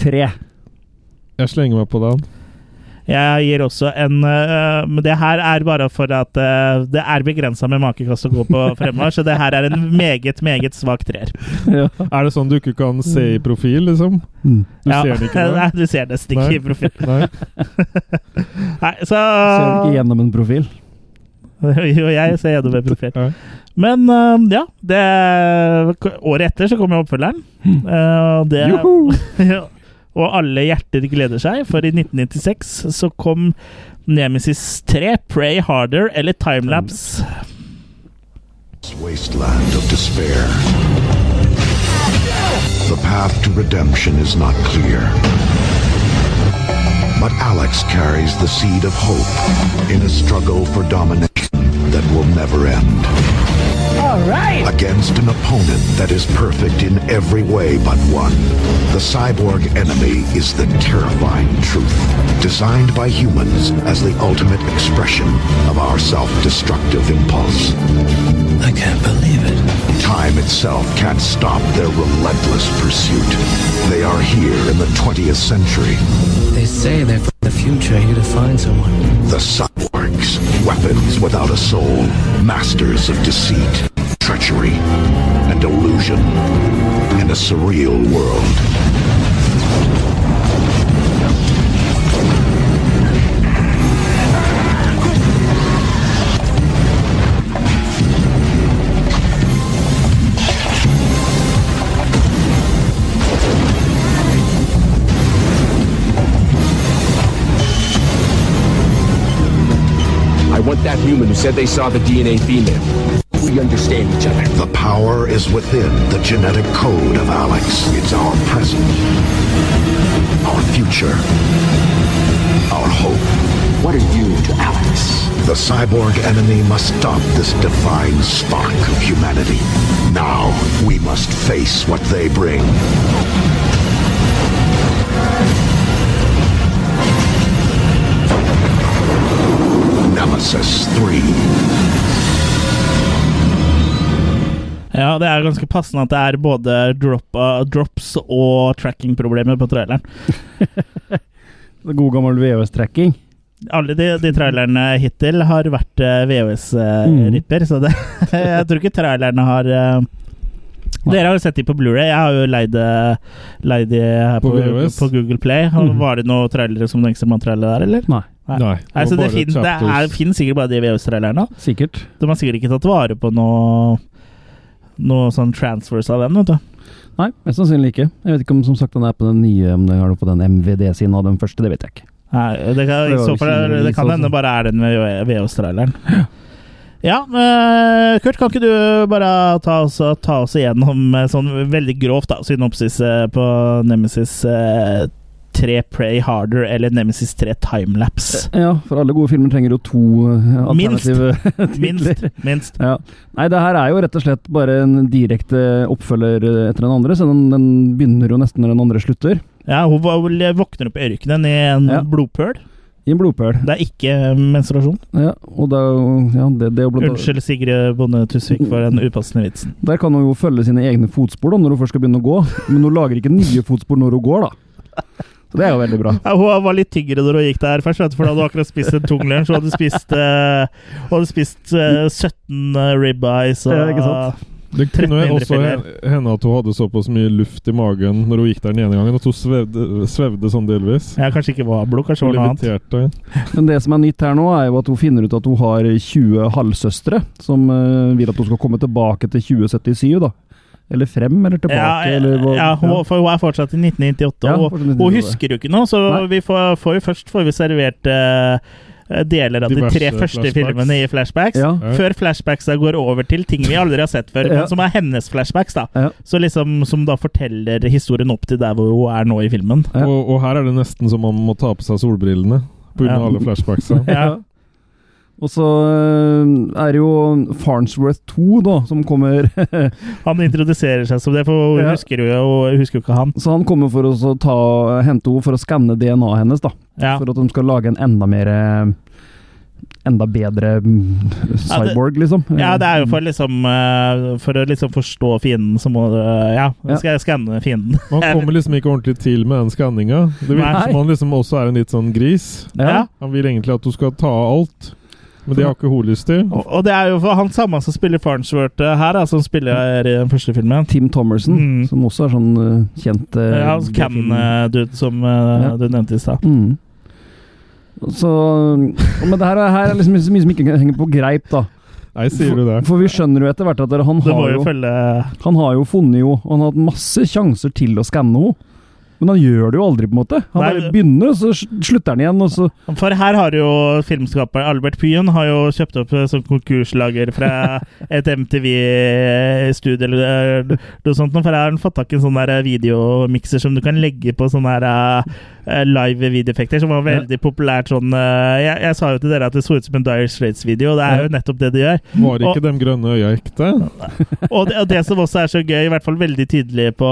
Tre. Jeg slenger meg på den. Jeg gir også en uh, Men det her er bare for at uh, det er begrensa med makekast å gå på fremover, så det her er en meget, meget svak treer. Ja. Er det sånn du ikke kan se i profil, liksom? Mm. Du Ja. ser det ikke Nei, du ser nesten ikke Nei. i profil. Nei. Nei, så Ser ikke gjennom en profil. Jo, jeg ser gjennom en profil. Nei. Men uh, ja, det Året etter så kommer oppfølgeren. Uh, det Joho! Og alle hjerter gleder seg, for i 1996 så kom Nemesis 3, Pray Harder eller Timelapse. But Alex carries the seed of hope in a struggle for domination that will never end. Against an opponent that is perfect in every way but one. The cyborg enemy is the terrifying truth, designed by humans as the ultimate expression of our self-destructive impulse. I can't believe it. Time itself can't stop their relentless pursuit. They are here in the 20th century. They say they're from the future here to find someone. The weapons without a soul, masters of deceit, treachery, and illusion in a surreal world. Human who said they saw the DNA female. We understand each other. The power is within the genetic code of Alex. It's our present, our future, our hope. What are you to Alex? The cyborg enemy must stop this divine spark of humanity. Now, we must face what they bring. Nemesis 3. Ja, det er ganske passende at det er både drop, uh, drops og tracking-problemer på traileren. Det God gammel VHS-trekking. Alle de, de trailerne hittil har vært uh, VHS-ripper, så det, jeg tror ikke trailerne har uh, Dere har jo sett de på Blu-ray. Jeg har jo leid, uh, de her På på, på Google Play. Mm. Var det noen trailere som den ekstremateriale der, eller? Nei, Nei. Nei. det, altså, det, fin, det er, finnes sikkert bare de VHS-trailerne. sikkert. De har sikkert ikke tatt vare på noe Noe sånn transfers av den, vet du. Nei, mest sannsynlig ikke. Jeg vet ikke om som sagt den er på den nye, om den er på den MVD-siden av den første, det vet jeg ikke. Nei, det kan, Det det kan hende bare er den VHS-traileren. Ja, eh, Kurt, kan ikke du bare ta oss, ta oss igjennom eh, sånn veldig grovt da, synopsis eh, på Nemesis eh, 3 Pray Harder eller Nemesis 3 Timelapse? Ja, for alle gode filmer trenger jo to alternative Minst. titler. Minst. Ja. Nei, det her er jo rett og slett bare en direkte oppfølger etter den andre, så den, den begynner jo nesten når den andre slutter. Ja, hun våkner opp i ørkenen i en Ja. blodpøl. I en blodpøl. Det er ikke menstruasjon. Ja, og da, ja, det, det jo blant Unnskyld, Sigrid Bonde Tusvik, for den upassende vitsen. Der kan hun jo følge sine egne fotspor da, når hun først skal begynne å gå, men hun lager ikke nye fotspor når hun går, da. Så det er jo veldig bra. Ja, hun var litt tyngre når hun gikk der først, vet du, for da hadde hun akkurat spist en tung lunsj. Hun hadde spist, uh, hun hadde spist uh, 17 uh, ribeyes og Ja, ikke sant? Det kunne jo også hende at hun hadde såpass mye luft i magen når hun gikk der den ene gangen, at hun svevde, svevde sånn delvis. Ja, kanskje ikke var blod, kanskje var noe annet. Men det som er nytt her nå, er jo at hun finner ut at hun har 20 halvsøstre som uh, vil at hun skal komme tilbake til 2077, da. Eller frem, eller tilbake, Ja, eller hva. ja, hun, for hun er fortsatt i 1998, Ja, og hun husker jo ikke noe, så vi får, får jo først får vi servert eh, deler av de tre første flashbacks. filmene i flashbacks. Ja. Før flashbacksa går over til ting vi aldri har sett før, Ja. men som er hennes flashbacks. da Ja. Så liksom Som da forteller historien opp til der hvor hun er nå i filmen. Ja. Og, og her er det nesten som man må ta på seg solbrillene pga. Ja. alle flashbacksa. Ja. Og så øh, er det jo Farnsworth 2, da, som kommer Han introduserer seg som det, for hun Ja. husker jo og husker jo ikke han. Så han kommer for å ta, hente henne for å skanne DNA-et hennes, da. Ja. For at de skal lage en enda mer øh, Enda bedre mm, cyborg, liksom. Ja, det er jo for liksom eh, For å liksom forstå fienden, så må du Ja, skal jeg skanne fienden. Man kommer liksom ikke ordentlig til med den skanninga. Det virker Nei. som han liksom også er en litt sånn gris. Ja. Han vil egentlig at du skal ta alt, men de har ikke hun lyst til. Og, og det er jo for han samme som spiller Farnsworth eh, her, da, som spiller i den første filmen. Tim Thomerson, Mm. som også er sånn uh, kjent uh, Ja, han B-film. Cam-dude som uh, Ja. du nevnte i stad. Mm. Så Men det her, er- her er liksom mye som ikke henger på greip, da. Nei, sier du det? For vi skjønner jo etter hvert at han har jo jo, følge han har jo funnet jo han har hatt masse sjanser til å skanne henne. Men han gjør det jo aldri, på en måte. Han Nei, bare begynner, og så slutter han igjen, og så For her har jo filmskaper Albert Pyen har jo kjøpt opp som konkurslager fra et MTV-studio eller eh, noe sånt. For her har han fått tak i en sånn videomikser som du kan legge på sånne eh, live videoeffekter, som var veldig populært sånn eh, jeg, jeg sa jo til dere at det så ut som en Dire Straits-video, og det er jo nettopp det det gjør. Var ikke Og- de grønne øya ekte? Og det, og det som også er så gøy, i hvert fall veldig tydelig på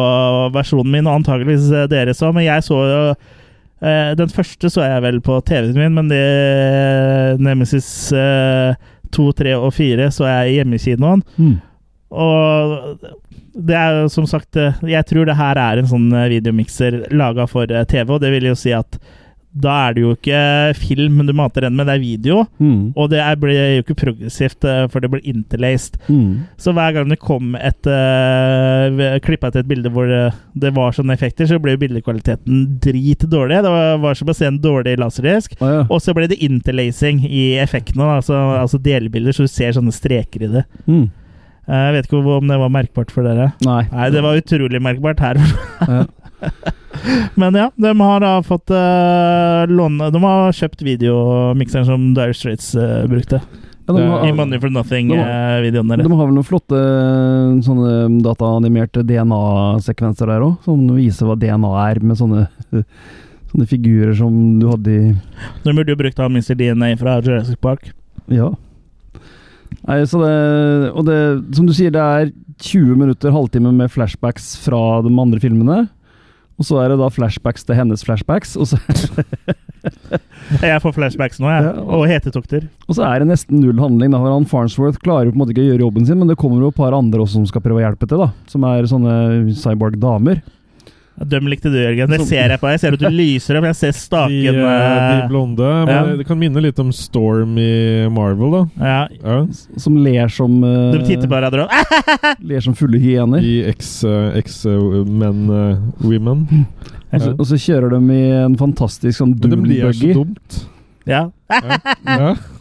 versjonen min, og antageligvis eh, dere så, men jeg så jo eh, Den første så jeg vel på TV-en min, men det Nemesis eh, 2, 3 og 4 så jeg i hjemmekinoen. Og det er jo som sagt eh, Jeg tror det her er en sånn eh, videomikser laga for eh, TV, og det vil jo si at da er det jo ikke film du mater den med, det er video. mm, Og det er, blir jo ikke progressivt, eh, for det blir interlaced. mm. Så hver gang det kom et uh, klippa til et bilde hvor det, det var sånne effekter, så ble bildekvaliteten dritdårlig. Det var, var som å se en dårlig laserdisk. Å, ja. Og så ble det interlacing i effektene, altså, altså delbilder, så du ser sånne streker i det. Mm. Eh, Jeg vet ikke om det var merkbart for dere. Nei. Nei, det var utrolig merkbart her. Ja. Men ja, de har da fått uh, låne De har kjøpt videomikseren som Dire Straits uh, brukte. Ja, de, har, I Money for Nothing-videoen de deres. har vel noen flotte sånne dataanimerte DNA-sekvenser der òg, som viser hva DNA er, med sånne, sånne figurer som du hadde i De burde jo brukt av Mr. DNA fra Jurassic Park. Ja. Nei, så det Og det, som du sier, det er 20 minutter, halvtime med flashbacks fra de andre filmene. Og så er det da flashbacks til hennes flashbacks, og så, Jeg får flashbacks nå, jeg. Ja, og- hetetokter. og så er det nesten null handling. da, har Han Farnsworth klarer jo på en måte ikke å gjøre jobben sin, men det kommer jo et par andre også som skal prøve å hjelpe til, da. Som er sånne cyborg-damer. Dem likte du, Jørgen. Det ser jeg på. Jeg ser at du lyser opp. Jeg ser staken De, de eh, blonde. Men Ja. Det kan minne litt om Storm i Marvel, da. ja. Ja. Som ler som uh, De titter på hverandre og Ler som fulle hyener. I X-Men uh, Women. Og så, og så kjører de i en fantastisk sånn Men de ler så dumt. Ja. Ja. ja.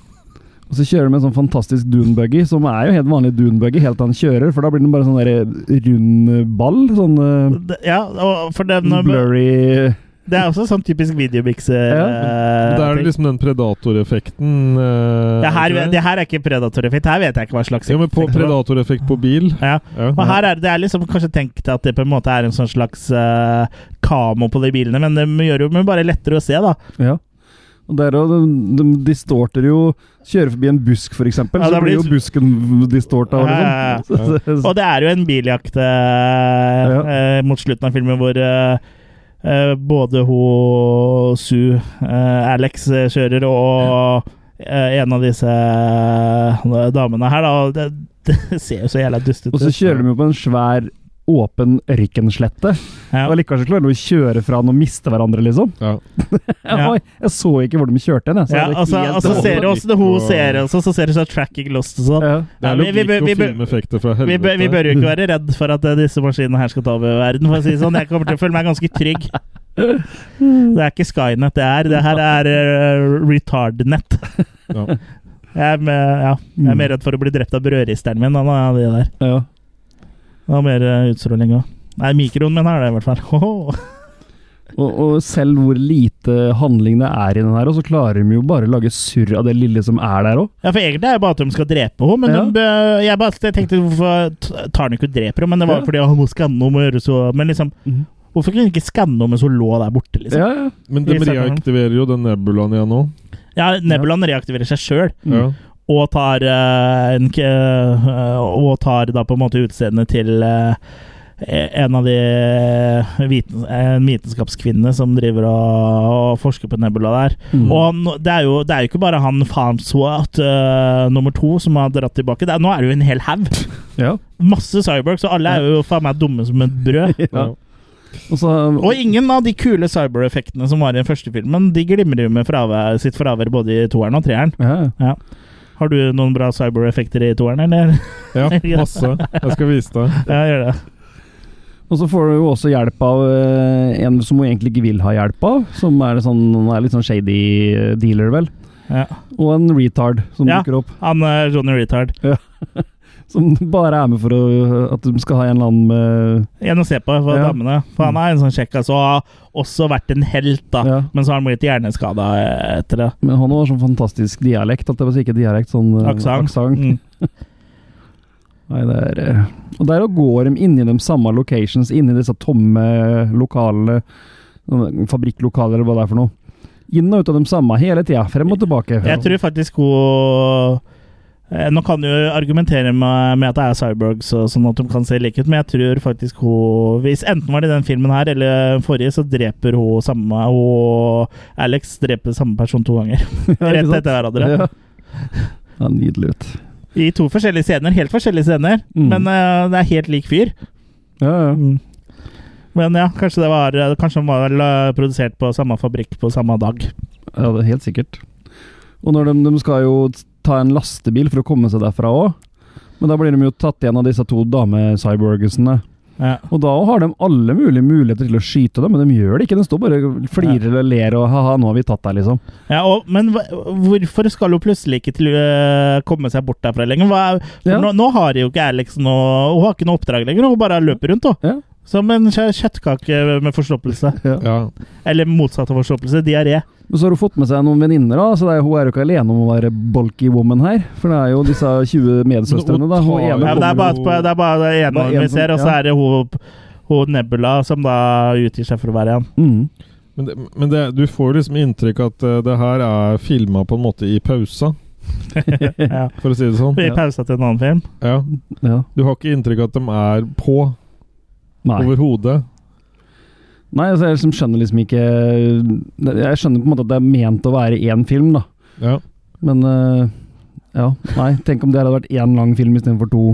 Og så kjører de en sånn fantastisk dune-buggy, som er jo helt vanlig dune-buggy helt til han kjører, for da blir den bare sånn der rund ball. Sånn øh, ja, og for dem blurry Det er også sånn typisk videomikser. Ja. Uh, Det er liksom den predatoreffekten uh, ja, her, det her er ikke predatoreffekt. Her vet jeg ikke hva slags Ja, men på det predatoreffekt på bil. Ja. Ja. Og her er det, det er liksom kanskje tenkt at det på en måte er en sånn slags uh, kamo på de bilene, men det gjør jo men bare lettere å se, da. Ja. Og der, og de, de distorter jo Kjører forbi en busk, eksempel, Ja, så blir jo busken distorta. Ja, ja, ja. Liksom. Så- Og det er jo en biljakt eh, eh, mot slutten av filmen hvor eh, eh, både hun Sue, eh, Alex, eh, kjører, og en av disse damene her, da. Det, det ser jo så jævla dustete Og så kjører de jo på en svær, åpen Rykkenslette. Ja. Og likevel så klarer de å kjøre fra den og miste hverandre, liksom. Ja. Oi, jeg så ikke hvor de kjørte hen. jeg. Så Ja, altså, altså ser du også det hun ser også, så ser du sånn tracking lost og sånn. ja. Det er vi- vi logikk og filmeffekter fra Vi, helvete. bør- vi bør jo ikke være redd for at eh, disse maskinene her skal ta over verden, for å si det sånn. Jeg kommer til å føle meg ganske trygg. Det er ikke Skynet det er. Det her er uh, retardnet. Ja. Jeg er, med, ja, jeg er mer redd for å bli drept av brødristeren min enn av det der. Ja. Det var mer uh, utstråling òg. Nei, mikroen min er det i hvert fall. Og, og selv hvor lite handling det er i den her, og så klarer de jo bare å lage surr av det lille som er der òg. Ja, for egentlig er det bare at de skal drepe henne, men Ja. de, jeg bare jeg tenkte hvorfor tar han ikke og dreper henne? Men det var Ja. fordi han må skanne henne og gjøre så Men liksom, Mhm. hvorfor kunne hun ikke skanne henne mens hun lå der borte, liksom? Ja, ja. Men de reaktiverer jo den nebulaen igjen nå. Ja, nebulaen reaktiverer seg sjøl. Ja. Og tar eh, en, eh, Og tar da på en måte utseendet til eh, en av de viten, en vitenskapskvinnene som driver og, og forsker på Nebula der. Mm. Og han, det, er jo, det er jo ikke bare han Farnswat uh, nummer to som har dratt tilbake. Det er, nå er det jo en hel haug. ja. Masse cyborgs, og alle er jo faen meg dumme som et brød. ja. Og så Og ingen av de kule cyber-effektene som var i den første filmen, de glimrer jo med fravær, sitt fravær både i toeren og treeren. ja. Ja. Har du noen bra cyber-effekter i toeren, eller? ja, masse. Jeg skal vise deg. Ja, gjør det. Og så får du jo også hjelp av eh, en som hun egentlig ikke vil ha hjelp av. Som er, sånn, er litt sånn shady eh, dealer, vel. Ja. Og en retard som Ja. dukker opp. Han er Johnny Retard. Som bare er med for å, at de skal ha en eller annen med En å se på for Ja. damene. For han er en sånn kjekk, altså. Og har også vært en helt, da. Ja. Men så har han blitt hjerneskada etter det. Men han har sånn fantastisk dialekt. At det var ikke dialekt, sånn eh, Aksent. Mm. Nei, det er eh, Og der går de inni de samme locations, inni disse tomme lokalene, fabrikklokaler eller hva det er for noe. Inn og ut av de samme hele tida, frem og tilbake. Jeg tror faktisk hun eh, Nå kan du argumentere med, at det er cyborgs, sånn at de kan se like ut, men jeg tror faktisk hun Hvis enten var det i den filmen her eller forrige, så dreper hun samme Og Alex dreper samme person to ganger. Rett etter hverandre. Ja. ja, nydelig ut. I to forskjellige scener. Helt forskjellige scener, Mm. men uh, det er helt lik fyr. Ja, ja. Mm. Men ja, kanskje det var Kanskje den var vel, eh, produsert på samme fabrikk på samme dag. Ja, det er helt sikkert. Og når de, de skal jo ta en lastebil for å komme seg derfra òg. Men da blir de jo tatt igjen av disse to dame-cyborgsene. Ja. Og da har de alle mulige muligheter til å skyte dem, men de gjør det ikke. De står bare og flirer eller ler og ha-ha, nå har vi tatt deg, liksom. Ja, og, men hvorfor skal hun plutselig ikke til, uh, komme seg bort derfra lenger? Er- Ja. nå, nå har jo ikke Alex noe Hun har ikke noe oppdrag lenger, hun bare løper rundt. Da. Som en kjøttkake med forstoppelse. Ja. Eller motsatt av forstoppelse. Diaré. Men så har hun fått med seg noen venninner, da. Så er, hun er jo ikke alene om å være bulky woman her. For det er jo disse 20 medsøstrene, da. Hun ene Ja, det, er bare, kommer det er bare det ene Bare en vi som- ser, og så er det hun, hun Nebula som da utgir seg for å være en. mm. Men, det, men det, du får liksom inntrykk at eh, det her er filma på en måte i pausa, ja. for å si det sånn. I pausa til en annen film. Ja. Ja. Du har ikke inntrykk av at de er på. Overhodet. Nei, altså, jeg liksom skjønner liksom ikke Jeg skjønner på en måte at det er ment å være én film, da. Ja. Men uh, ja, nei. Tenk om det hadde vært én lang film istedenfor to.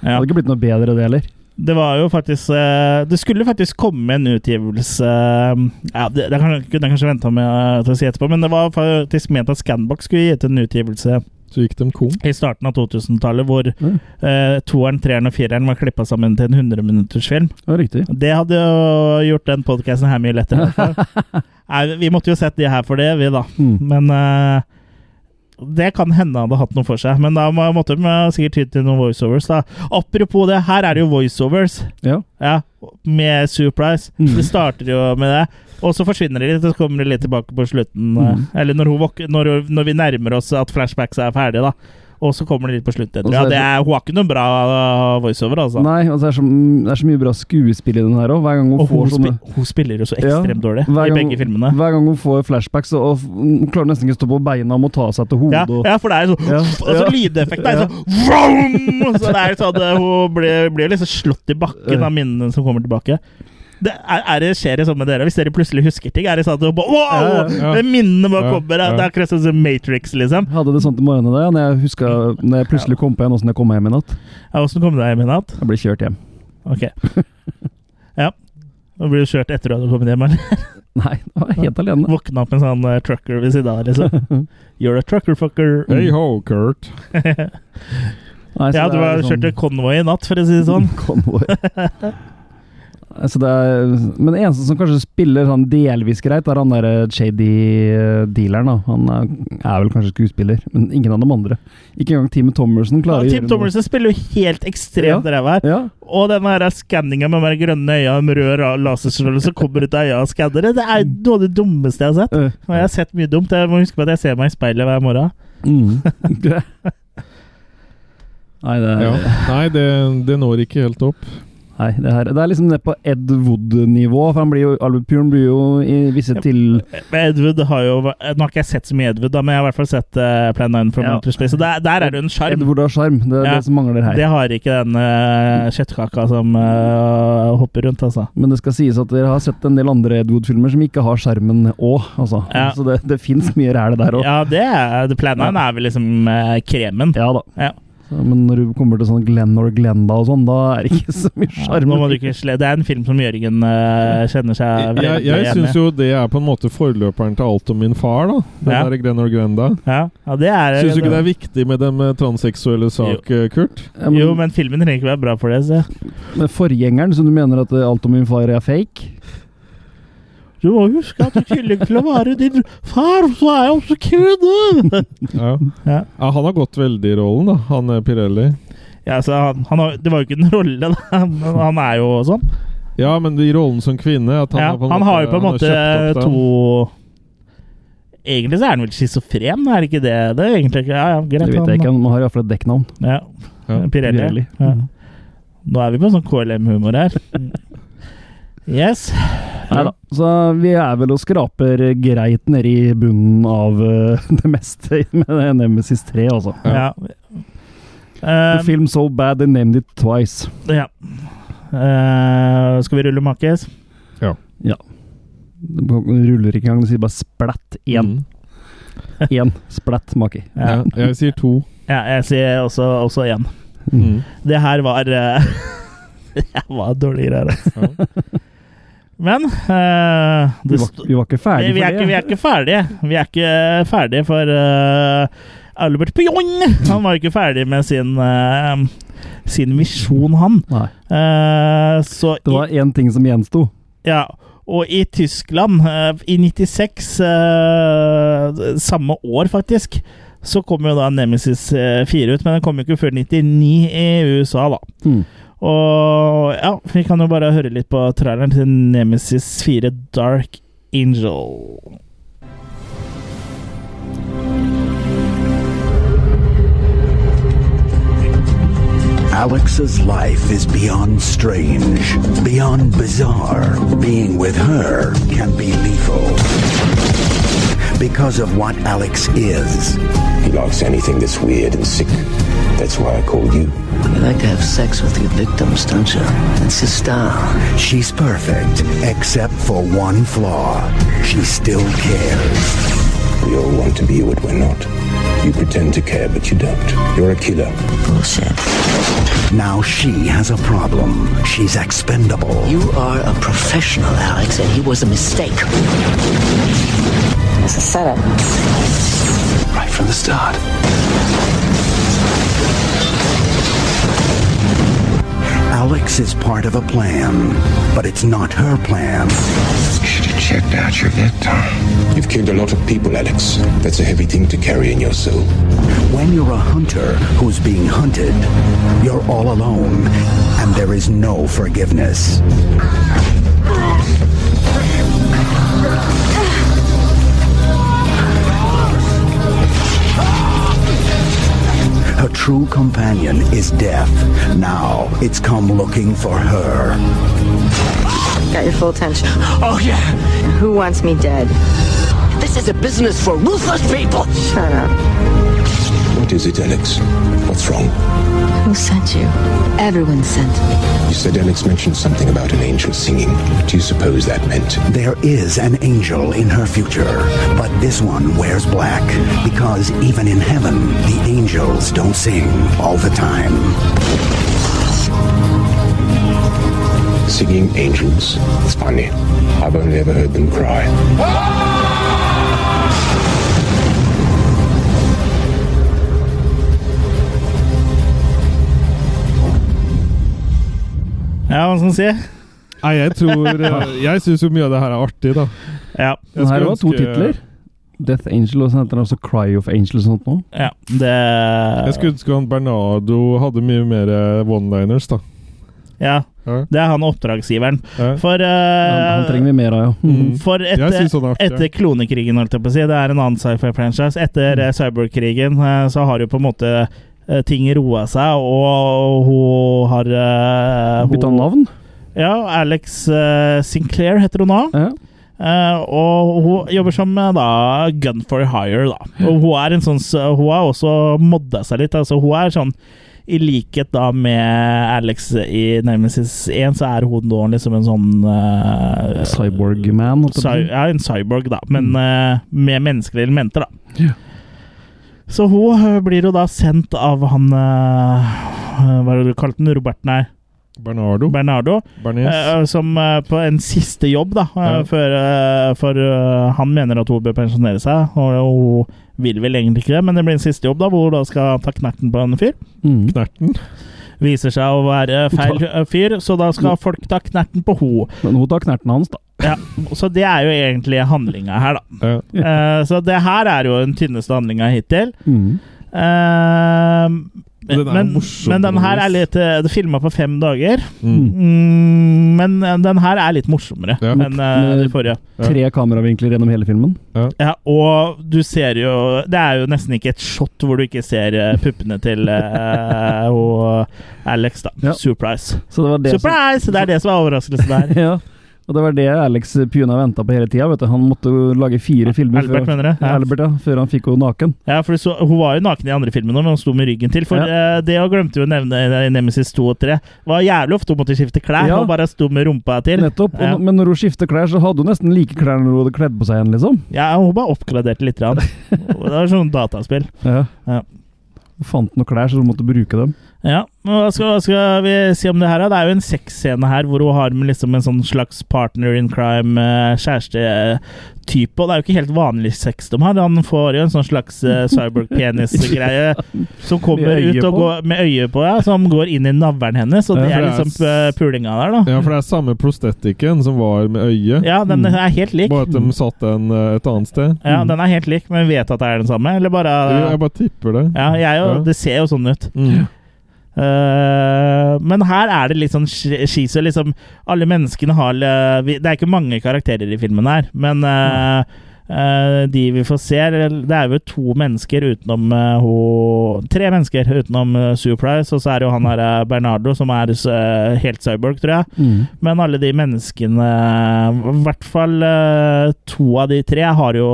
Det hadde ikke blitt noe bedre, det heller. Det var jo faktisk eh, Det skulle faktisk komme en utgivelse eh, Ja, det, det kunne jeg kanskje venta med til å si etterpå, men det var faktisk ment at Scanbox skulle gi ut en utgivelse Så gikk de kom. i starten av 2000-tallet, hvor Mm. eh, toeren, treeren og fireren var klippa sammen til en 100-minuttersfilm. Ja, riktig. Det hadde jo gjort den podkasten her mye lettere. i hvert fall. Nei, vi måtte jo sett de her for det, vi, da. Mm. Men eh, det kan hende hadde hatt noe for seg. Men da må- måtte de sikkert ty til noen voiceovers. da. Apropos det, her er det jo voiceovers. Ja. Ja, med Surprise. Mm. Det starter jo med det. Og så forsvinner de litt, og så kommer de litt tilbake på slutten. Mm. eh, Eller når, når, når vi nærmer oss at flashbacks er ferdige, da. Og så kommer det litt på slutten. Ja, det er, hun har ikke noen bra uh, voiceover, altså. Nei, altså det, så, det er så mye bra skuespill i den her òg. Hun Og hun, sånne spi hun spiller jo så Ja, ekstremt dårlig hver i begge filmene. Hver gang hun får flashbacks, og, og hun klarer nesten ikke å stå på beina og må ta seg til Ja, hodet. og- ja, for det er jo sånn Ja, Altså, ja. lydeffekten er Ja. sånn vroom! Så det er sånn at hun blir, blir liksom slått i bakken av minnene som kommer tilbake. Det er, er det, skjer det sånn med dere? Hvis dere plutselig husker ting, er det sånn at du bare, wow! Ja, ja. Det Minnene bare kommer. ja. Det er akkurat sånn som Matrix, liksom. Hadde det sånn til morgenen da, når jeg, huska, når jeg plutselig kom på igjen åssen jeg kom hjem i natt. Ja, Åssen kom du deg hjem i natt? Jeg ble kjørt hjem. Ok. Ja. Nå blir du kjørt etter at du har kommet hjem, eller? Nei, jeg var helt alene. Våkna opp en sånn uh, trucker ved siden av liksom. You're a trucker fucker. Hey ho, Kurt. Nei, så Ja, du har liksom- kjørt konvoi i natt, for å si det sånn. Konvoi. Altså det er, men det eneste som kanskje spiller sånn delvis greit, er han der shady eh, dealeren. da. Han er, er vel kanskje skuespiller, men ingen av de andre. Ikke engang Tim Thomerson Ja, klarer Tim noe. Thomerson spiller jo helt ekstremt Ja. ræva her. Ja, Og den skanninga med de grønne øya med rød laserstråle som kommer ut av øya og skanner det, det er noe av det dummeste jeg har sett. Og jeg har sett mye dumt. Jeg må huske på at jeg ser meg i speilet hver morgen. mm. Nei, det, Ja. Nei, det, det når ikke helt opp. Nei det, her, det er liksom det på Ed Wood-nivå. For han blir jo, Albert Puren blir jo i visse til Ed Wood har jo Nå har ikke jeg sett så mye Edwood, da, men jeg har i hvert fall sett uh, Plan 9 from Ja. Outer Space. Og der, der er det jo en Ed. Wood har sjarm. Det er Ja. det som mangler her. Det har ikke den uh, kjøttkaka som uh, hopper rundt, altså. Men det skal sies at dere har sett en del andre Ed Wood-filmer som ikke har skjermen òg, altså. Ja. Så det, det fins mye ræl der òg. Ja, det er Plan 9 er vel liksom kremen. Ja da. Ja. Men når du kommer til sånn Glenn or Glenda og sånn, da er det ikke så mye Ja, sjarm. sle Det er en film som Jørgen uh, kjenner seg Jeg, jeg, jeg igjen syns jo det er på en måte forløperen til Alt om min far, da. Den Ja. der Glenn or Glenda. Ja, ja, det er Syns du ikke det er viktig med den transseksuelle sak, jo. Kurt? Ja, men, Jo, men filmen trenger ikke være bra for det. Så. men forgjengeren, så du mener at eh, alt om min far er fake? Du må huske at i tillegg til å være din far, så er jeg også kvinne! Ja. Ja. ja, han har gått veldig i rollen, da. Han eh, Pirelli. Ja, så han, han har, det var jo ikke en rolle, da. Men han er jo sånn. Ja, men i rollen som kvinne at han, Ja, har på en han har jo på en måte to Egentlig så er han vel schizofren, er det ikke det? Det er egentlig ikke Ja, ja, greit. Det vet jeg ikke, han har iallfall et dekknavn. Ja. Ja, Pirelli. Pirelli. Ja. Mm. Nå er vi på sånn KLM-humor her. Yes. Nei da. Så vi er vel og skraper greit nede i bunnen av uh, det meste med Nemesis 3, altså. Ja. The Eh, film so bad they named it twice. ja. Uh, skal vi rulle makis? Det ruller ikke engang, det sier bare splatt. Én. Mm. Én splatt maki. Ja. Ja, jeg sier to. ja, jeg sier også, også én. Mm. Det her var uh, Det var dårlige greier. Ja. Men eh, Vi var, vi var ikke ferdige vi, er for ikke, vi er ikke ferdige. Vi er ikke ferdige for uh, Albert Pion! Han var ikke ferdig med sin, uh, sin visjon, han. Eh, så Det var én ting som gjensto. ja, og i Tyskland, eh, i 96, eh, samme år faktisk, så kom jo da Nemesis eh, 4 ut, men den kom jo ikke før 99 i USA, da. Mm. Og ja, vi kan jo bare høre litt på traileren til Nemesis 4 Dark Angel. Alex's life is beyond strange, beyond bizarre. Being with her can be lethal. Because of what Alex is. He likes anything that's weird and sick. That's why I called you. You like to have sex with your victims, don't you? That's your style. She's perfect, except for one flaw. She still cares. We all want to be what we're not. You pretend to care, but you don't. You're a killer. Bullshit. Now she has a problem. She's expendable. You are a professional, Alex, and he was a mistake. It's a setup. Right from the start. Alex is part of a plan, but it's not her plan. You should have checked out your victim. You've killed a lot of people, Alex. That's a heavy thing to carry in your soul. When you're a hunter who's being hunted, you're all alone, and there is no forgiveness. Her true companion is death. Now it's come looking for her. Got your full attention. Oh, yeah. Who wants me dead? This is a business for ruthless people. Shut up. What is it, Alex? What's wrong? Who sent you? Everyone sent me. You said Alex mentioned something about an angel singing. What do you suppose that meant? There is an angel in her future, but this one wears black because even in heaven, the angels don't sing all the time. Singing angels? It's funny. I've only ever heard them cry. Ah! Ja, hva skal man si? Nei, jeg tror eh, Jeg syns jo mye av det her er artig, da. Ja. Den her var to titler. Death Angel, og så heter den også Cry of Angel og sånt noe. ja det Jeg skulle ønske han Bernardo hadde mye mer eh, one-liners, da. Ja, det er han oppdragsgiveren. Ja. For Han, han eh, trenger vi mer av, ja. Mm. For etter, han er etter klonekrigen, holdt jeg på å si, det er en annen sci-fi-franchise. Etter Mm. cyberkrigen så har jo på en måte ting roa seg, og hun har uh, Bytta navn. Ja, Alex eh, Sinclair heter hun nå. Ja. Uh, og hun jobber som eh, da gun for hire, da. Og hun er en sånn Hun har også modda seg litt. Altså, hun er sånn i likhet da med Alex i Nemesis 1, så er hun nå liksom en sånn uh, Cyborg-man. Cy ja, en cyborg, da, men uh, med menneskelige elementer, da. Ja. Så hun eh, blir jo da sendt av han eh, Hva er det du kalte den? Robert, nei, Bernardo. Bernardo. Eh, som eh, på en siste jobb, da. eh, Ja. eh, for eh, han mener at hun bør pensjonere seg, og hun vil vel egentlig ikke det, men det blir en siste jobb, da, hvor hun da skal ta knerten på en fyr. Mm. Knerten. Viser seg å være feil fyr, så da skal folk ta knerten på ho. Men hun tar knerten hans, da. Ja, så det er jo egentlig handlinga her, da. Eh, så det her er jo den tynneste handlinga hittil. Mm. Eh, Men, men den her er litt eh, Det er filma på fem dager. Mm. Mm, men eh, den her er litt morsommere Ja. enn uh, de forrige. Tre kameravinkler gjennom hele filmen. Ja, og du ser jo Det er jo nesten ikke et shot hvor du ikke ser puppene til uh, og Alex, da. Ja. Surprise. Så det var det Surprise! Det er det som er overraskelsen der. ja. Og det var det Alex Puna venta på hele tida. Han måtte jo lage fire filmer Albert, før, mener jeg. Ja. Albert, ja, før han fikk henne naken. Ja, for så, Hun var jo naken i andre filmer, men hun sto med ryggen til. For eh, Det hun glemte jo å nevne i Nemesis 2 og 3. Var jævlig ofte hun måtte skifte klær. Ja. Hun bare sto med rumpa til. Nettopp. Ja. Og, men når hun skifter klær, så hadde hun nesten like klær når hun hadde kledd på seg igjen, liksom. Ja, hun bare oppgraderte litt. Det var sånn dataspill. Ja. Ja. Hun fant noen klær, så hun måtte bruke dem. Ja, hva skal, hva skal vi si om det her? da? Det er jo en sexscene her hvor hun har med liksom en sånn slags partner in crime, eh, kjærestetype. Og det er jo ikke helt vanlig sex de har. Han får jo en sånn slags eh, cyborg-penis-greie som kommer ut og går med øye på, ja. Som går inn i navlen hennes. Og det er det er liksom eh, pulinga der, da. Ja, for det er samme prostetikken som var med øyet. Ja, den Mm. er helt lik. Bare at de satte den eh, et annet sted. Ja, den er helt lik, men vi vet at det er den samme, eller bare Jeg bare tipper det. Ja, jeg jo, det ser jo sånn ut. Mm. Eh, men her er det litt sånn sk- skise. Liksom, alle menneskene har Det er ikke mange karakterer i filmen her, men eh, eh, de vi får se Det er jo to mennesker utenom ho, Tre mennesker utenom uh, Surprise, og så er det jo han her Bernardo, som er helt cyborg, tror jeg. Mm. Men alle de menneskene I hvert fall to av de tre har jo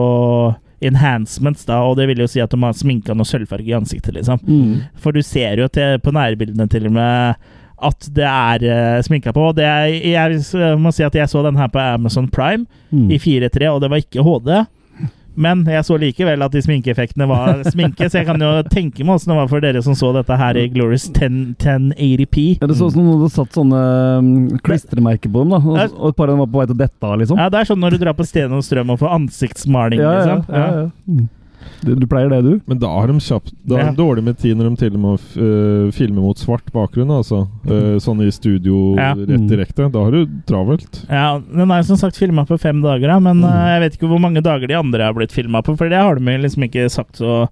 enhancements, da, og det vil jo si at de har sminka noe sølvfarge i ansiktet, liksom. Mm. For du ser jo til, på nærbildene til og med at det er uh, sminka på. Det er, jeg må si at jeg så den her på Amazon Prime Mm. i 4.3, og det var ikke HD. Men jeg så likevel at de sminkeeffektene var sminke, så jeg kan jo tenke meg åssen det var for dere som så dette her i Glorious 10, 1080p. Ja, det så ut som noen hadde satt sånne um, klistremerker på dem, da. Og, og et par av dem var på vei til dette, liksom. Ja, det er sånn når du drar på Sten og Strøm og får ansiktsmaling, ja, ja, liksom. ja, ja. Mm. Du, pleier det, du? Men da har de kjapt Da er Ja. de dårlig med tid når de til og med uh, filmer mot svart bakgrunn, altså. Eh, sånn i studio Ja. rett direkte. Da har du travelt. Ja, Den er som sagt filma på fem dager, da, men eh, jeg vet ikke hvor mange dager de andre har blitt filma på, for det har de liksom ikke sagt så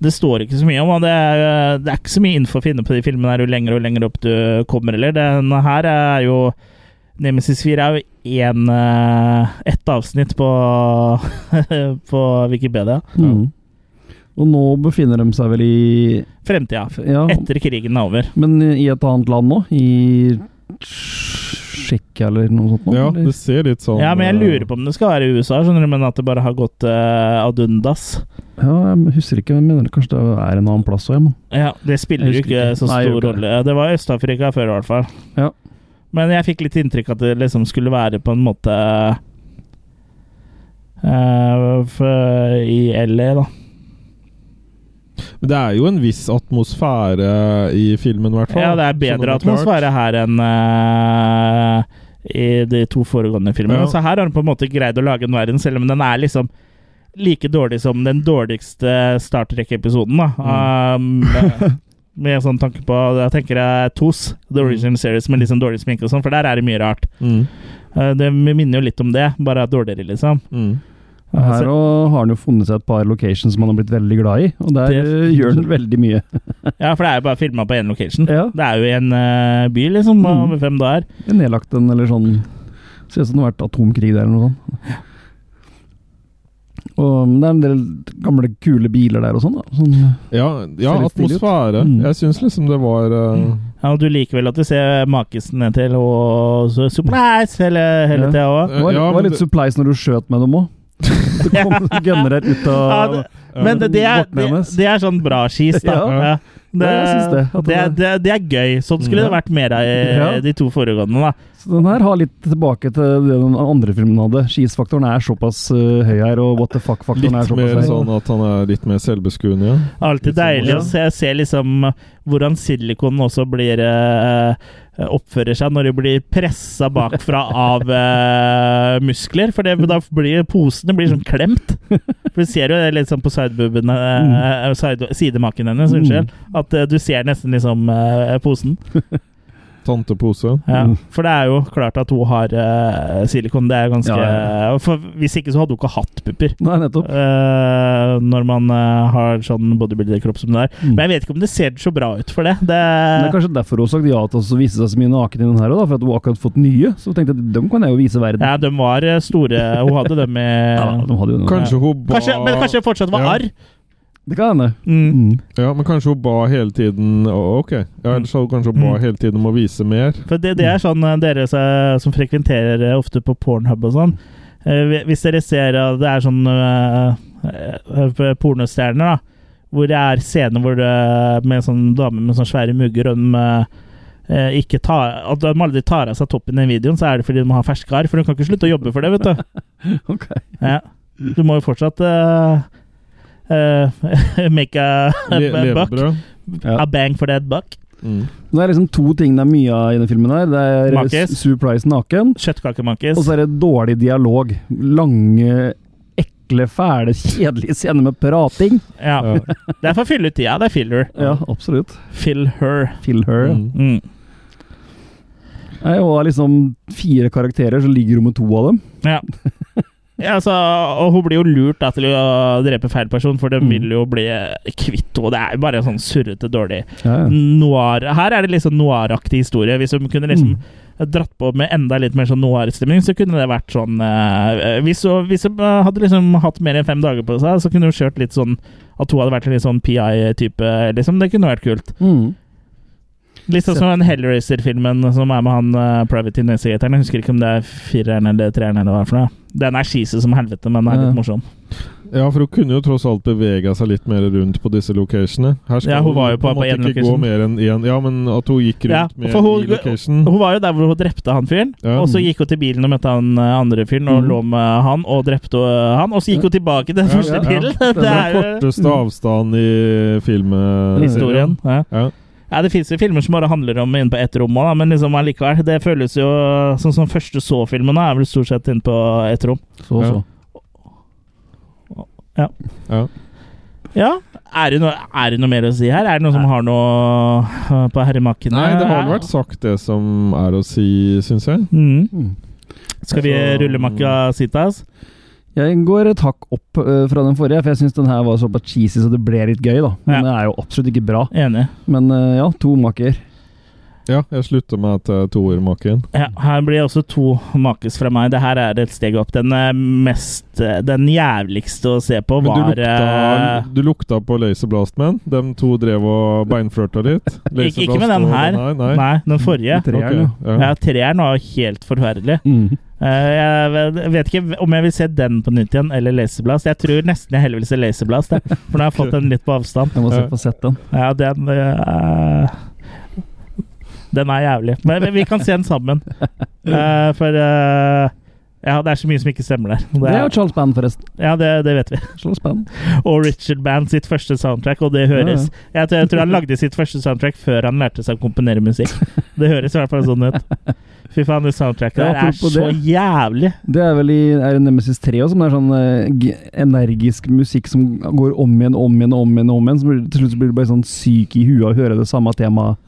Det står ikke så mye om, og det er, eh, det er ikke så mye info å finne på de filmene her jo lenger og lenger opp du kommer, eller. Denne her er jo Nemesis 4 er jo én Ett avsnitt på, på Wikipedia. Mm. Og nå befinner de seg vel i Fremtida. ja, Etter krigen er over. Men i et annet land nå? I Tsjekkia eller noe sånt? Nå, Ja, eller? det ser litt sånn Ja, men jeg eh, lurer på om det skal være i USA, skjønner du, men at det bare har gått uh, ad undas. ja, jeg husker ikke. Jeg mener kanskje det er en annen plass òg, men Ja, det spiller jo ikke ikke. så stor ikke rolle. Det var Øst-Afrika før, i hvert fall. Ja. Men jeg fikk litt inntrykk at det liksom skulle være på en måte uh, for, I LA, da. Men det er jo en viss atmosfære i filmen, i hvert fall. Ja, det er bedre atmosfære her enn uh, i de to foregående filmene. Ja. Så her har han på en måte greid å lage en verden, selv om den er liksom like dårlig som den dårligste Star Trek-episoden, da. Mm. Um, Med sånn tanke på Da tenker jeg TOS, The Original Series, med litt sånn dårlig sminke og sånn, for der er det mye rart. Mm. Eh, Det minner jo litt om det, bare dårligere, liksom. Mm. Her og har han jo funnet seg et par locations som han har blitt veldig glad i, og der Det- eh, gjør han veldig mye. Ja, for det er jo bare filma på én location. Ja. Det er jo i en uh, by, liksom, Mm. over fem dager. Nedlagt en eller sånn Ser ut som det har vært atomkrig der eller noe sånt. Og det er en del gamle, kule biler der og sånn. da. Sånn, Ja, ja atmosfære. Mm. Jeg syns liksom det var eh, Ja, og Du liker vel at du ser makisen ned til og så Supplies hele, hele Ja. tida òg? det var, Ja, var litt det- supplies når du skjøt med dem òg. Det kom gunner her ut Ja, av det- Men det, det, er, det, det er sånn bra skis, da. Ja. Ja. Det, Ja, jeg det, det, det- det, er gøy. Sånn skulle det vært mer av i Ja. de to foregående. da. Så den her har litt tilbake til det den andre filmen hadde. Skisfaktoren er såpass uh, høy her, og what the fuck-faktoren er litt såpass mer høy. sånn at han er litt mer selvbeskuende. Ja. Alltid Litt sånn, deilig ja. å se, se liksom hvordan silikonen også blir eh, oppfører seg når de blir pressa bakfra av uh, muskler. For det, da blir posene blir sånn klemt. For du ser jo det litt sånn på sideboobene uh, side, Sidemaken hennes, unnskyld. At uh, du ser nesten liksom eh, posen. Tantepose. Ja, Mm. For det er jo klart at hun har uh, silikon. Det er ganske Ja, For Hvis ikke så hadde hun ikke hatt pupper. Nei, nettopp. Uh, når man uh, har sånn bodybuilder-kropp som det er. Mm. Men jeg vet ikke om det ser så bra ut for det. det det er kanskje derfor hun sagt ja til å vise seg så mye naken i den her òg, for at hun akkurat fått nye. Så tenkte jeg dem kan jeg jo vise verden. ja, de var store. Hun hadde dem i Ja, de hadde jo noe. Kanskje hun ba kanskje, Men kanskje det fortsatt var Ja. arr? Det kan hende. Mm. Mm. Ja, men kanskje hun ba hele tiden Ok. Ja, ellers hadde hun kanskje hun ba Mm. hele tiden om å vise mer. For det, det er sånn eh, dere eh, som frekventerer eh, ofte på Pornhub og sånn eh, Hvis dere ser at det er sånn pornostjerner, da, hvor det er scener hvor det, med sånn dame med sånn svære mugger, og de ikke tar, at de aldri tar av seg toppen i den videoen, så er det fordi de har ferske arr. For de kan ikke slutte å jobbe for det, vet du. Ok. Ja. Du må jo fortsatt eh, eh, make a, Le buck. Ja. A bang for that buck. Mm. Det er liksom to ting det er mye av i den filmen. her Det er surprise Sue Price naken, og så er det dårlig dialog. Lange, ekle, fæle, kjedelige scener med prating. Ja. Ja. Det er for å fylle ut tida. Det er filler. Ja, absolutt. Fill her. Fill her. Mm. Mm. Nei, og av liksom fire karakterer, så ligger hun med to av dem. Ja. ja altså, og hun blir jo lurt da, til å drepe feil person, for de Mm. vil jo bli kvitt henne. Det er jo bare en sånn surrete, dårlig Ja, ja. noir Her er det liksom noiraktig historie. Hvis hun kunne liksom Mm. dratt på med enda litt mer sånn noir-stemning, så kunne det vært sånn uh, Hvis hun hvis hun, eh, hadde liksom hatt mer enn fem dager på seg, så kunne hun kjørt litt sånn At hun hadde vært en litt sånn PI-type, liksom. Det kunne vært kult. Mm. Litt sånn som den Hellraiser-filmen som er med han uh, Private Investigatoren. Jeg husker ikke om det er fireren eller treeren eller hva for noe. Den er cheesy som helvete, men den er litt morsom. Ja, for hun kunne jo tross alt bevega seg litt mer rundt på disse locationene. Her skal Ja, hun var jo på- en på en ikke location. gå mer enn én. Ja, men at hun gikk rundt mer for hun- i location. Hun var jo der hvor hun drepte han fyren, Ja. og så gikk hun til bilen og møtte han eh, andre fyren og mm. lå med han og drepte eh, han, og så gikk hun tilbake til den Ja, første ja, ja. bilen. Det er Den korteste avstand i filmhistorien. historien. Ja. Ja. Ja, Det fins jo filmer som bare handler om inne på ett rom også, men liksom allikevel. Det føles jo sånn som første så-filmen er vel stort sett inne på ett rom. Så, Ja. så. Ja. Ja. Er det, noe, er det noe mer å si her? Er det noen som har noe øh, på herremakken? Nei, det har vel vært sagt det som er å si, syns jeg. mm. Mm. Skal vi Så- rulle Makasitas? Jeg går et hakk opp uh, fra den forrige, for jeg syns den her var såpass cheesy så det ble litt gøy, da. Men Ja. det er jo absolutt ikke bra. Enig. Men uh, ja, to maker. Ja, jeg slutter meg til toermaken. Ja, her blir også to makes fra meg. Det her er et steg opp. Den eh, mest eh, Den jævligste å se på Men du var lukta, eh, du lukta på Laserblastman? De to drev og beinflørta litt? ikke, med med her. den her. Nei, nei. Nei, den forrige. Treeren, okay, ja. Ja, treeren var helt forferdelig. Mm. Eh, jeg vet- ikke om jeg vil se den på nytt igjen, eller Laserblast. Jeg tror nesten jeg heller vil se Laserblast, jeg. for nå har jeg fått den litt på avstand. Jeg må se på få sett den. Ja, den uh, Den er jævlig. Men vi kan se den sammen. Uh, for eh, Ja, det er så mye som ikke stemmer der. Det er jo Charles Band, forresten. ja, det, det vet vi. Charles Band. Og Richard Band sitt første soundtrack, og det høres Jeg, tror, jeg tror han lagde sitt første soundtrack før han lærte seg å komponere musikk. Det høres i hvert fall sånn ut. Fy faen, det soundtracket Ja, der er så det. jævlig. Det er vel i er Nemesis 3 også, som er sånn uh, energisk musikk som går om igjen, om igjen, om igjen. om igjen. Blir, til slutt blir du bare sånn syk i huet av å høre det samme temaet.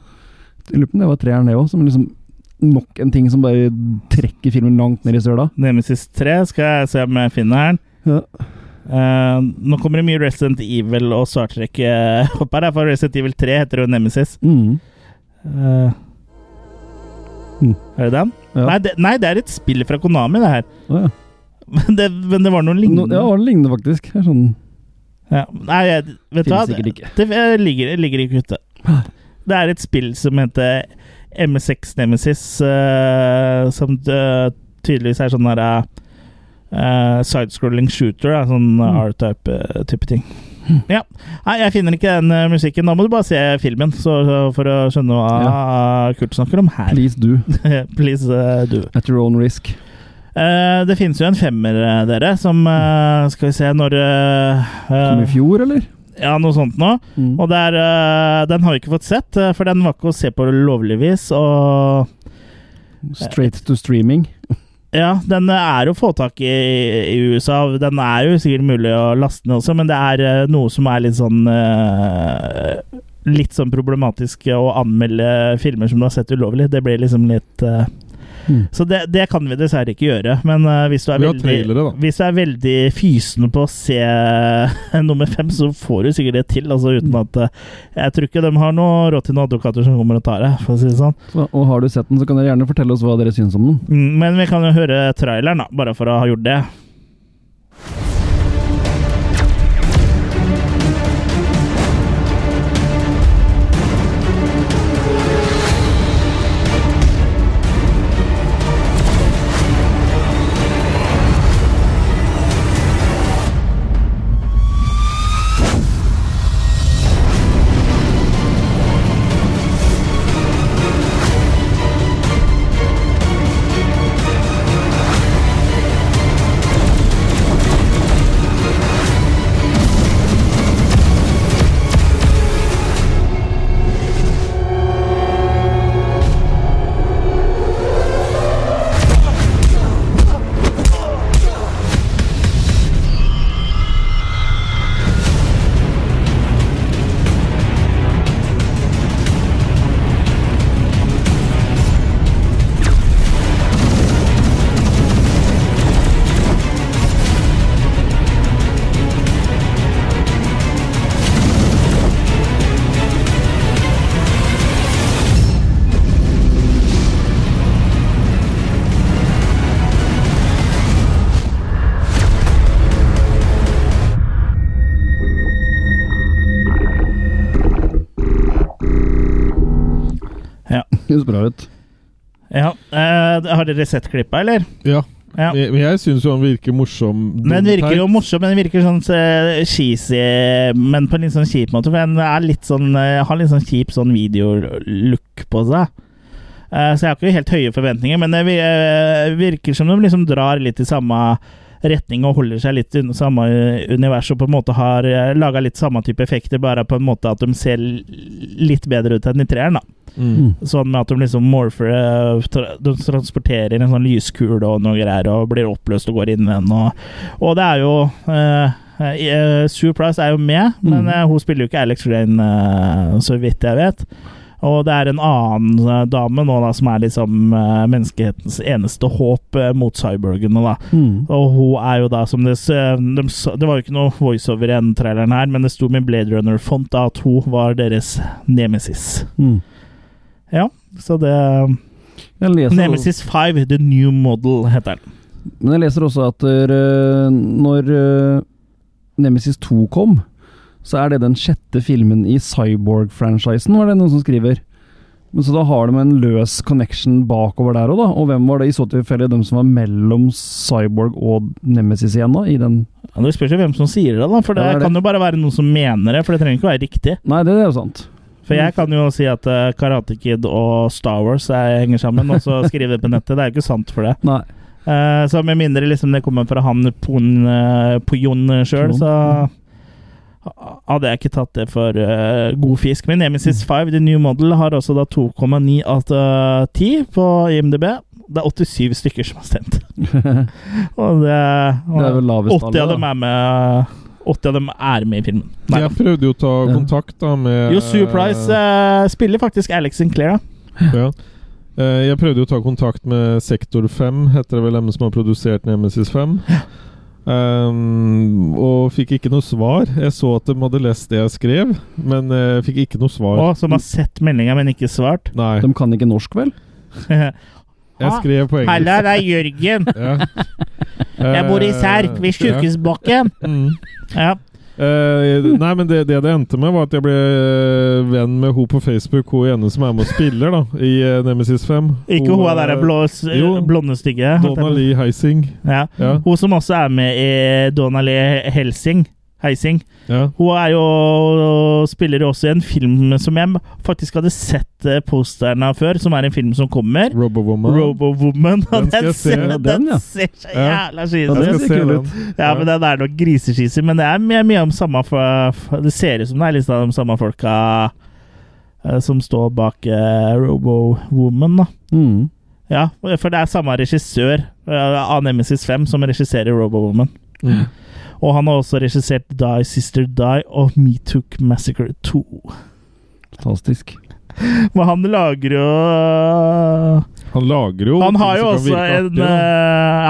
Lurer på om det var treeren, det òg. Som liksom nok en ting som bare trekker filmen langt ned i søla. Nemesis 3 skal jeg se om jeg finner her. Ja. Uh, nå kommer det mye Resident Evil og Star Trek uh, opp her, for Resident Evil 3 heter jo Nemesis. Mm. Uh, Mm. Er det den? Ja. Nei, det, nei, det er et spill fra Konami, det her. Oh, ja. Men det, men det var noe No, lignende. ja, det lignende, faktisk. Det sånn Ja. Nei, vet du hva? Det ligger, ligger ikke ute. Det er et spill som heter MS6 Nemesis, uh, som eh, tydeligvis er sånn der uh, sidescrolling shooter, da, sånn Mm. R-type eh, type ting. Ja. Nei, jeg finner ikke den eh, musikken. Da må du bare se filmen så, så for å skjønne hva Kurt snakker om her. Please do. Please eh, do. At your own risk. Uh, det finnes jo en femmer, eh, dere, som uh, Skal vi se når uh, Kom i eh, fjor, eller? Ja, noe sånt nå. Mm. Og der, eh, den har vi ikke fått sett, eh, for den var ikke å se på lovlig vis. Og Straight to streaming. ja, den er jo å få tak i i USA. Den er jo sikkert mulig å laste ned også, men det er eh, noe som er litt sånn eh, Litt sånn problematisk å anmelde filmer som du har sett ulovlig. Det blir liksom litt eh, Mm. Så det, det kan vi dessverre ikke gjøre. Men uh, hvis, du er veldig, trailere, hvis du er veldig fysende på å se nummer fem, så får du sikkert det til. Altså uten at uh, Jeg tror ikke de har noe råd til noen advokater som kommer og tar det, for å si det sånn. Så, og har du sett den, så kan dere gjerne fortelle oss hva dere syns om den. Mm, Men vi kan jo høre traileren, da, bare for å ha gjort det. Høres bra ut. ja. eh, har dere sett klippa, eller? Ja. Ja. Men jeg syns jo han virker morsom. Den virker jo morsom, men den virker sånn eh, cheesy, men på en litt sånn kjip måte. For den sånn, eh, har litt sånn kjip sånn videolook på seg. Uh, så jeg har ikke helt høye forventninger, men det virker som de liksom drar litt i samme retning og holder seg litt under samme univers og på en måte har laga litt samme type effekter, bare på en måte at de ser litt bedre ut enn i treeren. da. Mm. Sånn med at de liksom morfer eh, De transporterer en sånn lyskule og noe greier og blir oppløst og går inn i den. Og, og det er jo eh, eh, Sue Price er jo med, men Mm. eh, hun spiller jo ikke Alex Rain, eh, så vidt jeg vet. Og det er en annen eh, dame nå da som er liksom eh, menneskehetens eneste håp eh, mot cyborgene. da Mm. og hun er jo da som det de, Det var jo ikke noe voiceover i den traileren her, men det sto med Blade Runner-font at hun var deres nemesis. Mm. Ja, så det Nemesis 5, The New Model, heter den. Men jeg leser også at når Nemesis 2 kom, så er det den sjette filmen i Cyborg-franchisen, var det noen som skriver. Men Så da har de en løs connection bakover der òg, da. Og hvem var det i så tilfelle de som var mellom Cyborg og Nemesis igjen, da? I den Ja, det spørs jo hvem som sier det, da. For det, Ja, det det. kan jo bare være noen som mener det, for det trenger ikke å være riktig. Nei, det er jo sant. For jeg kan jo si at uh, Karate Kid og Star Wars er, henger sammen, og så skrive det på nettet. Det er jo ikke sant for det. Nei. Uh, så med mindre liksom det kommer fra han Pon, uh, Pojon sjøl, så hadde jeg ikke tatt det for uh, god fisk. Men Nemesis 5, The New Model, har også da 2,9 av eh, 10 på IMDb. Det er 87 stykker som har stemt. og det, og Det er vel lavest 80 av dem er med 80 av dem er med i filmen. Nei. Jeg prøvde jo å ta kontakt da med Jo, Surprise uh, spiller faktisk Alex Sinclair, da. Ja. Uh, Jeg prøvde jo å ta kontakt med Sektor 5, heter det vel dem som har produsert Nemesis 5. Um, og fikk ikke noe svar. Jeg så at de hadde lest det jeg skrev, men jeg fikk ikke noe svar. Og som har sett meldinga, men ikke svart. Nei. De kan ikke norsk, vel? Jeg skrev på engelsk. Halla, det er Jørgen. Ja. Jeg bor i Serk, ved Sjukehusbakken. Mm. Ja. Eh, nei, men det, det det endte med, var at jeg ble eh, venn med hun på Facebook, hun ene som er med og spiller da i eh, Nemesis 5. Ikke hun er- der blå, Jo, blonde stygge. Donna Lee Heising. Ja. Ja. Hun som også er med i Donna Lee Helsing. Heising. Ja. Hun er jo spiller jo også i en film som jeg faktisk hadde sett eh, posteren av før, som er en film som kommer. Robowoman. Robowoman. Den jeg se. Ja, den, ja. ser så Ja. jævla Ja, det skal ser den. ut. Ja, men den er nok grisecheesy. Men det er mye, mye om samme Det ser ut som det er litt av de samme folka eh, som står bak uh, Robo-Woman, da. Mm. Ja, for det er samme regissør uh, A Nemesis 5 som regisserer Robowoman. Mm. Og han har også regissert Die Sister Die og Me Took Massacre 2. Fantastisk. Men han lager jo Han lager jo Han har jo også en uh,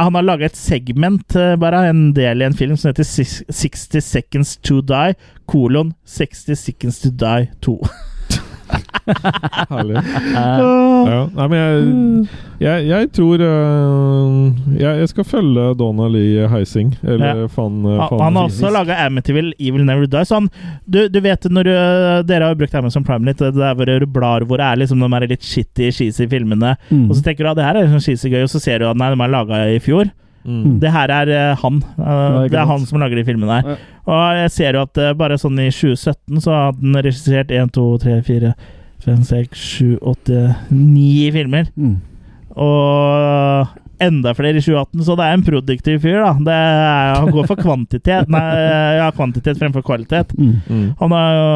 Han har laga et segment, uh, bare en del i en film, som heter 60 Seconds to Die, kolon 60 Seconds to Die 2. Herlig. Ja. Nei, men jeg, jeg, jeg tror øh, jeg, jeg skal følge Donald i Heising. Eller Ja. fan, Han, fan han har også laga Amityville Evil Never Die. Så han, du, du vet når du, Dere har brukt Amazon Prime litt, det der hvor du blar hvor det er liksom de er litt shitty, cheesy filmene. Mm. Og så tenker du at det her er liksom cheesy gøy, og så ser du at nei, de er laga i fjor. Mm. Det her er uh, han. Uh, det, er det er han som lager de filmene her. Ja. Og jeg ser jo at uh, bare sånn i 2017 så hadde han regissert 1, 2, 3, 4, 5, 6, 7, 8, 9 filmer. Mm. Og enda flere i 2018, så det er en produktiv fyr, da. Det er, han går for kvantitet. Nei, ja, kvantitet fremfor kvalitet. Mm. Mm. Han er jo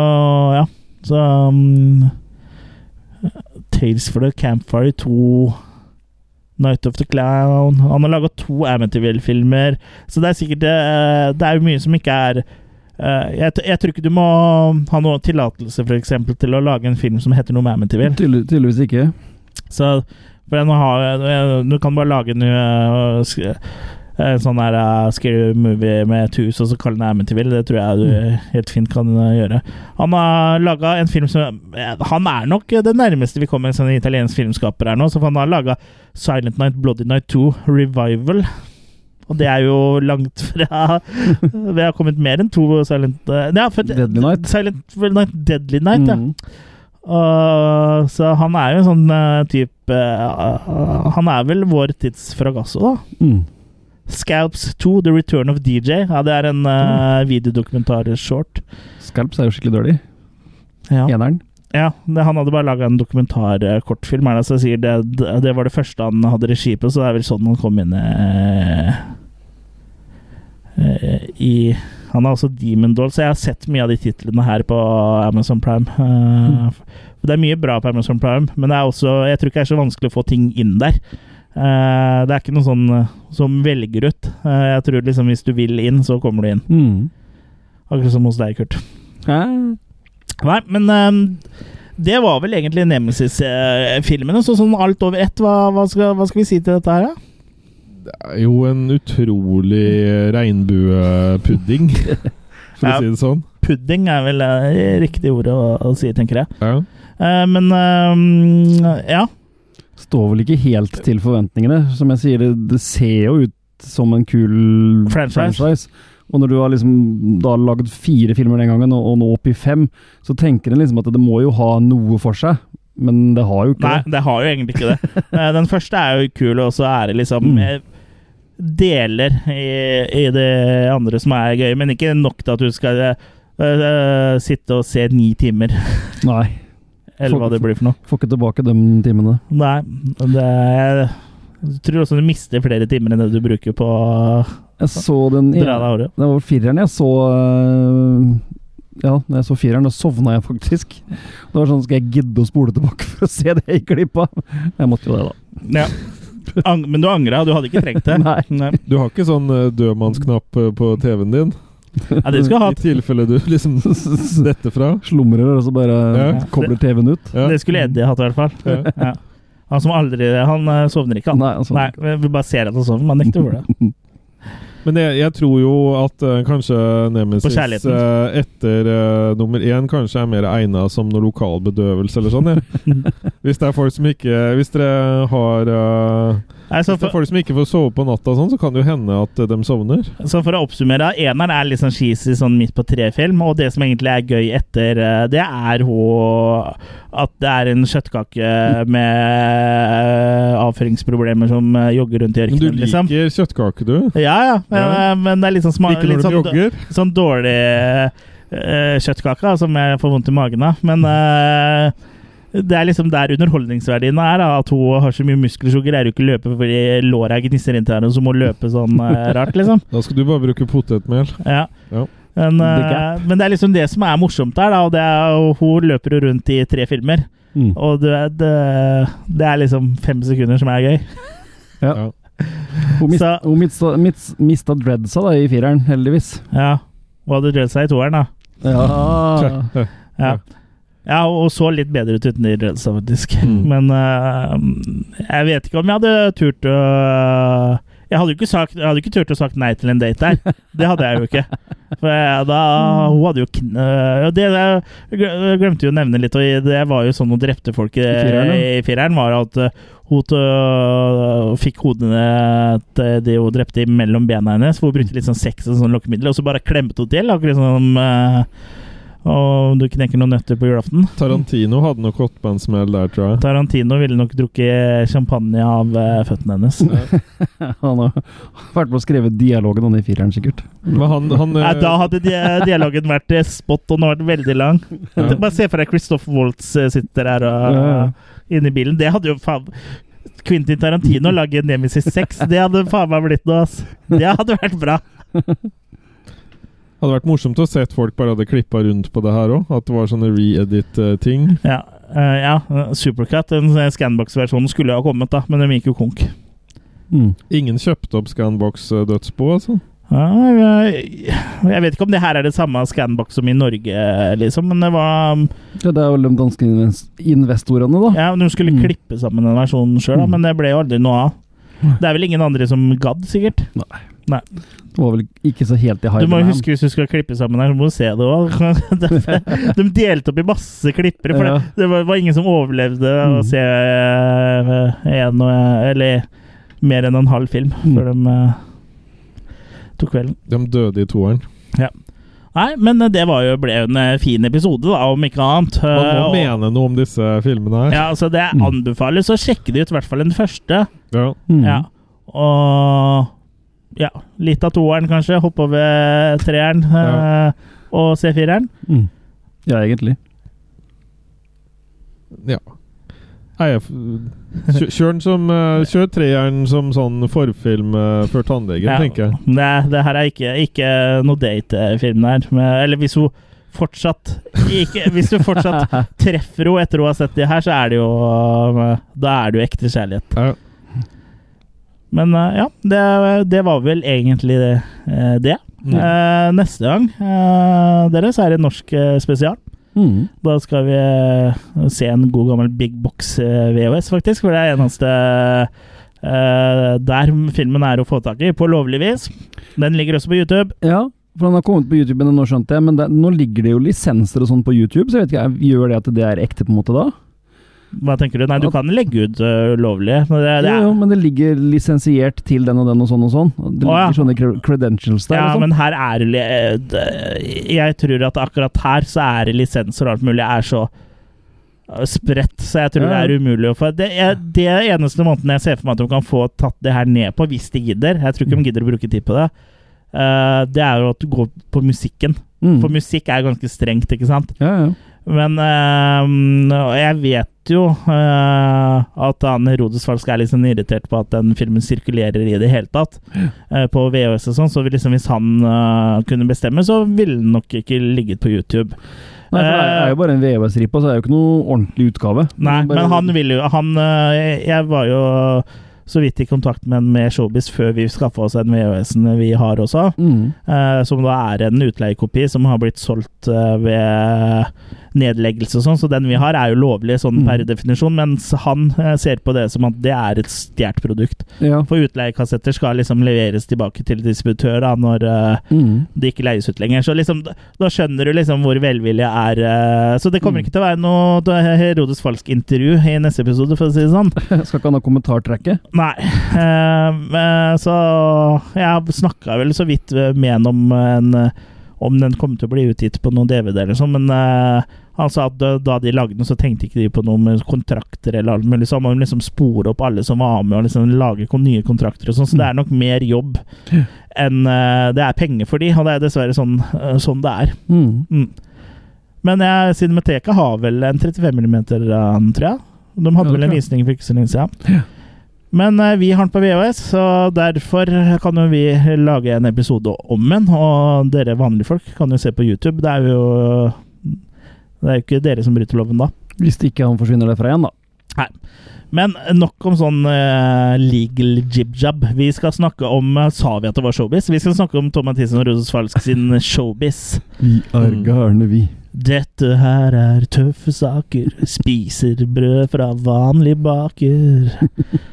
Ja, så um, Tales for the Campfire 2 Night of the Clown Han har laga to Amityville-filmer, så det er sikkert uh, Det er jo mye som ikke er uh, jeg, jeg tror ikke du må ha noe tillatelse for eksempel, til å lage en film som heter noe med Amityville. Tydelig, tydeligvis ikke. Så for jeg nå har, jeg, Du kan bare lage en, sk- en sånn her uh, scary movie med et hus, og så kaller den Amityville. Det tror jeg du helt fint kan uh, gjøre. Han har laga en film som eh, Han er nok det nærmeste vi kommer en sånn italiensk filmskaper her nå. Så han har laga Silent Night, Bloody Night 2 Revival. Og det er jo langt fra Vi har kommet mer enn to Silent uh, ja, for, Deadly Night. Silent Night, Deadly Night, ja. Mm. Og, så han er jo en sånn uh, type uh, Han er vel vår tids Fragasso, da. Mm. Scalps 2, The Return of DJ. Ja, det er en uh, videodokumentar-short. Scalps er jo skikkelig dårlig. Ja. Eneren. ja det, han hadde bare laga en dokumentar-kortfilm. det, sier det, det, var det første han hadde regi på, så det er vel sånn han kom inn uh, uh, i Han har også Demon Doll, så jeg har sett mye av de titlene her på Amazon Prime. Uh, Det er mye bra på Amazon Prime, men det også, jeg tror ikke det er så vanskelig å få ting inn der. Uh, det er ikke noe sånn uh, som velger ut. Uh, jeg tror liksom hvis du vil inn, så kommer du inn. Mm. Akkurat som hos deg, Kurt. Hæ? Nei, men um, det var vel egentlig Nemesis-filmene. Så sånn alt over ett, hva, hva, skal, hva skal vi si til dette her, da? Det er jo en utrolig regnbuepudding, for Ja. å si det sånn. Pudding er vel uh, riktig ord å, å si, tenker jeg. Ja. Uh, men um, ja. Står vel ikke helt til forventningene. Som jeg sier, det, det ser jo ut som en kul Franchise. Og når du har liksom da lagd fire filmer den gangen, og, og nå opp i fem, så tenker en liksom at det må jo ha noe for seg. Men det har jo ikke Nei, det. det har jo egentlig ikke det. Uh, den første er jo kul, og så er det liksom Mm. eh, deler i, i det andre som er gøy, men ikke nok til at du skal uh, eh, sitte og se ni timer, Nei. Eller hva det blir for noe. Får ikke tilbake de timene. Nei, det er, Jeg tror også du mister flere timer enn det du bruker på Jeg så den dra det. Det var fireren jeg så øh, Ja, når jeg så fireren, da sovna jeg faktisk. Det var sånn Skal jeg gidde å spole tilbake for å se det jeg klippa? Jeg måtte jo det, da. Ja. Ang men du angra, du hadde ikke trengt det. Nei. Du har ikke sånn eh, dødmannsknapp eh, på TV-en din? Ja, det skulle jeg I tilfelle du liksom detter fra? Slumrer, og så bare Ja. kobler TV-en ut. Ja. Det skulle Eddie hatt, i hvert fall. Ja. Ja. Han som aldri Han eh, sovner ikke, han. Nei, altså. Nei, vi bare ser at han sover, man nekter å gjøre det. Men jeg, jeg tror jo at uh, kanskje Nemesis uh, etter uh, nummer én kanskje er mer egna som noe lokal bedøvelse eller sånn. Ja. hvis det er folk som ikke Hvis dere har eh, Nei, det er for, folk som ikke får sove på natta, sånn, så kan det jo hende at eh, de sovner. så for å oppsummere, eneren er litt sånn cheesy sånn midt på tre-film, og det som egentlig er gøy etter eh, det, er hun at det er en kjøttkake med eh, avføringsproblemer som jogger rundt i ørkenen. Men du liker liksom. kjøttkake, du? Ja, ja, men, Ja. men det er litt sånn, sma Liker når litt de sånn, jogger? sånn dårlig uh, kjøttkake da, som jeg får vondt i magen av. Men eh, det er liksom der underholdningsverdien er. Da, at hun har så mye muskler, så greier hun ikke løpe fordi låra gnisser inntil henne, så må hun løpe sånn eh, rart, liksom. Da skal du bare bruke potetmel. Ja. Ja. Men, eh, men det er liksom det som er morsomt der, da. Og det er, og hun løper jo rundt i tre filmer. Mm. Og det, vet det, det er liksom fem sekunder som er gøy. Ja. Ja. Hun, mist, Så- hun mista, mist, mista dreadsa da i fireren, heldigvis. Ja. Hun hadde dreadsa i toeren, da. Ja. Ja. Ja, og så litt bedre ut uten de dreadsa, faktisk. Mm. Men uh, jeg vet ikke om jeg hadde turt å Jeg hadde jo ikke, sagt, hadde ikke turt å sagt nei til en date der. Det hadde jeg jo ikke. For jeg, da Hun hadde jo øh, Det jeg glemte jo å nevne litt, og det var jo sånn hun drepte folk i, I fireren, var at øh, hun øh, fikk hodene til de hun drepte mellom bena hennes. Hvor hun brukte litt sånn sex og sånn lokkemiddel, og så bare klemte hun til. Akkurat sånn øh, Og du knekker noen nøtter på julaften. Tarantino hadde nok gått på en smell der, tror jeg. Tarantino ville nok drukket champagne av øh, føttene hennes. Han har vært med å skrive dialogen han i fireren, sikkert. Men han, han Nei, eh, da hadde di dialogen vært eh, spot on og vært veldig lang. Ja. Bare se for deg Christoph Waltz eh, sitter her og, Ja, ja. inne i bilen. Det hadde jo faen Quentin Tarantino lage Nemesis 6, det hadde faen meg blitt noe, ass. Det hadde vært bra. hadde vært morsomt å se at folk bare hadde klippa rundt på det her òg. At det var sånne re-edit-ting. Ja, uh, ja Supercut, den Scanbox-versjonen, skulle jo ha kommet, da, men den gikk jo konk. Mm. Ingen kjøpte opp Scanbox-dødsbo, altså. Ja, jeg, jeg vet ikke om det her er det samme Scanbox som i Norge, liksom, men det var Ja, det er vel de danske investorene, da. Ja, de skulle Mm. klippe sammen den versjonen sjøl, Mm. men det ble jo aldri noe av. Det er vel ingen andre som gadd, sikkert. Det var vel ikke så helt i Du må huske hvis du skal klippe sammen her, så må du se det òg. De delte opp i masse klippere, for Ja. det, det var, var ingen som overlevde å Mm. se eh, en og Eller mer enn en halv film Mm. før de eh, tok kvelden. De døde i toeren. Ja. Nei, men eh, det var jo, ble jo en eh, fin episode, da, om ikke annet. Man Eh, må og- mene noe om disse filmene her. Ja, altså Det Mm. anbefales å sjekke det ut, i hvert fall den første. Ja. Mm. Ja. Og ja, litt av toeren, kanskje. Hoppe over treeren Ja. eh, og se fireren. Mm. Ja, egentlig. ja. Nei, Kjør den som eh, Kjør treeren som sånn forfilm eh, før tannlegen, Ja. tenker jeg. Det, det her er ikke, ikke noe datefilm her. Eller hvis hun fortsatt ikke, Hvis du fortsatt treffer henne etter hun har sett det her, så er det jo Da er det jo ekte kjærlighet. Ja. Men eh, ja, det, det var vel egentlig det. eh, det. Mm. Eh, neste gang, dere, så er det norsk spesial. Mm. Da skal vi se en god gammel Big Box VHS, faktisk. For det er eneste uh, der filmen er å få tak i, på lovlig vis. Den ligger også på YouTube. Ja, for den har kommet på YouTube, men nå skjønte jeg, men det, nå ligger det jo lisenser og sånn på YouTube, så jeg vet ikke, gjør det at det er ekte på en måte da? Hva tenker du? Nei, du kan legge ut uh, lovlig. Men det, det Jo, jo, men det ligger lisensiert til den og den og sånn og sånn. Det Å, ligger ja. sånne credentials der. ja, og sånn. men her er det eh, det- Jeg tror at akkurat her så er det lisenser og alt mulig er så eh, spredt, så jeg tror Ja. det er umulig å få Det er det eneste måten jeg ser for meg at de kan få tatt det her ned på, hvis de gidder. Jeg tror ikke de gidder å bruke tid på det. Uh, det er jo at du går på musikken. Mm. For musikk er ganske strengt, ikke sant? Ja, ja. Men øh, jeg vet jo øh, at han Herodes Falsk er liksom irritert på at den filmen sirkulerer i det hele tatt. Øh, på VHS og sånn, så liksom hvis han kunne bestemme, så ville den nok ikke ligget på YouTube. Nei, for det er jo bare en VHS-ripp, så det er jo ikke noe ordentlig utgave. Nei, Bare- men han vil jo han, Jeg var jo så vidt i kontakt med, med Showbiz før vi skaffa oss den VHS-en vi har også. Mm. som da er en utleiekopi som har blitt solgt ved nedleggelse og sånn. Så den vi har, er jo lovlig sånn per Mm. definisjon, mens han eh, ser på det som at det er et stjålet produkt. Ja. For utleiekassetter skal liksom leveres tilbake til distributør da, når eh, Mm. det ikke leies ut lenger. Så liksom, da- skjønner du liksom hvor velvilje er. eh, så det kommer Mm. ikke til å være noe Herodes Falsk-intervju i neste episode, for å si det sånn. Skal ikke han ha kommentartrekket? Nei. så Jeg snakka vel så vidt med ham om, en, om den kom til å bli utgitt på noen DVD eller sånn, men eh, han sa at da, da de lagde den, så tenkte ikke de på noe med kontrakter eller alt mulig. Så man må liksom spore opp alle som var med, og liksom lage nye kontrakter og sånn. Så det er nok mer jobb enn eh, det er penger for de, og det er dessverre sånn, eh, sånn det er. Mm. Mm. Men jeg, Cinemateket har vel en 35 mm, tror jeg. De hadde Ja, vel en visning for ikke så lenge siden. Men eh, vi har den på VHS, så derfor kan jo vi lage en episode om den. Og dere vanlige folk kan jo se på YouTube. Det er jo Det er jo ikke dere som bryter loven da. Hvis ikke han forsvinner derfra igjen, da. Nei. Men nok om sånn uh, legal jib-jab. Vi skal snakke om eh, Sa vi at det var showbiz? Vi skal snakke om Tom Mathisen og Roses Falsk sin showbiz. Vi er Mm. gærne, vi. Dette her er tøffe saker. Spiser brød fra vanlig baker.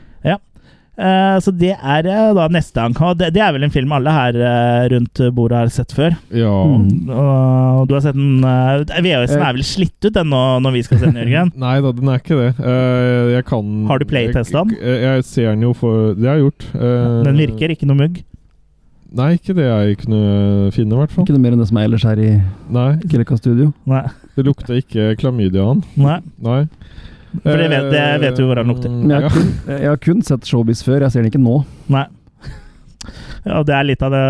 Eh, så det er eh, da neste gang. Og det, det er vel en film alle her eh, rundt bordet har sett før. Ja. Mm. Og du har sett den uh, VHS-en er vel slitt ut den nå, når vi skal se den, Jørgen? Nei da, den er ikke det. Uh, jeg kan Har du playtestet den? Jeg, jeg ser den jo for Det har jeg gjort. Uh, Den virker, ikke noe mugg. Nei, ikke det jeg kunne finne, i hvert fall. Ikke noe mer enn det som er ellers her i Nei, Studio. Nei. det lukter ikke klamydiaen. Nei. Nei. For det vet, det vet du hvor den lukter. Jeg Ja. har, kun, jeg har kun sett Showbiz før, jeg ser den ikke nå. Nei. Ja, det er litt av det,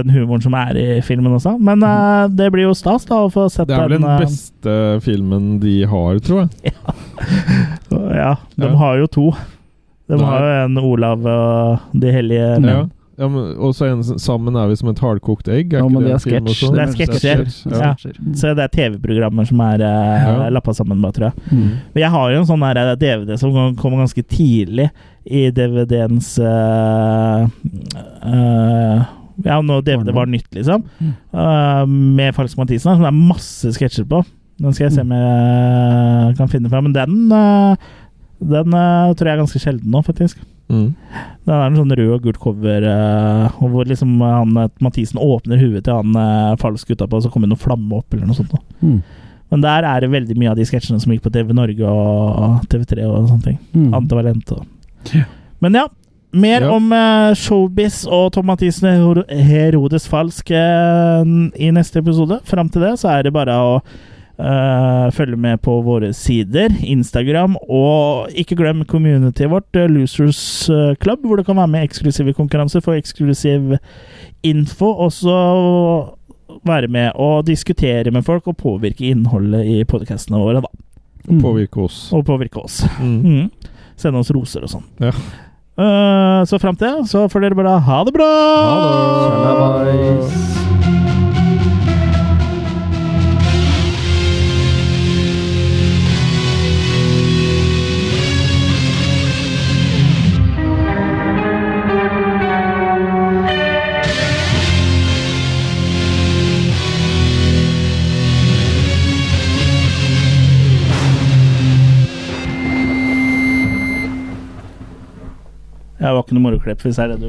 den humoren som er i filmen også. Men uh, det blir jo stas da å få sett Det er vel den. den eh, beste filmen de har, tror jeg. Ja, de Ja. har jo to. De Nei. har jo en Olav og De hellige Ja. menn. Ja, men, og så en sammen er vi som et hardkokt egg. Ja, men det er sketsj. Det er sketsjer. Ja. Så det er TV-programmer som er uh, Ja. lappa sammen, bare, tror jeg. Mm. Men jeg har jo en sånn eh, DVD som kommer ganske tidlig i DVD-ens uh, uh, Ja, når DVD var nytt, liksom. Mm. eh, med Falsk Mathisen. Som det er masse sketsjer på. Den skal jeg se om jeg kan finne fram. Men den eh, Den eh, tror jeg er ganske sjelden nå, faktisk. Mm. Det er en sånn rød og gult cover uh, hvor liksom han, eh, Mathisen åpner huet til han uh, falsk utapå, og så kommer det noe flamme opp, eller noe sånt. Mm. Men der er det veldig mye av de sketsjene som gikk på TV Norge og TV3 og sånne ting. Mm. Ante og yeah. Men ja. Mer Ja. om uh, showbiz og Tom Mathisen og Hero- Herodes Falsk eh, i neste episode. Fram til det så er det bare å eh, følge med på våre sider, Instagram, og ikke glem communityet vårt, eh, Losers eh, Club, hvor du kan være med i eksklusive konkurranser, få eksklusiv info, og så være med og diskutere med folk og påvirke innholdet i podkastene våre, da. Mm. Påvirke oss. Og påvirke oss. Mm. Mm. Sende oss roser og sånn. Ja. Uh, så fram til så får dere bare ha det bra! Ha det! Var ikke noe moroklipp, hvis det er det du